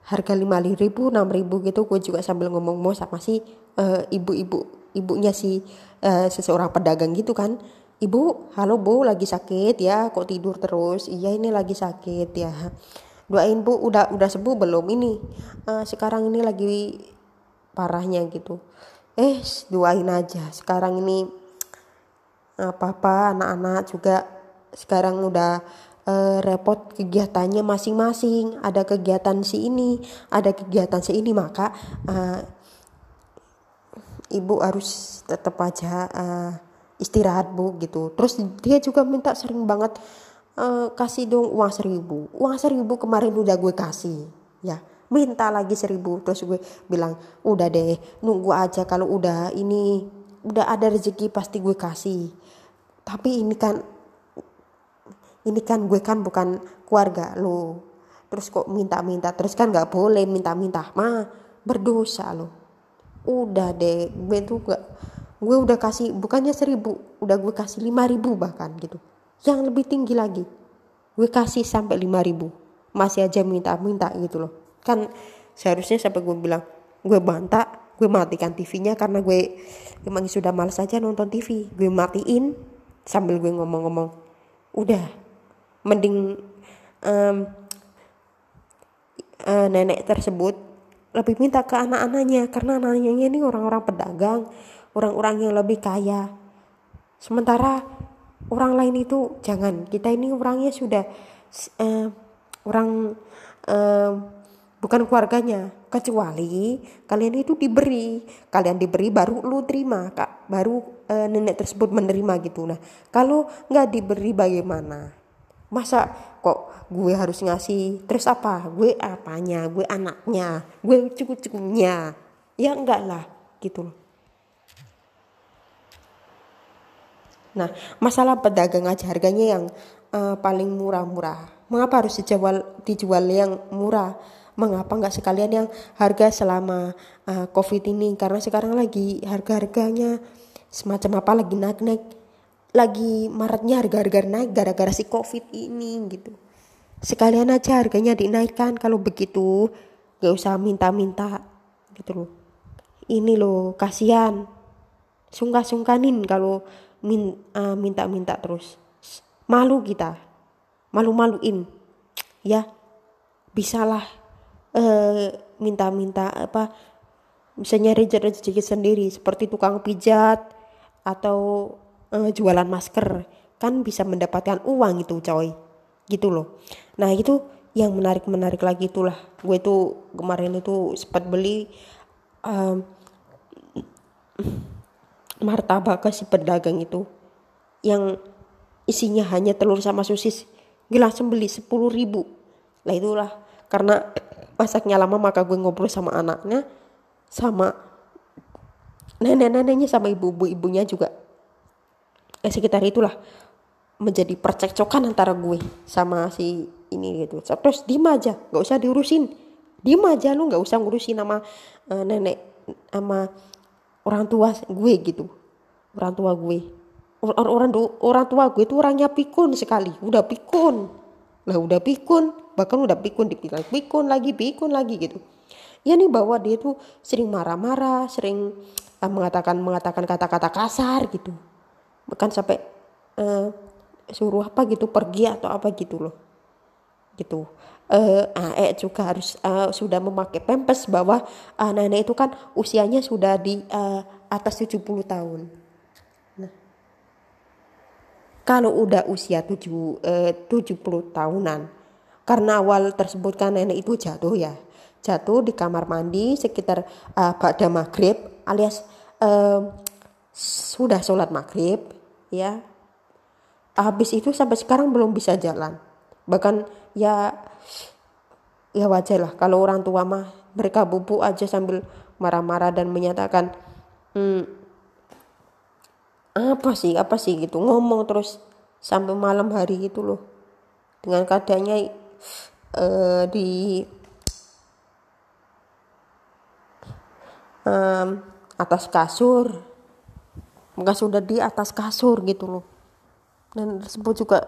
harga lima ribu enam ribu gitu. Gue juga sambil ngomong mau sama si uh, ibu-ibu ibunya si uh, seseorang pedagang gitu kan ibu halo bu lagi sakit ya kok tidur terus? Iya ini lagi sakit ya. Doain bu udah udah sembuh belum ini? Uh, sekarang ini lagi parahnya gitu. Eh doain aja. Sekarang ini apa-apa anak-anak juga sekarang udah uh, repot kegiatannya masing-masing. Ada kegiatan si ini ada kegiatan si ini. Maka uh, ibu harus tetap aja uh, istirahat bu gitu. Terus dia juga minta sering banget uh, kasih dong uang seribu. Uang seribu kemarin udah gue kasih ya. Minta lagi seribu. Terus gue bilang udah deh nunggu aja kalau udah ini udah ada rezeki pasti gue kasih. Tapi ini kan ini kan gue kan bukan keluarga lo. Terus kok minta-minta terus kan nggak boleh minta-minta. Mah berdosa lo. Udah deh gue tuh gak gue udah kasih bukannya seribu udah gue kasih lima ribu bahkan gitu. Yang lebih tinggi lagi. Gue kasih sampai lima ribu. Masih aja minta-minta gitu loh. Kan seharusnya sampai gue bilang gue bantah gue matikan TV-nya karena gue memang sudah males aja nonton TV gue matiin sambil gue ngomong-ngomong. Udah. Mending um, uh, nenek tersebut lebih minta ke anak-anaknya. Karena anak-anaknya ini orang-orang pedagang, orang-orang yang lebih kaya. Sementara orang lain itu jangan. Kita ini orangnya sudah uh, orang uh, bukan keluarganya. Kecuali kalian itu diberi. Kalian diberi baru lu terima kak. Baru uh, nenek tersebut menerima gitu. Nah kalau nggak diberi bagaimana? Masa kok gue harus ngasih? Terus apa? Gue apanya? Gue anaknya? Gue cukup-cukupnya ya enggak lah gitu loh nah masalah pedagang aja harganya yang uh, paling murah-murah. Mengapa harus dijual dijual yang murah? Mengapa nggak sekalian yang harga selama uh, covid ini? Karena sekarang lagi harga-harganya semacam apa lagi naik-naik. Lagi maretnya harga-harga naik gara-gara si covid ini gitu. Sekalian aja harganya dinaikkan. Kalau begitu gak usah minta-minta gitu loh. Ini loh kasihan. Sungkan-sungkanin kalau uh, minta-minta terus. Malu kita. Malu-maluin. Ya bisalah uh, minta-minta apa bisa nyari rezeki sendiri seperti tukang pijat atau uh, jualan masker. Kan bisa mendapatkan uang itu coy. Gitu loh. Nah itu yang menarik menarik lagi itulah. Gue tuh kemarin itu sempat beli um, martabak ke si pedagang itu yang isinya hanya telur sama sosis gue langsung beli sepuluh ribu. Lah itulah. Karena masaknya lama maka gue ngobrol sama anaknya sama nenek-neneknya sama ibu-ibunya juga. Eh, sekitar itulah menjadi percekcokan antara gue sama si ini gitu. Terus diem aja nggak usah diurusin. Diem aja lu nggak usah ngurusin sama uh, nenek sama orang tua gue gitu. Orang tua gue. Orang orang orang tua gue itu orangnya pikun sekali. Udah pikun. Lah udah pikun. Bahkan udah pikun dibilang pikun lagi pikun lagi gitu. Ya nih bahwa dia tuh sering marah-marah sering uh, mengatakan mengatakan kata-kata kasar gitu. Bahkan sampai uh, suruh apa gitu pergi atau apa gitu loh. Gitu uh, eh juga harus uh, sudah memakai pempes bahwa uh, nenek itu kan usianya sudah di uh, atas 70 tahun. Nah, kalau udah usia 7 uh, 70 tahunan karena awal tersebut kan nenek itu jatuh ya. Jatuh di kamar mandi sekitar uh, pada maghrib alias uh, sudah sholat maghrib ya habis itu sampai sekarang belum bisa jalan bahkan ya ya wajar lah kalau orang tua mah mereka bubuk aja sambil marah-marah dan menyatakan hmm, apa sih apa sih? gitu. Ngomong terus sampai malam hari itu loh. Dengan keadaannya uh, di um, atas kasur. Maka sudah di atas kasur gitu loh. Dan tersebut juga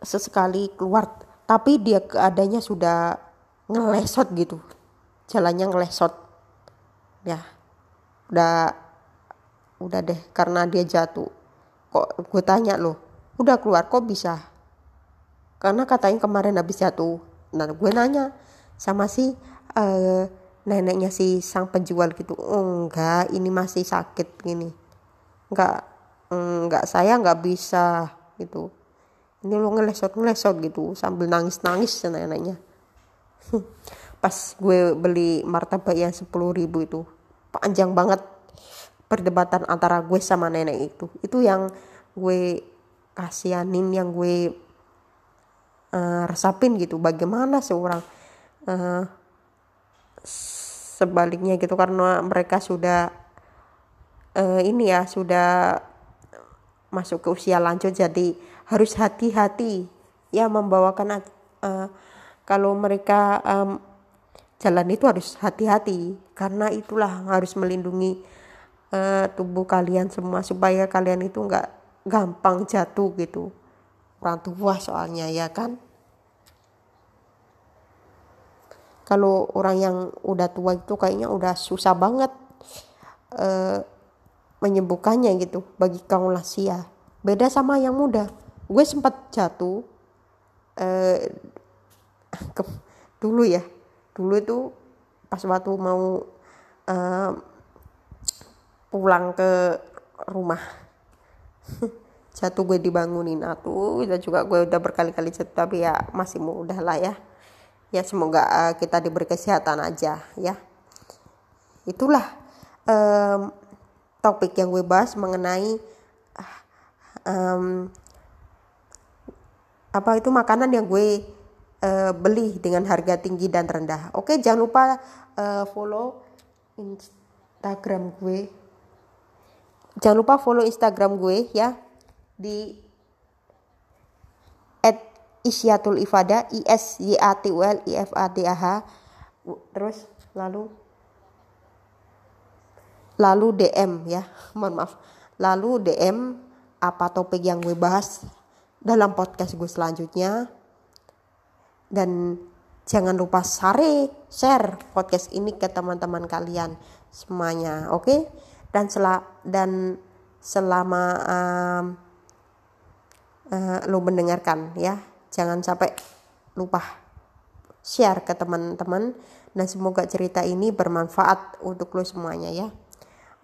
sesekali keluar. Tapi dia keadaannya sudah ngelesot gitu. Jalannya ngelesot. Ya udah udah deh karena dia jatuh. Kok gue tanya loh udah keluar kok bisa? Karena katanya kemarin habis jatuh. Nah gue nanya sama si uh, neneknya si sang penjual gitu oh, enggak ini masih sakit gini. Enggak enggak saya nggak bisa gitu. Ini lo ngelesot ngelesot gitu sambil nangis nangis neneknya pas gue beli martabak yang sepuluh ribu itu panjang banget perdebatan antara gue sama nenek itu. Itu yang gue kasianin yang gue uh, resapin gitu. Bagaimana seorang uh, sebaliknya gitu karena mereka sudah uh, ini ya sudah masuk ke usia lanjut. Jadi harus hati-hati ya membawakan uh, kalau mereka um, jalan itu harus hati-hati karena itulah harus melindungi uh, tubuh kalian semua supaya kalian itu nggak gampang jatuh gitu. Orang tua soalnya ya kan? Kalau orang yang udah tua itu kayaknya udah susah banget uh, menyembuhkannya gitu. Bagi kaum lansia. Beda sama yang muda. Gue sempat jatuh eh, ke, dulu ya. Dulu itu pas waktu mau eh, pulang ke rumah jatuh gue dibangunin. Atuh itu juga gue udah berkali-kali jatuh tapi ya masih mudah lah ya. Ya semoga uh, kita diberi kesehatan aja ya. Itulah um, topik yang gue bahas mengenai um, apa itu makanan yang gue uh, beli dengan harga tinggi dan rendah. Oke, jangan lupa uh, follow Instagram gue. Jangan lupa follow Instagram gue ya di at Isyatul Ifada I S Y A T U L I F A D A H terus lalu lalu DM ya mohon maaf lalu DM apa topik yang gue bahas dalam podcast gue selanjutnya dan jangan lupa share share podcast ini ke teman-teman kalian semuanya oke okay? dan sel dan selama um, uh, lo mendengarkan ya jangan sampai lupa share ke teman-teman dan semoga cerita ini bermanfaat untuk lo semuanya ya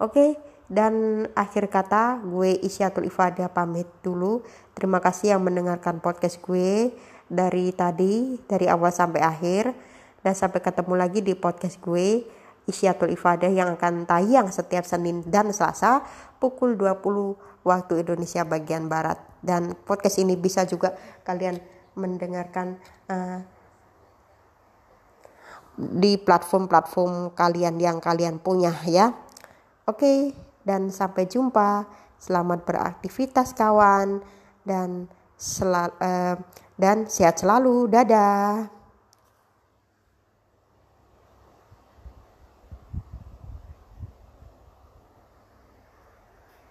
Oke, dan akhir kata gue Isyatul Ifadah pamit dulu. Terima kasih yang mendengarkan podcast gue dari tadi dari awal sampai akhir dan sampai ketemu lagi di podcast gue Isyatul Ifadah yang akan tayang setiap Senin dan Selasa pukul 20 waktu Indonesia bagian Barat dan podcast ini bisa juga kalian mendengarkan uh, di platform-platform kalian yang kalian punya ya. Oke, dan sampai jumpa. Selamat beraktivitas kawan dan selal uh, dan sehat selalu. Dadah.